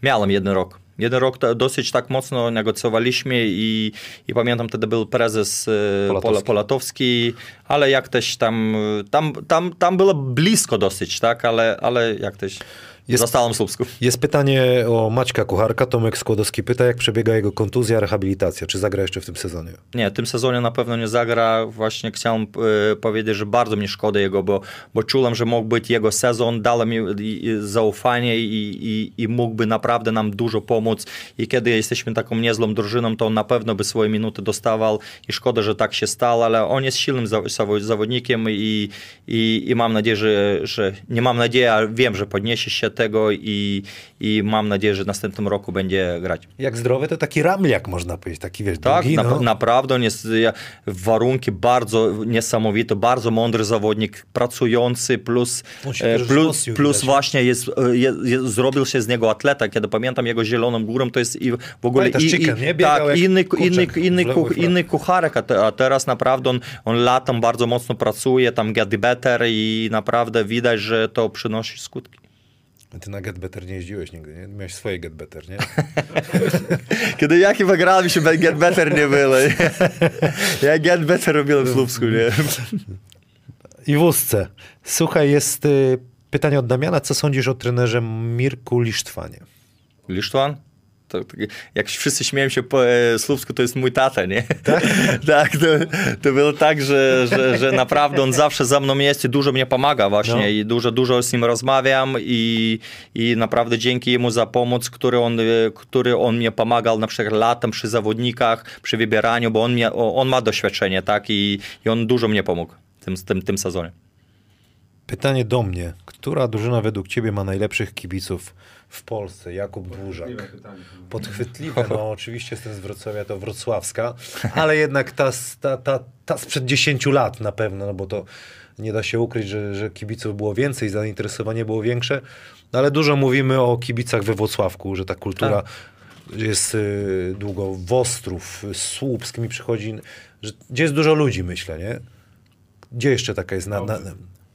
Speaker 2: Miałem jeden rok. Jeden rok dosyć tak mocno negocjowaliśmy i, i pamiętam wtedy był prezes e,
Speaker 1: Polatowski.
Speaker 2: Pola, Polatowski, ale jak też tam, tam, tam, tam było blisko dosyć, tak, ale, ale jak też
Speaker 1: Jest-
Speaker 2: zostałem w Słupsku.
Speaker 1: Jest pytanie o Maćka Kucharka. Tomek Skłodowski pyta, jak przebiega jego kontuzja, rehabilitacja. Czy zagra jeszcze w tym sezonie?
Speaker 2: Nie, w tym sezonie na pewno nie zagra. Właśnie chciałem e, powiedzieć, że bardzo mi szkoda jego, bo, bo czułem, że mógł być jego sezon, dał mi zaufanie i, i, i mógłby naprawdę nam dużo pomóc. I kiedy jesteśmy taką niezłą drużyną, to on na pewno by swoje minuty dostawał i szkoda, że tak się stało, ale on jest silnym zaw- zawo- zawodnikiem i, i, i mam nadzieję, że, że nie mam nadziei, ale wiem, że podniesie się tego i, i mam nadzieję, że w następnym roku będzie grać.
Speaker 1: Jak zdrowy, to taki ramliak, można powiedzieć. Taki, wiesz,
Speaker 2: Tak,
Speaker 1: długi,
Speaker 2: na,
Speaker 1: no.
Speaker 2: naprawdę on jest ja- warunki bardzo niesamowite, bardzo mądry zawodnik, pracujący, plus, e, plus, plus właśnie jest, e, zrobił się z niego atleta, kiedy pamiętam jego zieloną górą, to jest i w ogóle i,
Speaker 1: Chicken,
Speaker 2: i, tak, inny,
Speaker 1: kurczak
Speaker 2: inny, inny, kuch, inny kucharek, a, a teraz naprawdę on, on latem bardzo mocno pracuje, tam get better i naprawdę widać, że to przynosi skutki.
Speaker 1: Ty na Get Better nie jeździłeś nigdy, nie? Miałeś swoje Get Better, nie?
Speaker 2: Kiedy ja chyba grałem, się get better nie było. Ja get better robiłem w Słupsku, nie?
Speaker 1: I wózce. Słuchaj, jest y, pytanie od Damiana. Co sądzisz o trenerze Mirku Lisztwanie?
Speaker 2: Lisztwan? To, to, jak wszyscy śmieją się po e, Słupsku, to jest mój tata, nie? Tak? tak, to, to było tak, że, że, że naprawdę on zawsze za mną jest i dużo mnie pomaga właśnie
Speaker 1: No.
Speaker 2: i dużo, dużo z nim rozmawiam i, i naprawdę dzięki jemu za pomoc, który on, e, który on mnie pomagał na przykład latem przy zawodnikach, przy wybieraniu, bo on, mnie, on ma doświadczenie, tak? I, i on dużo mnie pomógł w tym, tym, tym sezonie.
Speaker 1: Pytanie do mnie. Która drużyna według ciebie ma najlepszych kibiców w Polsce? Jakub Dłużak. Podchwytliwe, no oczywiście jestem z Wrocławia, to wrocławska, ale jednak ta, z- ta, ta, ta sprzed 10 lat na pewno, no bo to nie da się ukryć, że, że kibiców było więcej, zainteresowanie było większe, no ale dużo mówimy o kibicach we Wrocławku, że ta kultura jest y, długo, Wostrów, Słupsk mi przychodzi, że, gdzie jest dużo ludzi myślę, nie? Gdzie jeszcze taka jest, na, na,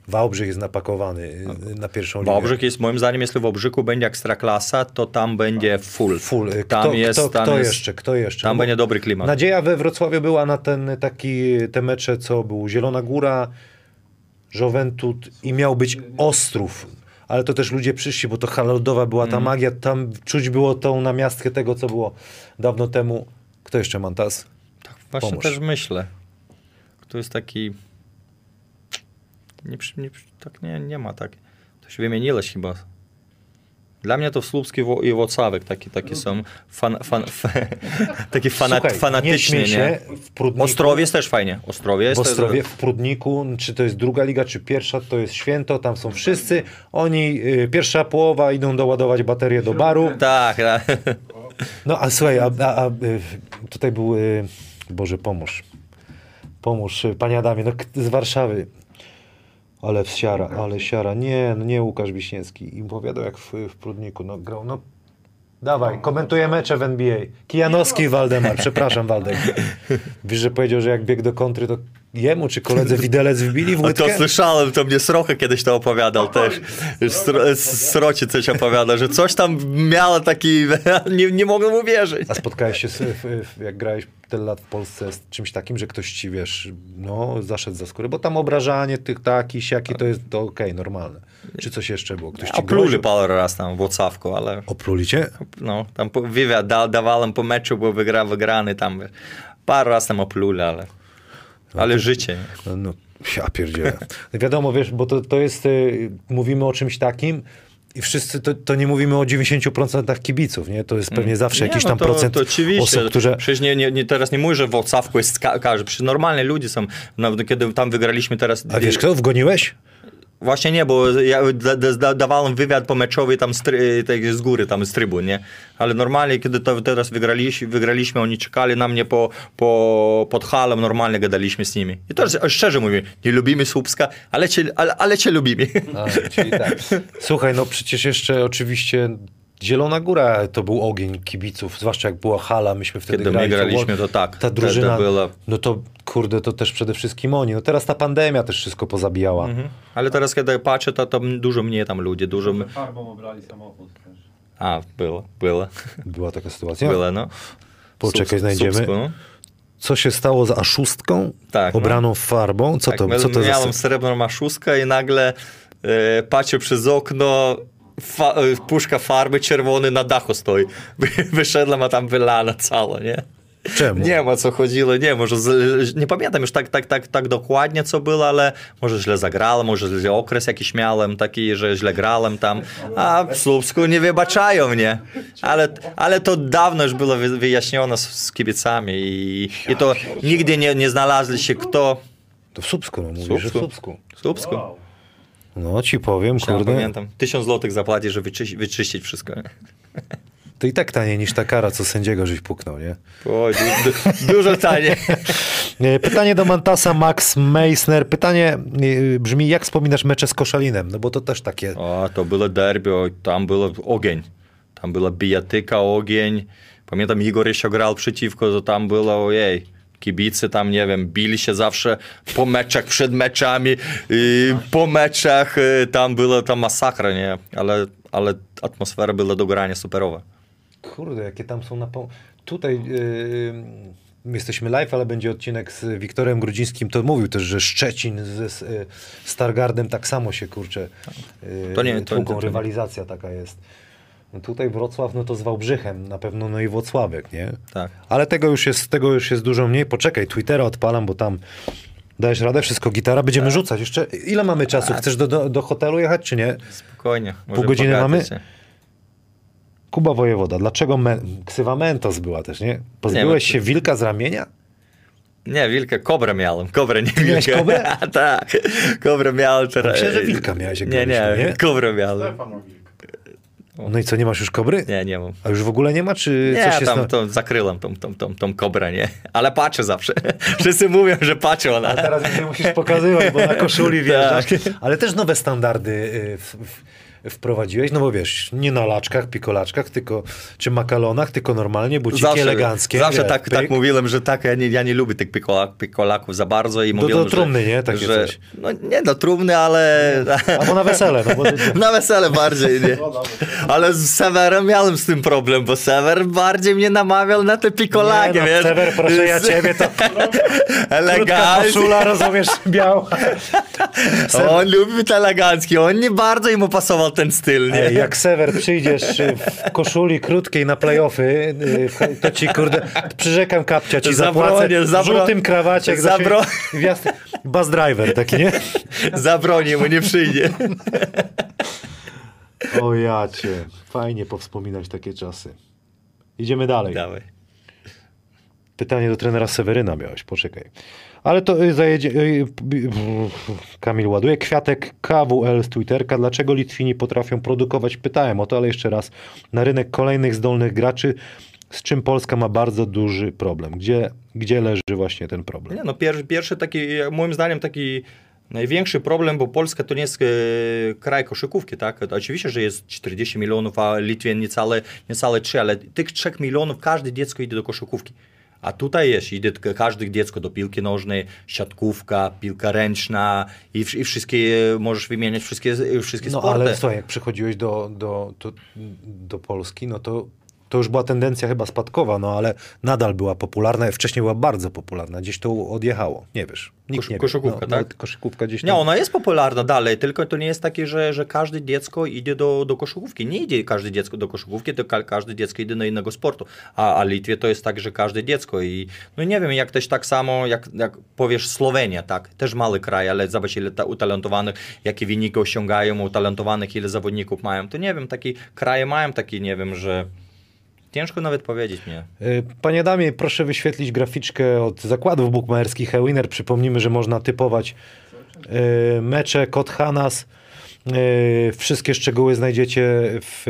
Speaker 1: Wałbrzych jest napakowany y, na pierwszą ligę.
Speaker 2: Wałbrzych jest, moim zdaniem, jeśli w Wałbrzychu będzie ekstraklasa, to tam będzie full.
Speaker 1: Full.
Speaker 2: Tam
Speaker 1: Kto,
Speaker 2: jest,
Speaker 1: kto,
Speaker 2: tam
Speaker 1: kto
Speaker 2: jest,
Speaker 1: jeszcze? Kto jeszcze?
Speaker 2: Tam
Speaker 1: No
Speaker 2: będzie dobry klimat.
Speaker 1: Nadzieja we Wrocławiu była na ten taki, te mecze, co był Zielona Góra, Żowentut i miał być Ostrów. Ale to też ludzie przyszli, bo to halodowa była ta magia, tam czuć było tą namiastkę tego, co było dawno temu. Kto jeszcze, Mantas?
Speaker 2: Właśnie
Speaker 1: Pomóż.
Speaker 2: też myślę. To jest taki... Nie, nie, tak nie, nie ma tak. To się wymieniłeś chyba. Dla mnie to Słupski wo- i Włocławek taki, taki są fan, fan, taki fana,
Speaker 1: Słuchaj, nie
Speaker 2: fanatyczny. Nie,
Speaker 1: się, w Prudniku,
Speaker 2: Ostrowiec też fajnie. Ostrowiec
Speaker 1: w
Speaker 2: też-
Speaker 1: Ostrowie, w Prudniku, czy to jest druga liga, czy pierwsza, to jest święto, tam są wszyscy. Oni, y, pierwsza połowa, idą doładować baterię do baru.
Speaker 2: Tak, tak.
Speaker 1: No a słuchaj, a, a, a y, tutaj był, y, Boże pomóż, pomóż, y, panie Adamie, no z Warszawy. Ale siara, ale siara. Nie, no nie Łukasz Wiśniewski. I opowiadał jak w, w Prudniku, no grał, no dawaj, komentuję mecze w NBA. Kijanowski Waldemar, przepraszam Waldek. Wiesz, że powiedział, że jak biegł do kontry, to jemu czy koledze widelec wbili w
Speaker 2: A to
Speaker 1: łydkę?
Speaker 2: słyszałem, to mnie Srocha kiedyś to opowiadał też. Sro- Sroci coś opowiada, że coś tam miało taki, nie, nie mogłem uwierzyć.
Speaker 1: A spotkałeś się, z, jak grałeś tyle lat w Polsce z czymś takim, że ktoś ci, wiesz, no, zaszedł za skórę, bo tam obrażanie tych taki, siaki, to jest to okej, normalne. Czy coś jeszcze było? Ktoś ci
Speaker 2: Opluli
Speaker 1: groził?
Speaker 2: parę raz tam w Włocławku, ale
Speaker 1: Opluli cię?
Speaker 2: no, tam wywiad da, dawałem po meczu, bo wygra, wygrany tam. Parę raz tam opluli, ale, ale życie.
Speaker 1: No, no ja pierdzielę. Wiadomo, wiesz, bo to, to jest, y, mówimy o czymś takim i wszyscy, to, to nie mówimy o 90% kibiców, nie? To jest pewnie zawsze
Speaker 2: Nie,
Speaker 1: jakiś
Speaker 2: no
Speaker 1: tam
Speaker 2: to,
Speaker 1: procent
Speaker 2: to oczywiście.
Speaker 1: osób, które...
Speaker 2: Przecież nie, nie, nie, teraz nie mówię, że w Włocławku jest ka- każdy. Przecież normalni ludzie są. Nawet kiedy tam wygraliśmy teraz...
Speaker 1: A wiesz kto, wgoniłeś?
Speaker 2: Właśnie nie, bo ja da, da, dawałem wywiad pomeczowy tam z, tak z góry, tam z trybun, nie? Ale normalnie, kiedy to teraz wygraliśmy, wygraliśmy, oni czekali na mnie po, po, pod halem, normalnie gadaliśmy z nimi. I to szczerze mówię, nie lubimy Słupska, ale cię, ale, ale cię lubimy.
Speaker 1: A, tak. Słuchaj, no przecież jeszcze oczywiście Zielona Góra to był ogień kibiców, zwłaszcza jak była hala, myśmy wtedy
Speaker 2: Kiedy my
Speaker 1: grali.
Speaker 2: graliśmy, to tak,
Speaker 1: Ta drużyna,
Speaker 2: było-
Speaker 1: no to kurde, to też przede wszystkim oni. No teraz ta pandemia też wszystko pozabijała.
Speaker 2: Mhm. Ale teraz, kiedy patrzę, to tam dużo mniej tam ludzi, dużo...
Speaker 3: Farbą obrali samochód też.
Speaker 2: A, było, było,
Speaker 1: Była taka sytuacja.
Speaker 2: było, no.
Speaker 1: Poczekaj, znajdziemy.
Speaker 2: Słupsku, no.
Speaker 1: Co się stało z aszustką
Speaker 2: Tak, no.
Speaker 1: obraną farbą? Co
Speaker 2: Tak,
Speaker 1: to,
Speaker 2: my-
Speaker 1: co to
Speaker 2: miałem
Speaker 1: za...
Speaker 2: srebrną maszuskę i nagle e, patrzę przez okno, fa, e, puszka farby czerwony na dachu stoi. Wyszedłem, a tam wylana cała, nie?
Speaker 1: Czemu?
Speaker 2: Nie o co chodziło, nie, może, z, nie pamiętam już tak, tak, tak, tak dokładnie, co było, ale może źle zagrałem, może źle okres jakiś miałem taki, że źle grałem tam, a w Słupsku nie wybaczają mnie. Ale, ale to dawno już było wy- wyjaśnione z, z kibicami i, i to nigdy nie, nie znalazli się kto...
Speaker 1: To w Słupsku, no mówisz, że w
Speaker 2: Słupsku.
Speaker 1: Słupsku.
Speaker 2: W Słupsku.
Speaker 1: No ci powiem,
Speaker 2: Ja
Speaker 1: kurde,
Speaker 2: pamiętam. Tysiąc złotych zapłaci, żeby wyczyś, wyczyścić wszystko.
Speaker 1: to i tak taniej niż ta kara, co sędziego żeś puknął, nie?
Speaker 2: Oj, du, du, dużo taniej.
Speaker 1: Pytanie do Mantasa, Max Meissner. Pytanie e, brzmi, jak wspominasz mecze z Koszalinem? No bo to też takie...
Speaker 2: O, to było derby, tam było ogień. Tam była bijatyka, ogień. Pamiętam, Igor jeszcze grał przeciwko, to tam było, ojej, kibice tam, nie wiem, bili się zawsze po meczach, przed meczami, i po meczach, y, tam była ta masakra, nie? Ale, ale atmosfera była do grania superowa.
Speaker 1: Kurde, jakie tam są na... Tutaj yy, jesteśmy live, ale będzie odcinek z Wiktorem Grudzińskim. To mówił też, że Szczecin z, z y, Stargardem tak samo się, kurczę,
Speaker 2: To nie- to-
Speaker 1: tłuką,
Speaker 2: to- to
Speaker 1: rywalizacja taka jest. No tutaj Wrocław, no to z Wałbrzychem, na pewno, no i Włocławek, nie?
Speaker 2: Tak.
Speaker 1: Ale tego już jest, tego już jest dużo mniej. Poczekaj, Twittera odpalam, bo tam dajesz radę, wszystko gitara, będziemy
Speaker 2: Tak.
Speaker 1: rzucać. Jeszcze ile mamy czasu? Chcesz do, do, do hotelu jechać, czy nie?
Speaker 2: Spokojnie.
Speaker 1: Pół godziny mamy?
Speaker 2: się.
Speaker 1: Kuba Wojewoda, dlaczego me, ksywa Mentos była też, nie? Pozbyłeś
Speaker 2: Nie,
Speaker 1: się wilka z ramienia?
Speaker 2: Nie, wilka, kobrę miałem, kobrę, nie
Speaker 1: miałeś
Speaker 2: wilka.
Speaker 1: kobrę?
Speaker 2: tak, kobrę miałem teraz.
Speaker 1: Myślałem, że wilka miałeś, jak
Speaker 2: Nie, nie,
Speaker 1: nie?
Speaker 2: kobrę miałem.
Speaker 3: Stefan Ogilk.
Speaker 1: No i co, nie masz już kobry?
Speaker 2: Nie, nie mam.
Speaker 1: A już w ogóle nie ma, czy
Speaker 2: Nie,
Speaker 1: coś jest
Speaker 2: tam
Speaker 1: na...
Speaker 2: to zakryłem tą, tą, tą, tą kobrę, nie? Ale patrzę zawsze. Wszyscy mówią, że patrzą na...
Speaker 1: A teraz nie musisz pokazywać, bo na koszuli wjeżdżasz.
Speaker 2: Tak.
Speaker 1: Ale też nowe standardy y, w, w, wprowadziłeś, no bo wiesz, nie na laczkach, pikolaczkach, tylko, czy makalonach, tylko normalnie, buciki eleganckie.
Speaker 2: Zawsze
Speaker 1: wiesz,
Speaker 2: tak,
Speaker 1: pyk.
Speaker 2: tak mówiłem, że tak, ja nie, ja nie lubię tych pikolak, pikolaków za bardzo i mówiłem,
Speaker 1: do trumny,
Speaker 2: że,
Speaker 1: nie? Takie
Speaker 2: że,
Speaker 1: coś.
Speaker 2: No nie do trumny, ale...
Speaker 1: Albo na wesele, no bo...
Speaker 2: Na wesele bardziej, nie? Ale z Severem miałem z tym problem, bo Sever bardziej mnie namawiał na te pikolaki,
Speaker 1: Nie, no,
Speaker 2: wiesz?
Speaker 1: Sewer, proszę ja ciebie, to
Speaker 2: Elegancki.
Speaker 1: koszula, rozumiesz, biała.
Speaker 2: On lubi te elegancki, on nie bardzo mu pasował ten styl, nie?
Speaker 1: Ej, jak Sewer przyjdziesz w koszuli krótkiej na playoffy, y, to ci kurde, przyrzekam kapcia, ci zapłacę
Speaker 2: Zabronię,
Speaker 1: w
Speaker 2: zabro-
Speaker 1: żółtym krawacie.
Speaker 2: zabro-
Speaker 1: gwiazdy- Bus driver taki, nie?
Speaker 2: Zabroni mu, nie przyjdzie.
Speaker 1: O jacie, fajnie powspominać takie czasy. Idziemy dalej.
Speaker 2: Dawaj.
Speaker 1: Pytanie do trenera Seweryna miałeś, poczekaj. Ale to y, zajedzie... y, b- Kamil ładuje. Kwiatek KWL z Twitterka. Dlaczego Litwini potrafią produkować? Pytałem o to, ale jeszcze raz. Na rynek kolejnych zdolnych graczy, z czym Polska ma bardzo duży problem. Gdzie, gdzie leży właśnie ten problem?
Speaker 2: Nie, no pierwszy, pierwszy taki, moim zdaniem taki największy problem, bo Polska to nie jest e, kraj koszykówki, tak? Oczywiście, że jest 40 milionów, a Litwie niecałe, niecałe 3, ale tych 3 milionów każde dziecko idzie do koszykówki. A tutaj jest, idzie każde dziecko do piłki nożnej, siatkówka, piłka ręczna i, i wszystkie, możesz wymieniać wszystkie, wszystkie
Speaker 1: No
Speaker 2: sporty.
Speaker 1: ale słuchaj, jak przychodziłeś do, do, do, do Polski, no to to już była tendencja chyba spadkowa, no ale nadal była popularna. Wcześniej była bardzo popularna. Gdzieś to odjechało. Nie wiesz. Nikt
Speaker 2: Kosz-
Speaker 1: nie
Speaker 2: koszykówka,
Speaker 1: no,
Speaker 2: tak?
Speaker 1: no, Koszykówka gdzieś tam.
Speaker 2: Nie, ona jest popularna dalej, tylko to nie jest takie, że, że każde dziecko idzie do, do koszykówki. Nie idzie każde dziecko do koszykówki, tylko ka- każde dziecko idzie do innego sportu. A, a Litwie to jest tak, że każde dziecko i no nie wiem, jak też tak samo, jak, jak powiesz Słowenia, tak, też mały kraj, ale zobacz ile ta, utalentowanych, jakie wyniki osiągają, utalentowanych, ile zawodników mają. To nie wiem, takie kraje mają takie, nie wiem, że ciężko nawet powiedzieć mnie.
Speaker 1: Y, Panie Damie, proszę wyświetlić graficzkę od zakładów bukmacherskich Ewiner. Przypomnimy, że można typować y, mecze, kod Hanas. Y, Wszystkie szczegóły znajdziecie, w,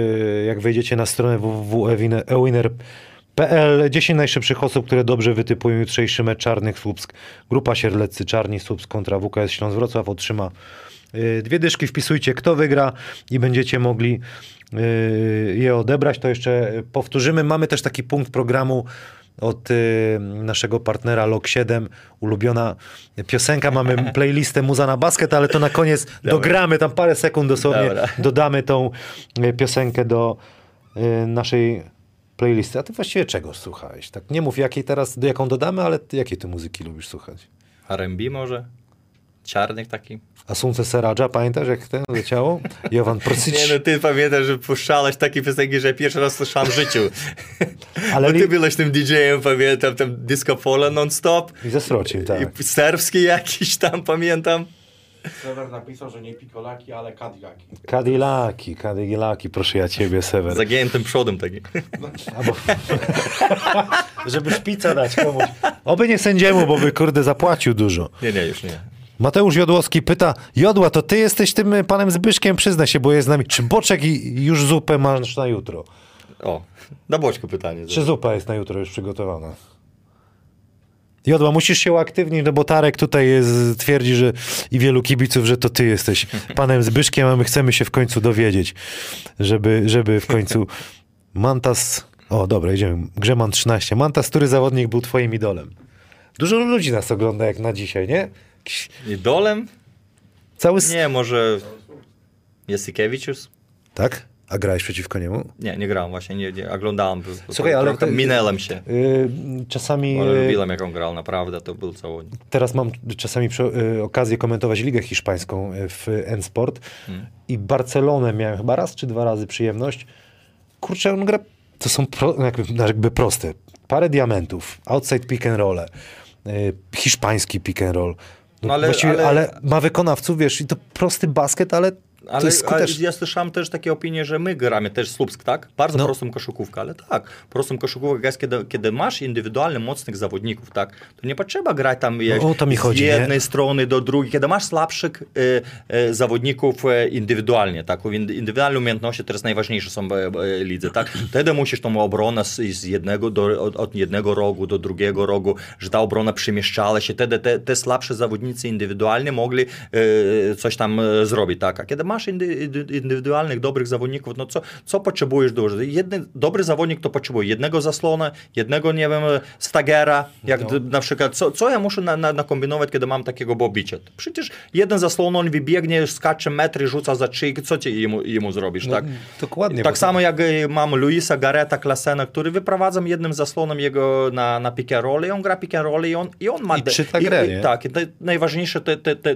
Speaker 1: jak wejdziecie na stronę www.ewiner.pl. 10 najszybszych osób, które dobrze wytypują jutrzejszy mecz Czarnych Słupsk. Grupa Sierleccy Czarni Słupsk kontra WKS Śląsk Wrocław otrzyma Dwie dyszki wpisujcie, kto wygra i będziecie mogli je odebrać. To jeszcze powtórzymy. Mamy też taki punkt programu od y, naszego partnera Lok7, ulubiona piosenka. Mamy playlistę Muza na basket, ale to na koniec dogramy, tam parę sekund dosłownie
Speaker 2: Dobra.
Speaker 1: dodamy tą y, piosenkę do y, naszej playlisty. A ty właściwie czego słuchałeś? Tak nie mów jakiej teraz, jaką dodamy, ale jakiej ty muzyki lubisz słuchać?
Speaker 2: R&B może? Czarnych taki?
Speaker 1: A Słońce Seradża, pamiętasz jak ten leciało? Jovan Prosyć.
Speaker 2: Nie no, ty pamiętasz, że puszczałeś takie piosenki, że pierwszy raz słyszałem w życiu.
Speaker 1: Ale
Speaker 2: Bo ty
Speaker 1: li-
Speaker 2: byłeś tym DJ-em, pamiętam, tam disco polo non-stop.
Speaker 1: I ze Srocin, tak.
Speaker 2: I serbski jakiś tam, pamiętam.
Speaker 3: Sewer napisał, że nie pikolaki, ale kadilaki.
Speaker 1: Cadillaki, Cadillaki, proszę ja ciebie, Sewer.
Speaker 2: Zagięłem tym przodem taki.
Speaker 1: Albo... Żeby szpica dać komuś. Oby nie sędziemu, bo by kurde zapłacił dużo.
Speaker 2: Nie, nie, już nie.
Speaker 1: Mateusz Jodłowski pyta, Jodła, to ty jesteś tym panem Zbyszkiem, przyznaj się, bo jest z nami. Czy boczek i już zupę masz na jutro?
Speaker 2: O, na boczku pytanie.
Speaker 1: Czy zupa jest na jutro już przygotowana? Jodła, musisz się uaktywnić, no bo Tarek tutaj jest, twierdzi, że i wielu kibiców, że to ty jesteś panem Zbyszkiem, a my chcemy się w końcu dowiedzieć, żeby, żeby w końcu Mantas... O, dobra, idziemy. Grzeman 13. Mantas, który zawodnik był twoim idolem? Dużo ludzi nas ogląda jak na dzisiaj, nie? Jakiś
Speaker 2: Idolem?
Speaker 1: Cały... s-
Speaker 2: Nie, może Jasikevičius?
Speaker 1: Tak? A grałeś przeciwko niemu?
Speaker 2: Nie, nie grałem właśnie, nie, nie oglądałem.
Speaker 1: Słuchaj, ale
Speaker 2: trochę
Speaker 1: to-
Speaker 2: minęłem się.
Speaker 1: Yy, czasami...
Speaker 2: Ale
Speaker 1: yy,
Speaker 2: lubiłem jak on grał, naprawdę, to był zawodnik.
Speaker 1: Teraz mam czasami przy, y, okazję komentować Ligę Hiszpańską y, w N-Sport i Barcelonę miałem chyba raz czy dwa razy przyjemność. Kurczę, on gra, to są pro, no jakby, jakby proste. Parę diamentów, outside pick and roll, y, hiszpański pick and roll. No,
Speaker 2: ale-
Speaker 1: ale,
Speaker 2: ale-
Speaker 1: ma wykonawców, wiesz, i to prosty basket, ale,
Speaker 2: Ale,
Speaker 1: skuteczne.
Speaker 2: ja słyszałem też takie opinie, że my gramy też Słupsk, tak? Bardzo
Speaker 1: No.
Speaker 2: prostą koszykówkę, ale tak. Prostą koszykówkę jest, kiedy, kiedy masz indywidualnie mocnych zawodników, tak? To nie potrzeba grać tam jak,
Speaker 1: o to mi chodzi,
Speaker 2: z
Speaker 1: nie?
Speaker 2: jednej strony do drugiej. Kiedy masz słabszych e, e, zawodników e, indywidualnie, tak? Indy- Indywidualne umiejętności teraz najważniejsze są w e, lidze, tak? Wtedy musisz tą obronę z, z jednego do, od, od jednego rogu do drugiego rogu, że ta obrona przemieszczała się. Wtedy te, te słabsze zawodnicy indywidualnie mogli e, coś tam e, zrobić, tak? A kiedy masz indy, indywidualnych, dobrych zawodników, no co, co potrzebujesz dużo? Jeden, dobry zawodnik to potrzebuje jednego zaslona, jednego, nie wiem, stagera, jak
Speaker 1: No.
Speaker 2: na przykład, co, co ja muszę na, na, nakombinować, kiedy mam takiego bobicia? Przecież jeden zaslon, on wybiegnie, skacze metry, rzuca za trzy, co ty jemu, jemu zrobisz,
Speaker 1: No,
Speaker 2: tak?
Speaker 1: dokładnie, bo
Speaker 2: Tak samo jak y, mam Luisa Gareta Klasena, który wyprowadzam jednym zaslonem jego na, na pick and roll i on gra pick and roll i on, i on ma...
Speaker 1: I czyta grę, nie?
Speaker 2: Tak, i najważniejsze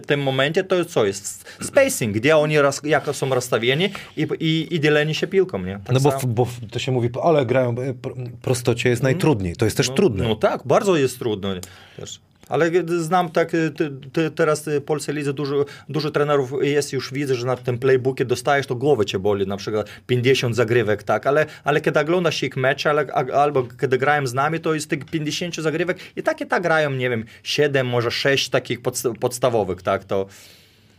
Speaker 2: w tym momencie to co jest? Spacing, gdzie oni roz, jak są rozstawieni i, i, i dzielenie się piłką, nie? Tak
Speaker 1: No bo, w- bo to się mówi, ale grają, pr- prostocie jest najtrudniej, to jest też trudne.
Speaker 2: No tak, bardzo jest trudno też. Ale znam tak, y, ty, ty, teraz y, w Polsce lidze dużo, dużo trenerów jest, już widzę, że na tym playbookie dostajesz, to głowę cię boli, na przykład 50 zagrywek, tak, ale, ale kiedy oglądasz ich mecze, ale, albo kiedy grają z nami, to jest tych 50 zagrywek i tak i tak grają, nie wiem, 7, może 6 takich podsta- podstawowych, tak, to...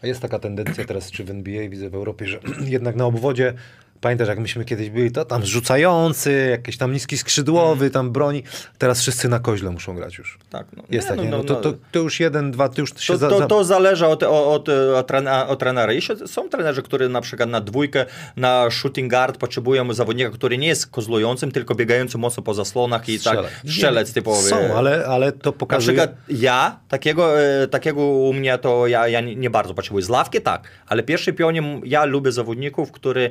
Speaker 1: A jest taka tendencja teraz, czy w NBA, widzę w Europie, że jednak na obwodzie, pamiętasz jak myśmy kiedyś byli, to tam zrzucający, jakiś tam niski skrzydłowy, tam broni. Teraz wszyscy na koźle muszą grać już.
Speaker 2: Tak, no,
Speaker 1: Jest
Speaker 2: nie,
Speaker 1: tak, nie?
Speaker 2: no,
Speaker 1: No,
Speaker 2: no,
Speaker 1: to, to, to już jeden, dwa, to już się
Speaker 2: To,
Speaker 1: za,
Speaker 2: to, to zależy od, od, od, trena- od trenera. Jeszcze są trenerzy, którzy na przykład na dwójkę, na shooting guard potrzebują zawodnika, który nie jest kozlującym, tylko biegającym mocno po zaslonach i tak strzelec typowy.
Speaker 1: Są, ale, ale to
Speaker 2: Na
Speaker 1: pokazuje...
Speaker 2: przykład ja, takiego, e, takiego u mnie to ja, ja nie, nie bardzo potrzebuję. Z ławki tak, ale pierwszy pionie ja lubię zawodników, które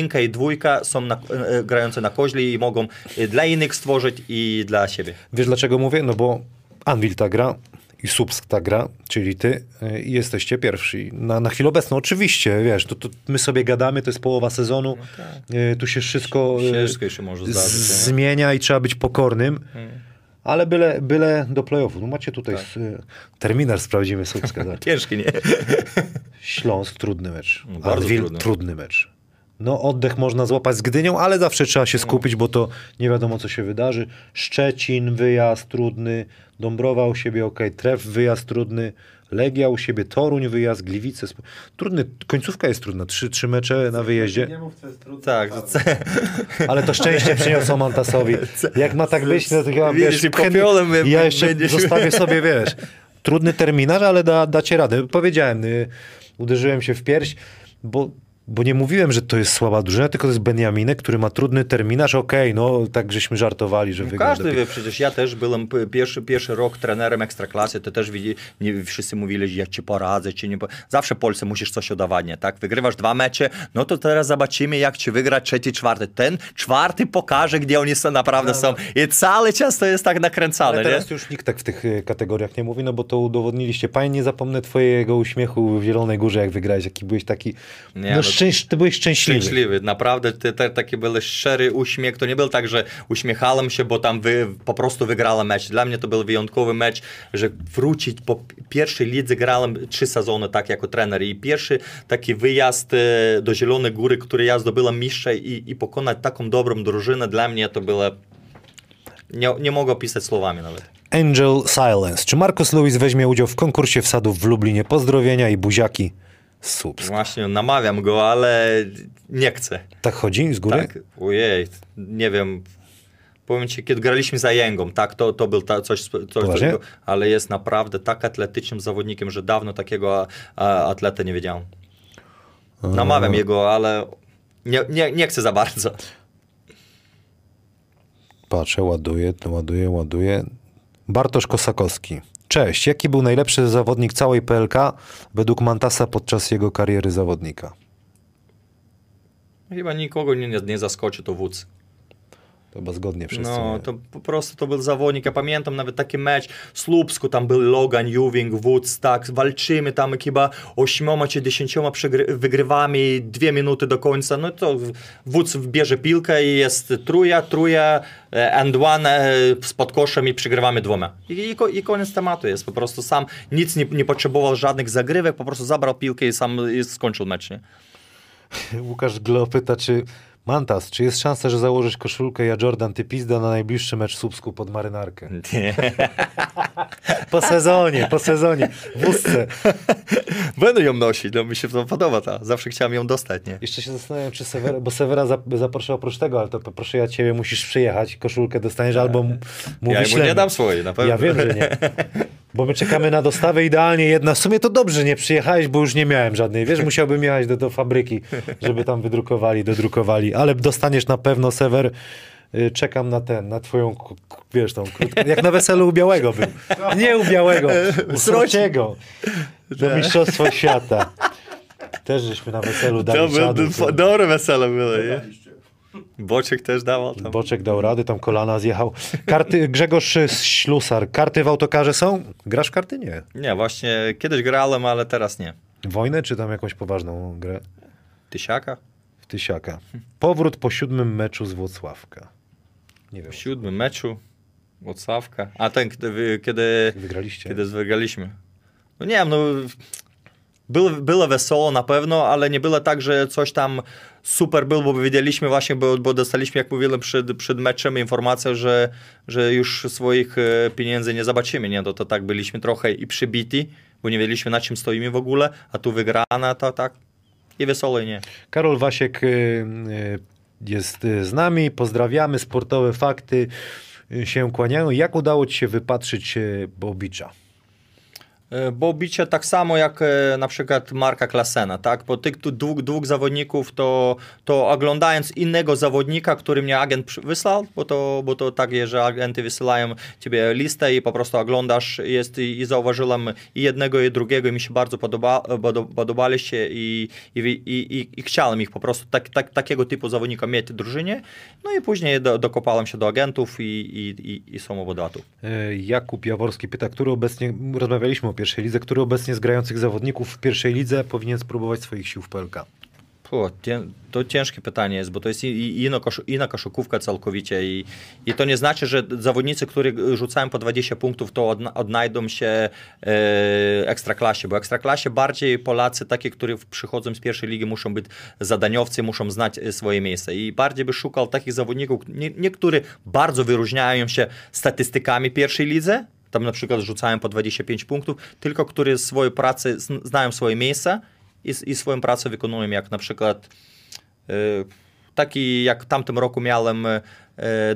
Speaker 2: jedynka i dwójka są na, e, grające na koźli i mogą e, dla innych stworzyć i dla siebie.
Speaker 1: Wiesz dlaczego mówię? No bo Anvil ta gra i Subsk ta gra, czyli ty i jesteście pierwsi. Na, na chwilę obecną oczywiście, wiesz, to, to my sobie gadamy, to jest połowa sezonu, y, tu się wszystko,
Speaker 2: Wszystko jeszcze może
Speaker 1: z-
Speaker 2: zdarzyć. nie?
Speaker 1: zmienia i trzeba być pokornym. Ale byle, byle do playoffu. No macie tutaj
Speaker 2: Tak.
Speaker 1: terminarz, sprawdzimy Subska.
Speaker 2: Ciężki, nie?
Speaker 1: Śląsk, trudny mecz.
Speaker 2: No, bardzo
Speaker 1: Anwil,
Speaker 2: trudny.
Speaker 1: trudny mecz. No oddech można złapać z Gdynią, ale zawsze trzeba się skupić, bo to nie wiadomo co się wydarzy. Szczecin, wyjazd trudny, Dąbrowa u siebie ok, Tref, wyjazd trudny, Legia u siebie, Toruń, wyjazd, Gliwice. Trudny, końcówka jest trudna, trzy, trzy mecze na wyjeździe,
Speaker 3: Nie mów, co jest trudne.
Speaker 2: Tak,
Speaker 1: ale to szczęście przyniosło Mantasowi. Jak ma tak być, no to chyba wiesz,
Speaker 2: popiołem
Speaker 1: ja jeszcze
Speaker 2: będziesz-
Speaker 1: zostawię sobie, wiesz, trudny terminarz, ale da, dacie radę. Powiedziałem, y, uderzyłem się w pierś, bo, bo nie mówiłem, że to jest słaba drużyna, tylko to jest Beniaminek, który ma trudny terminarz. Okej, no tak żeśmy żartowali, że
Speaker 2: No,
Speaker 1: wygra.
Speaker 2: każdy wie, przecież ja też byłem pierwszy, pierwszy rok trenerem ekstraklasy, to też widzi, nie, wszyscy mówili, że ja ci poradzę, czy nie. Zawsze Polsce musisz coś udowadniać, tak? Wygrywasz dwa mecze, no to teraz zobaczymy, jak ci wygra trzeci, czwarty. Ten czwarty pokaże, gdzie oni są, naprawdę są. I cały czas to jest tak nakręcane,
Speaker 1: Ale
Speaker 2: nie?
Speaker 1: teraz już nikt tak w tych y, kategoriach nie mówi, no bo to udowodniliście. Panie, nie zapomnę twojego uśmiechu w Zielonej Górze, jak wygrałeś, jaki byłeś taki...
Speaker 2: Nie,
Speaker 1: no,
Speaker 2: no-
Speaker 1: szczęś, ty byłeś szczęśliwy.
Speaker 2: Szczęśliwy, naprawdę te, te, taki był szczery uśmiech. To nie był tak, że uśmiechałem się, bo tam wy, po prostu wygrałem mecz. Dla mnie to był wyjątkowy mecz, że wrócić po pierwszej lidze grałem trzy sezony tak jako trener i pierwszy taki wyjazd e, do Zielonej Góry, który ja zdobyłem mistrza i, i pokonać taką dobrą drużynę, dla mnie to było nie, nie mogę opisać słowami nawet.
Speaker 1: Angel Silence. Czy Marcus Lewis weźmie udział w konkursie wsadów w Lublinie? Pozdrowienia i buziaki Słupsk.
Speaker 2: Właśnie namawiam go, ale nie chcę.
Speaker 1: Tak chodzi z góry?
Speaker 2: Tak, ojej, nie wiem. Powiem ci, kiedy graliśmy za Jęgą, tak, to, to był ta, coś, coś, ale jest naprawdę tak atletycznym zawodnikiem, że dawno takiego a, a, atleta nie wiedziałem. Namawiam jego, ale nie, nie, nie chcę za bardzo.
Speaker 1: Patrzę, ładuję, ładuję, ładuję. Bartosz Kosakowski. Cześć, jaki był najlepszy zawodnik całej PLK według Mantasa podczas jego kariery zawodnika?
Speaker 2: Chyba nikogo nie, nie, zaskoczy to wódz.
Speaker 1: To chyba zgodnie wszyscy.
Speaker 2: No,
Speaker 1: nie?
Speaker 2: to po prostu to był zawodnik. Ja pamiętam nawet taki mecz w Słupsku, tam był Logan, Ewing, Woods, tak, walczymy tam chyba ośmioma czy dziesięcioma wygrywamy, dwie minuty do końca, no to Woods bierze piłkę i jest truja, truja, e, and one e, z podkoszem i przegrywamy dwoma. I, i, I koniec tematu jest, po prostu sam nic nie, nie potrzebował żadnych zagrywek, po prostu zabrał piłkę i sam i skończył mecz, nie?
Speaker 1: Łukasz Glo pyta, czy Mantas, czy jest szansa, że założysz koszulkę ja Jordan ty pizda na najbliższy mecz w Słupsku pod marynarkę? Po sezonie, po sezonie. W wózce.
Speaker 2: Będę ją nosić, no mi się to podoba ta. Zawsze chciałem ją dostać, nie?
Speaker 1: Jeszcze się zastanawiam, czy Severa, bo Severa zap- zaproszę oprócz tego, ale to poproszę ja ciebie, musisz przyjechać, koszulkę dostaniesz albo mu,
Speaker 2: Ja mu nie dam swojej, na pewno.
Speaker 1: Ja wiem, że nie. Bo my czekamy na dostawę idealnie jedna. W sumie to dobrze, nie przyjechałeś, bo już nie miałem żadnej. Wiesz, musiałbym jechać do, do fabryki, żeby tam wydrukowali, dodrukowali. Ale dostaniesz na pewno, Sewer. Y, Czekam na ten, na twoją, wiesz, tą krótką, jak na weselu u Białego był. Nie u Białego, u Srociego. Do Mistrzostwa Świata. Też żeśmy na weselu dali czadu. to-
Speaker 2: dobre wesele było, nie? Boczek też dawał tam.
Speaker 1: Boczek dał rady, tam kolana zjechał. Karty, Grzegorz Ślusar. Karty w autokarze są? Grasz w karty? Nie.
Speaker 2: Nie, właśnie kiedyś grałem, ale teraz nie.
Speaker 1: Wojnę, czy tam jakąś poważną grę?
Speaker 2: Tysiaka?
Speaker 1: Tysiaka. Powrót po siódmym meczu z Włocławka. Nie wiem,
Speaker 2: W siódmym meczu. Włocławka. A ten, kiedy, kiedy,
Speaker 1: wygraliście.
Speaker 2: kiedy wygraliśmy. No nie wiem, no... Było, było wesoło na pewno, ale nie było tak, że coś tam super było, bo wiedzieliśmy właśnie, bo, bo dostaliśmy, jak mówiłem przed, przed meczem, informację, że, że już swoich e, pieniędzy nie zobaczymy. Nie? To, to tak byliśmy trochę i przybiti, bo nie wiedzieliśmy na czym stoimy w ogóle, a tu wygrana, to tak i wesoło i nie.
Speaker 1: Karol Wasiek y, y, jest y, z nami. Pozdrawiamy. Sportowe fakty się kłaniają. Jak udało ci się wypatrzyć Bobicza?
Speaker 2: E, Bo bicie tak samo jak e, na przykład Marka Klasena, tak? Po tych dwóch, dwóch zawodników, to, to oglądając innego zawodnika, który mnie agent wysłał, bo to, bo to tak jest, że agenty wysyłają ciebie listę i po prostu oglądasz jest i, i zauważyłem i jednego i drugiego i mi się bardzo podoba, podo- podobali się i, i, i, i, chciałem ich po prostu tak, tak, takiego typu zawodnika mieć w drużynie. No i później do, dokopałem się do agentów i, i, i, i samowodatu.
Speaker 1: Y, Jakub Jaworski pyta, który obecnie, rozmawialiśmy o pierwszej lidze? Który obecnie z grających zawodników w pierwszej lidze powinien spróbować swoich sił w PLK?
Speaker 2: O, to ciężkie pytanie jest, bo to jest inna, kosz, inna koszykówka całkowicie i, i to nie znaczy, że zawodnicy, którzy rzucają po 20 punktów, to odnajdą się e, ekstraklasie, bo ekstraklasie bardziej Polacy, takie, którzy przychodzą z pierwszej ligi, muszą być zadaniowcy, muszą znać e, swoje miejsce i bardziej by szukał takich zawodników, nie, niektórzy bardzo wyróżniają się statystykami pierwszej lidze, tam na przykład rzucają po 25 punktów, tylko którzy swoją pracę, zn- znają swoje miejsce i, i swoją pracę wykonują, jak na przykład e, taki jak w tamtym roku miałem e,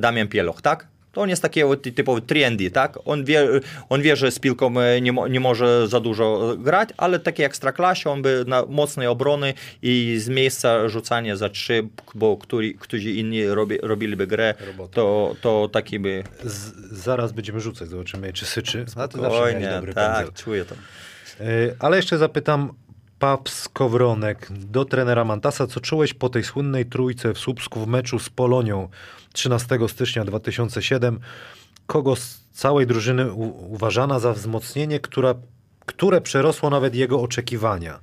Speaker 2: Damian Pieloch, tak? To on jest taki typowy trendy, tak? On wie, on wie, że z piłką e, nie, nie może za dużo grać, ale takie ekstraklasie, on by na mocnej obrony i z miejsca rzucanie za trzy, bo którzy, którzy inni robi, robiliby grę, to, to taki by
Speaker 1: Z, zaraz będziemy rzucać, zobaczymy, czy syczy. A ty zawsze
Speaker 2: spokojnie,
Speaker 1: dobry
Speaker 2: tak,
Speaker 1: pędzel.
Speaker 2: czuję to.
Speaker 1: Y, Ale jeszcze zapytam Kowronek do trenera Mantasa, co czułeś po tej słynnej trójce w Słupsku w meczu z Polonią 13 stycznia 2007? Kogo z całej drużyny uważana za wzmocnienie, która, które przerosło nawet jego oczekiwania?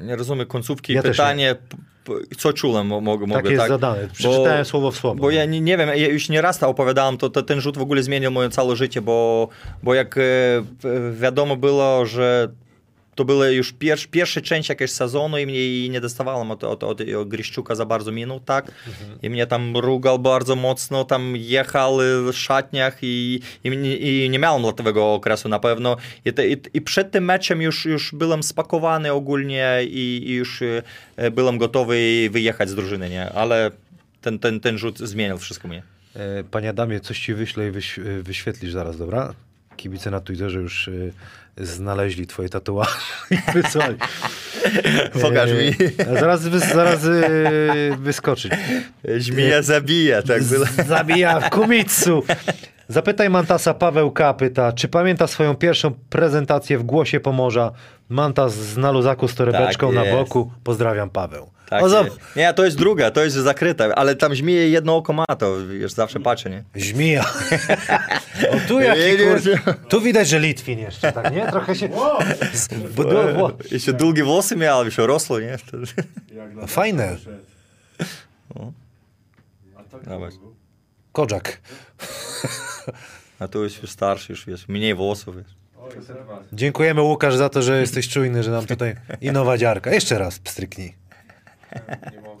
Speaker 2: Nie rozumiem końcówki
Speaker 1: Ja
Speaker 2: pytanie, co czułem, mo- mogę,
Speaker 1: Tak jest
Speaker 2: tak?
Speaker 1: zadane. Przeczytałem słowo w słowo.
Speaker 2: Bo ja nie, nie wiem, ja już nie raz to opowiadałem, to, to ten rzut w ogóle zmienił moje całe życie, bo, bo jak e, wiadomo było, że to była już pierwsza pierwsza część jakiegoś sezonu i mnie nie dostawałem od, od, od Gryszczuka za bardzo minut, tak? I mnie tam rugał bardzo mocno, tam jechał w szatniach i, i, i nie miałem tego okresu na pewno. I, te, i, I przed tym meczem już, już byłem spakowany ogólnie i, i już e, byłem gotowy wyjechać z drużyny, nie? Ale ten, ten, ten rzut zmienił wszystko mnie.
Speaker 1: E, Panie Adamie, coś ci wyślę i e, wyświetlisz zaraz, dobra? Kibice na Twitterze już znaleźli twoje tatuaże i wysłali.
Speaker 2: Pokaż
Speaker 1: E,
Speaker 2: mi.
Speaker 1: a Zaraz, zaraz e, wyskoczy.
Speaker 2: Żmija zabija, tak było.
Speaker 1: Zabija w kumitsu. Zapytaj Mantasa, Paweł K. pyta, czy pamięta swoją pierwszą prezentację w Głosie Pomorza? Mantas z na luzaku z torebeczką
Speaker 2: Tak
Speaker 1: na boku. Pozdrawiam, Paweł.
Speaker 2: Tak,
Speaker 1: o,
Speaker 2: nie, nie, to jest druga, to jest zakryte, ale tam żmije jedno oko ma, to wiesz, zawsze patrzę, nie?
Speaker 1: Żmija. o, tu jaki kur... Tu widać, że Litwin jeszcze, tak nie? Trochę się... Bo- bo- bo-
Speaker 2: Jeszcze długie włosy miał, jeszcze rosło, nie?
Speaker 1: No fajne.
Speaker 2: O. Dawaj.
Speaker 3: był?
Speaker 1: Kodzak.
Speaker 2: A tu już starszy, już wiesz, mniej włosów,
Speaker 3: Sebas.
Speaker 1: Dziękujemy Łukasz za to, że jesteś czujny, że nam tutaj i nowa dziarka. Jeszcze raz pstryknij.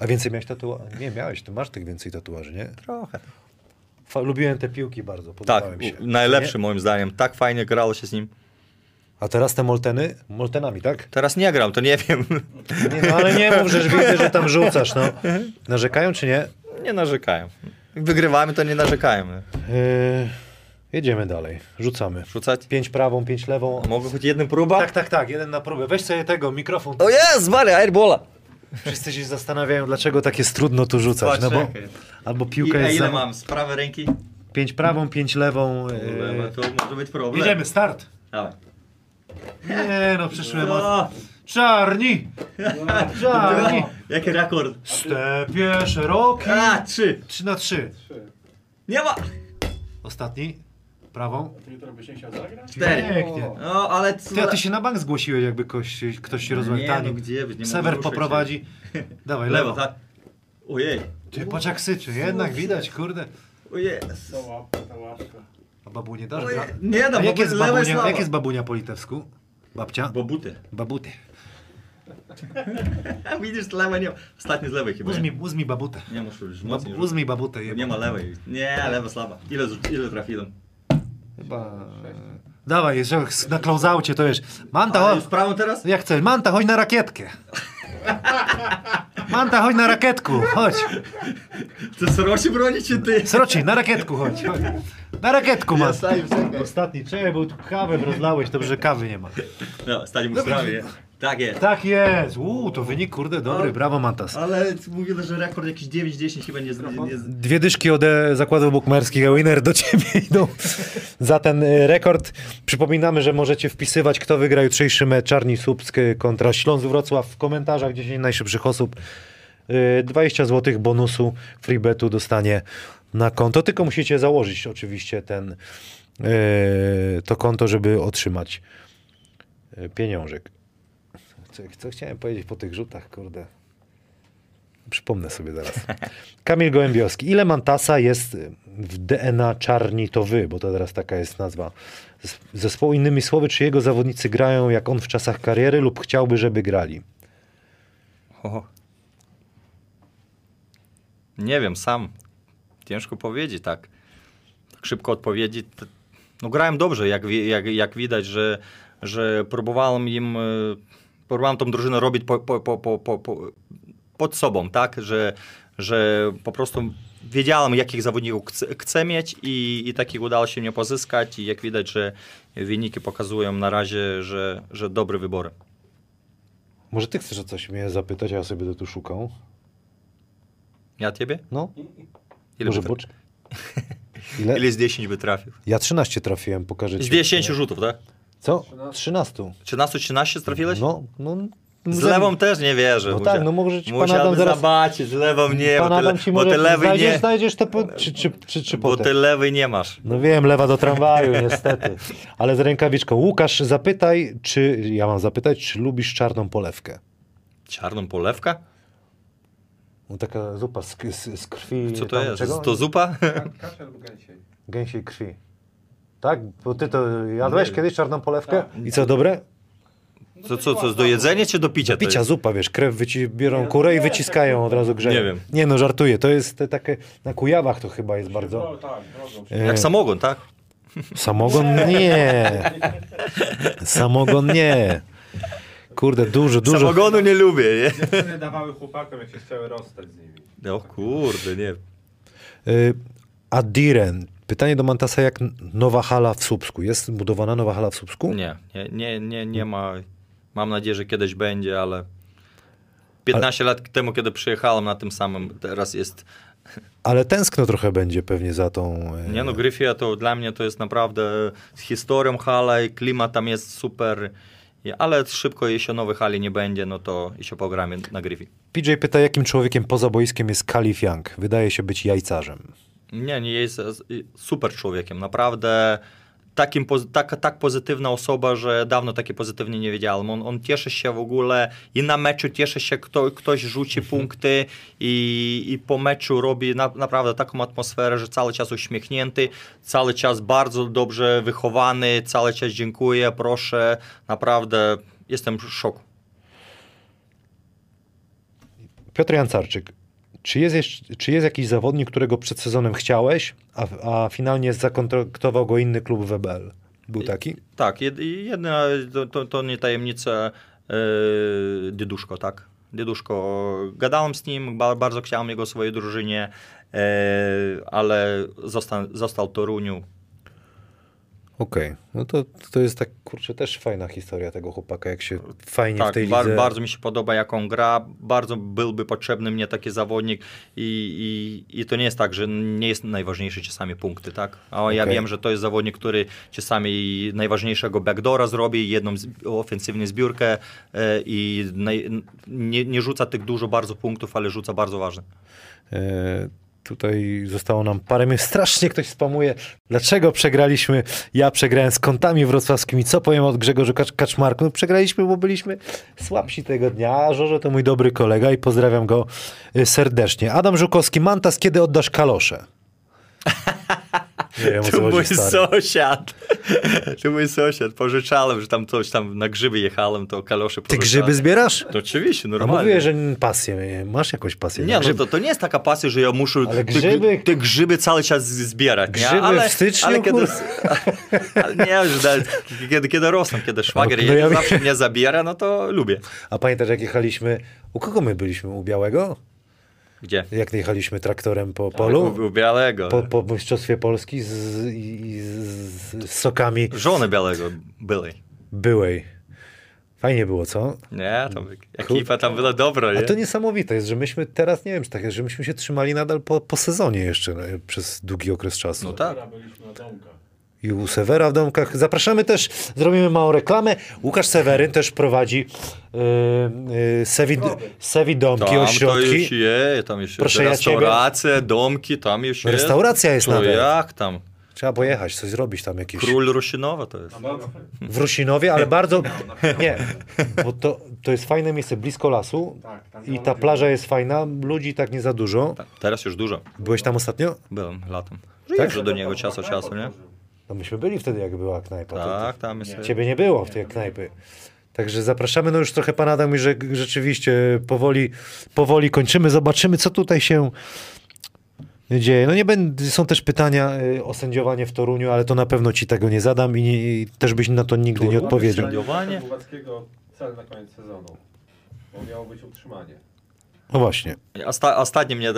Speaker 1: A więcej miałeś tatuaży? Nie, miałeś, tu masz tych więcej tatuaży, nie?
Speaker 2: Trochę.
Speaker 1: Fa- lubiłem te piłki bardzo,
Speaker 2: Tak,
Speaker 1: podobały mi się.
Speaker 2: najlepszy
Speaker 1: Nie?
Speaker 2: moim zdaniem. Tak fajnie grało się z nim.
Speaker 1: A teraz te Molteny? Moltenami, tak?
Speaker 2: Teraz nie gram, to nie wiem.
Speaker 1: Nie, no ale nie mów, że widzę, że tam rzucasz, no. Narzekają czy nie?
Speaker 2: Nie narzekają. Jak wygrywamy, to nie narzekają.
Speaker 1: Yy, jedziemy dalej, rzucamy.
Speaker 2: Rzucać?
Speaker 1: Pięć prawą, pięć lewą.
Speaker 2: Mogę choć jednym próba?
Speaker 1: Tak, tak, tak, jeden na próbę. Weź sobie tego, mikrofon.
Speaker 2: O jest, Maria, airbola.
Speaker 1: Wszyscy się zastanawiają, dlaczego tak jest trudno tu rzucać, no bo albo
Speaker 2: I,
Speaker 1: piłka
Speaker 2: a
Speaker 1: jest
Speaker 2: ile
Speaker 1: za...
Speaker 2: mam? Z prawej ręki?
Speaker 1: Pięć prawą, pięć lewą. Yy...
Speaker 2: To może być problem.
Speaker 1: Jedziemy, start.
Speaker 2: Dawaj.
Speaker 1: Nie no, przyszłem od...
Speaker 2: O,
Speaker 1: Czarni! Czarni!
Speaker 2: jaki rekord?
Speaker 1: Stepie szeroki.
Speaker 2: A, trzy.
Speaker 1: Trzy na trzy.
Speaker 2: Nie ma.
Speaker 1: Ostatni. Prawą.
Speaker 3: Jutro byś nie chciał zagrać?
Speaker 2: Cztery.
Speaker 1: Pięknie.
Speaker 2: No, ale...
Speaker 1: Ty, a ty się na bank zgłosiłeś, jakby ktoś, ktoś się rozmawiał.
Speaker 2: Nie, no gdzie byś, nie
Speaker 1: Sewer
Speaker 2: mogę
Speaker 1: poprowadzi. Dawaj,
Speaker 2: Lewo,
Speaker 1: lewo.
Speaker 2: tak? Ojej.
Speaker 1: Ty, patrz jak syczy. Jednak widać, kurde.
Speaker 2: Ojej.
Speaker 3: To łapka, ta łapka.
Speaker 1: A babu nie dasz gra?
Speaker 2: Nie no,
Speaker 1: A jak
Speaker 2: bo
Speaker 1: jest,
Speaker 2: jest
Speaker 1: babunia,
Speaker 2: słaba.
Speaker 1: jak jest babunia po litewsku? Babcia?
Speaker 2: Bobuty.
Speaker 1: Babuty.
Speaker 2: Widzisz, lewa nie ma. Ostatni z lewej chyba.
Speaker 1: Uzmi, uzmi babutę.
Speaker 2: Nie muszę już
Speaker 1: Bab, uzmi babutę.
Speaker 2: Nie ma lewej. Nie, lewa słaba. Ile, ile trafiłem?
Speaker 1: Chyba... Dawaj, jeszcze na klauzaucie to wiesz. Manta, chodź.
Speaker 2: już prawą teraz?
Speaker 1: Jak chcesz, Manta, chodź na rakietkę. Manta, chodź na rakietku, chodź.
Speaker 2: Ty sroci broni czy ty?
Speaker 1: Sroci, na rakietku chodź. chodź. Na rakietku, man.
Speaker 2: staję, czekaj.
Speaker 1: Ostatni, czekaj, bo tu kawę rozlałeś, dobrze, że kawy nie ma.
Speaker 2: No, stanie w sprawie. Tak jest.
Speaker 1: Tak jest. Uuu, to wynik, kurde, dobry, brawo, Mantas.
Speaker 2: Ale mówili, że rekord jakiś 9-10 chyba nie, nie, nie...
Speaker 1: Dwie dyszki od e, zakładów bukmerskich, winner do ciebie idą za ten e, rekord. Przypominamy, że możecie wpisywać, kto wygra jutrzejszy mecz Czarni Słupsk e, kontra Śląsk Wrocław w komentarzach 10 najszybszych osób. E, 20 zł bonusu freebetu dostanie na konto. Tylko musicie założyć oczywiście ten e, to konto, żeby otrzymać e, pieniążek. Co, chciałem powiedzieć po tych rzutach, kurde. Przypomnę sobie zaraz. Kamil Gołębiowski. Ile Mantasa jest w DNA Czarni to wy, bo to teraz taka jest nazwa zes- zespołu. Innymi słowy, czy jego zawodnicy grają jak on w czasach kariery lub chciałby, żeby grali?
Speaker 2: O. Nie wiem, sam. Ciężko powiedzieć tak. Tak szybko odpowiedzieć. No grałem dobrze, jak, jak, jak widać, że, że próbowałem im, e, próbowałem tą drużynę robić po, po, po, po, po, po, pod sobą, tak, że, że po prostu wiedziałem, jakich zawodników chcę, chcę mieć i, i takich udało się mnie pozyskać i jak widać, że wyniki pokazują na razie, że, że dobre wybory.
Speaker 1: Może ty chcesz o coś mnie zapytać, a ja sobie to tu szukam.
Speaker 2: Ja ciebie?
Speaker 1: No,
Speaker 2: Ile
Speaker 1: może boczek. Ile?
Speaker 2: Ile z 10 by trafił?
Speaker 1: Ja 13 trafiłem, pokażę ci.
Speaker 2: Z 10 rzutów, tak?
Speaker 1: Co? 13.
Speaker 2: 13-13 trafiłeś?
Speaker 1: No, no.
Speaker 2: Z lewą też nie wierzę.
Speaker 1: No tak, no może ci pan Adam zaraz-
Speaker 2: zobaczyć, z lewą nie,
Speaker 1: Pan
Speaker 2: bo ty,
Speaker 1: Adam ci
Speaker 2: bo ty lewy
Speaker 1: znajdziesz,
Speaker 2: nie,
Speaker 1: znajdziesz to po, czy, czy, czy, czy
Speaker 2: bo ty lewy nie masz.
Speaker 1: No wiem, lewa do tramwaju, niestety. Ale z rękawiczką. Łukasz, zapytaj, czy, ja mam zapytać, czy lubisz czarną polewkę?
Speaker 2: Czarną polewkę?
Speaker 1: No, taka zupa z, z, z krwi.
Speaker 2: Co to
Speaker 1: tam
Speaker 2: jest?
Speaker 1: Czego?
Speaker 2: To zupa?
Speaker 3: Kasia lub gęsiej.
Speaker 1: Gęsiej krwi. Tak? Bo ty to jadłeś
Speaker 2: Nie.
Speaker 1: kiedyś czarną polewkę?
Speaker 3: Tak.
Speaker 1: I co, dobre?
Speaker 2: Co, co, co, do jedzenia czy do picia? to
Speaker 1: Picia
Speaker 2: jest?
Speaker 1: zupa, wiesz, krew wyci- biorą kurę i wyciskają od razu grzeją.
Speaker 2: Nie wiem.
Speaker 1: Nie no, żartuję. To jest te takie, na Kujawach to chyba jest bardzo.
Speaker 3: No, tak, drogą.
Speaker 1: E,
Speaker 2: Jak samogon, tak?
Speaker 1: Samogon nie. Samogon nie. Kurde, dużo, dużo.
Speaker 2: Samogonu nie lubię, nie?
Speaker 3: Dziewczyny dawały chłopakom, jak się chciały rozstać z nimi.
Speaker 2: O kurde, nie.
Speaker 1: Y, Adiren. Pytanie do Mantasa, jak nowa hala w Słupsku? Jest budowana nowa hala w Słupsku?
Speaker 2: Nie, nie, nie, nie, nie ma. Mam nadzieję, że kiedyś będzie, ale 15 lat temu, kiedy przyjechałem na tym samym, teraz jest.
Speaker 1: Ale tęskno trochę będzie pewnie za tą... e,
Speaker 2: Nie no, Gryfia to dla mnie to jest naprawdę z historią hala i klimat tam jest super. I- Ale szybko, jeśli nowej hali nie będzie, no to jeszcze pogramy na Gryfii.
Speaker 1: PJ pyta, jakim człowiekiem poza boiskiem jest Kalif Young? Wydaje się być jajcarzem.
Speaker 2: Nie, nie jest super człowiekiem, naprawdę takim, tak, tak pozytywna osoba, że dawno takie pozytywnie nie wiedziałem. On, on cieszy się w ogóle i na meczu cieszy się, kto, ktoś rzuci punkty i, i po meczu robi na, naprawdę taką atmosferę, że cały czas uśmiechnięty, cały czas bardzo dobrze wychowany, cały czas dziękuję, proszę, naprawdę jestem w szoku.
Speaker 1: Piotr Jancarczyk. Czy jest, jeszcze, czy jest jakiś zawodnik, którego przed sezonem chciałeś, a, a finalnie zakontraktował go inny klub WBL? Był taki?
Speaker 2: Tak, jed, jedna, to, to, nie tajemnica e, Dieduszko, tak. Dieduszko, gadałem z nim, ba, bardzo chciałem jego w swojej drużynie, e, ale został, został w Toruniu.
Speaker 1: Okej, no to, to jest tak, kurczę, też fajna historia tego chłopaka, jak się fajnie w
Speaker 2: Tak,
Speaker 1: tej
Speaker 2: bar,
Speaker 1: lidze...
Speaker 2: bardzo mi się podoba, jak on gra, bardzo byłby potrzebny mnie taki zawodnik i, i, i to nie jest tak, że nie jest najważniejszy czasami punkty, tak? A ja
Speaker 1: Okej.
Speaker 2: wiem, że to jest zawodnik, który czasami najważniejszego backdoora zrobi, jedną z, ofensywną zbiórkę e, i naj, nie, nie rzuca tych dużo bardzo punktów, ale rzuca bardzo ważne.
Speaker 1: E, tutaj zostało nam parę minut. Strasznie ktoś spamuje. Dlaczego przegraliśmy? Ja przegrałem z kątami wrocławskimi. Co powiem od Grzegorza Kacz Kaczmarku? No, przegraliśmy, bo byliśmy słabsi tego dnia. A Żorze to mój dobry kolega i pozdrawiam go e, serdecznie. Adam Żukowski, Mantas, kiedy oddasz kalosze? Nie wiem,
Speaker 2: To mój
Speaker 1: stary.
Speaker 2: sąsiad. To mój sąsiad. Pożyczałem, że tam coś tam na grzyby jechałem, to kalosze
Speaker 1: Ty
Speaker 2: pożyczałem.
Speaker 1: grzyby zbierasz?
Speaker 2: To oczywiście,
Speaker 1: A
Speaker 2: normalnie.
Speaker 1: mówię, że pasję. Masz jakąś pasję.
Speaker 2: Nie, no to, to nie jest taka pasja, że ja muszę
Speaker 1: Ale
Speaker 2: te,
Speaker 1: grzyby-
Speaker 2: te grzyby cały czas zbierać. nie?
Speaker 1: Grzyby
Speaker 2: ale,
Speaker 1: w styczniu,
Speaker 2: ale kiedy, ale nie, że kiedy, kiedy rosną, kiedy szwagier
Speaker 1: No,
Speaker 2: no,
Speaker 1: no ja
Speaker 2: zawsze mnie zabiera, no to lubię.
Speaker 1: A pamiętasz, jak jechaliśmy... U kogo my byliśmy? U Białego?
Speaker 2: Gdzie?
Speaker 1: Jak jechaliśmy traktorem po polu?
Speaker 2: U, u Białego.
Speaker 1: po, po Mistrzostwie Polski z, i- z, z sokami
Speaker 2: Żony Białego były.
Speaker 1: byłej. Fajnie było, co?
Speaker 2: Nie, tam ekipa tam była dobra, nie?
Speaker 1: A to niesamowite jest, że myśmy teraz, nie wiem, czy tak jest, że myśmy się trzymali nadal po, po sezonie jeszcze no, przez długi okres czasu.
Speaker 2: No tak.
Speaker 3: Byliśmy na domkach.
Speaker 1: I u Sewera w domkach. Zapraszamy też, zrobimy małą reklamę. Łukasz Seweryn też prowadzi yy, yy, Sewi, Sewi Domki,
Speaker 2: Tam to już
Speaker 1: ośrodki.
Speaker 2: jest, tam już
Speaker 1: Proszę,
Speaker 2: jest
Speaker 1: ja
Speaker 2: restauracje, domki, tam jest.
Speaker 1: Restauracja jest
Speaker 2: to
Speaker 1: nawet.
Speaker 2: jak tam?
Speaker 1: Trzeba pojechać, coś zrobić tam jakieś.
Speaker 2: Król Rusinowa to jest.
Speaker 1: W Rusinowie, ale bardzo... Nie, bo to, to jest fajne miejsce, blisko lasu.
Speaker 3: Tak, tam
Speaker 1: I ta plaża jest fajna, ludzi tak nie za dużo.
Speaker 2: Tak, Teraz już dużo.
Speaker 1: Byłeś tam ostatnio?
Speaker 2: Byłem latem.
Speaker 1: Tak?
Speaker 2: Także do niego czasu czasu, nie?
Speaker 1: No myśmy byli wtedy, jak była knajpa.
Speaker 2: Tak, tam jest.
Speaker 1: Ciebie nie było w tej knajpy. Także zapraszamy. No już trochę pan Adam mówi, że rzeczywiście powoli, powoli kończymy. Zobaczymy, co tutaj się dzieje. No nie będę, są też pytania y, o sędziowanie w Toruniu, ale to na pewno ci tego nie zadam i, nie, i też byś na to nigdy nie odpowiedział.
Speaker 2: Sędziowanie?
Speaker 3: Cel na koniec sezonu. Bo miało być utrzymanie.
Speaker 1: No właśnie.
Speaker 2: Osta- ostatnio mnie e,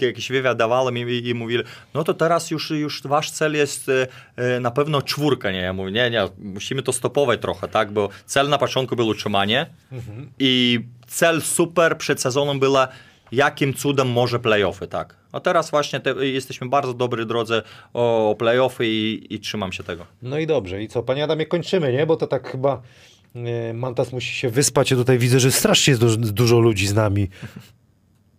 Speaker 2: jakiś wywiad dawałem i, i mówili, no to teraz już, już wasz cel jest e, e, na pewno czwórka, nie? Ja mówię, nie, nie, musimy to stopować trochę, tak, bo cel na początku był utrzymanie i cel super przed sezonem była jakim cudem może playoffy, tak. A teraz właśnie te, jesteśmy bardzo dobrej drodze o, o playoffy i, i trzymam się tego.
Speaker 1: No i dobrze. I co, panie Adamie, kończymy, nie? Bo to tak chyba Mantas musi się wyspać. Ja tutaj widzę, że strasznie jest dużo, dużo ludzi z nami.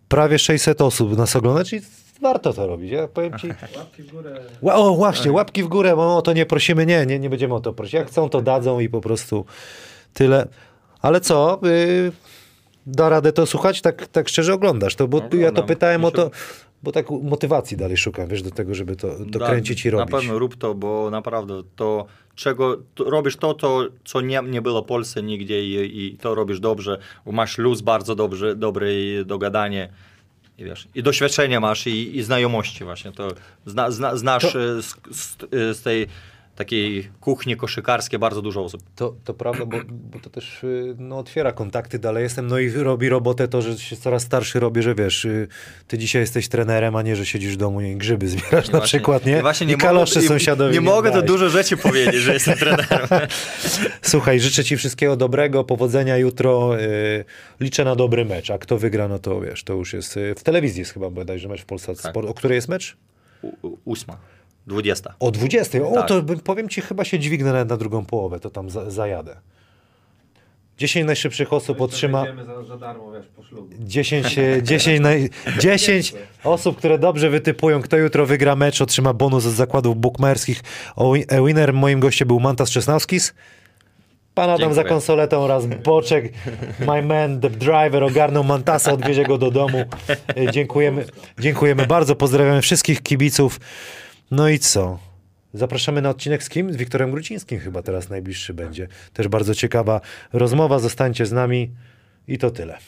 Speaker 1: Prawie 600 osób nas ogląda, czyli warto to robić. Ja powiem ci...
Speaker 3: Łapki w górę.
Speaker 1: O, właśnie, łapki w górę, bo o to nie prosimy. Nie, nie, nie będziemy o to prosić. Jak chcą, to dadzą i po prostu tyle. Ale co? Y, da radę to słuchać? Tak, tak szczerze oglądasz to, bo ja to
Speaker 2: Oglądam.
Speaker 1: pytałem o to, bo tak motywacji dalej szukam, wiesz, do tego, żeby to, to
Speaker 2: Da,
Speaker 1: kręcić i robić.
Speaker 2: Na pewno rób to, bo naprawdę to, czego to, robisz to, to, co nie, nie było w Polsce nigdzie i, i to robisz dobrze, bo masz luz bardzo dobrze, dobre dogadanie. I, wiesz, I doświadczenie masz i, i znajomości właśnie. To zna, zna, znasz
Speaker 1: To-
Speaker 2: e, z, z, z tej takiej kuchni koszykarskiej bardzo dużo osób.
Speaker 1: To, to prawda, bo, bo to też y, no, otwiera kontakty dalej jestem, no i robi robotę to, że się coraz starszy robi, że wiesz, y, ty dzisiaj jesteś trenerem, a nie, że siedzisz w domu i grzyby zbierasz na
Speaker 2: Właśnie-
Speaker 1: przykład, nie?
Speaker 2: I, właśnie
Speaker 1: I
Speaker 2: nie
Speaker 1: kalosze
Speaker 2: mogę,
Speaker 1: sąsiadowi
Speaker 2: Nie, nie mogę to dużo rzeczy powiedzieć, że jestem trenerem.
Speaker 1: Słuchaj, życzę ci wszystkiego dobrego, powodzenia jutro, y, liczę na dobry mecz, a kto wygra, no to wiesz, to już jest, w telewizji jest chyba bodajże mecz w Polsat
Speaker 2: Tak.
Speaker 1: Sport. O której jest mecz?
Speaker 2: U- Ósma, dwudziesta.
Speaker 1: O 20. O,
Speaker 2: Tak.
Speaker 1: to bym- powiem ci, chyba się dźwignę nawet na drugą połowę, to tam za, zajadę. 10 najszybszych osób otrzyma...
Speaker 3: Idziemy za, za darmo, wiesz, po ślubu.
Speaker 1: 10, e, 10, naj, 10 osób, które dobrze wytypują, kto jutro wygra mecz, otrzyma bonus od zakładów bukmacherskich. O, e, winner moim gościem był Mantas Czesnawskis. Pan Adam
Speaker 2: Dziękuję.
Speaker 1: za konsoletą oraz Boczek, my man, the driver, ogarnął Mantasa, odwiezie go do domu. E, Dziękujemy, dziękujemy bardzo, pozdrawiamy wszystkich kibiców. No i co? Zapraszamy na odcinek z kim? Z Wiktorem Grucińskim chyba teraz najbliższy będzie. Też bardzo ciekawa rozmowa, zostańcie z nami i to tyle.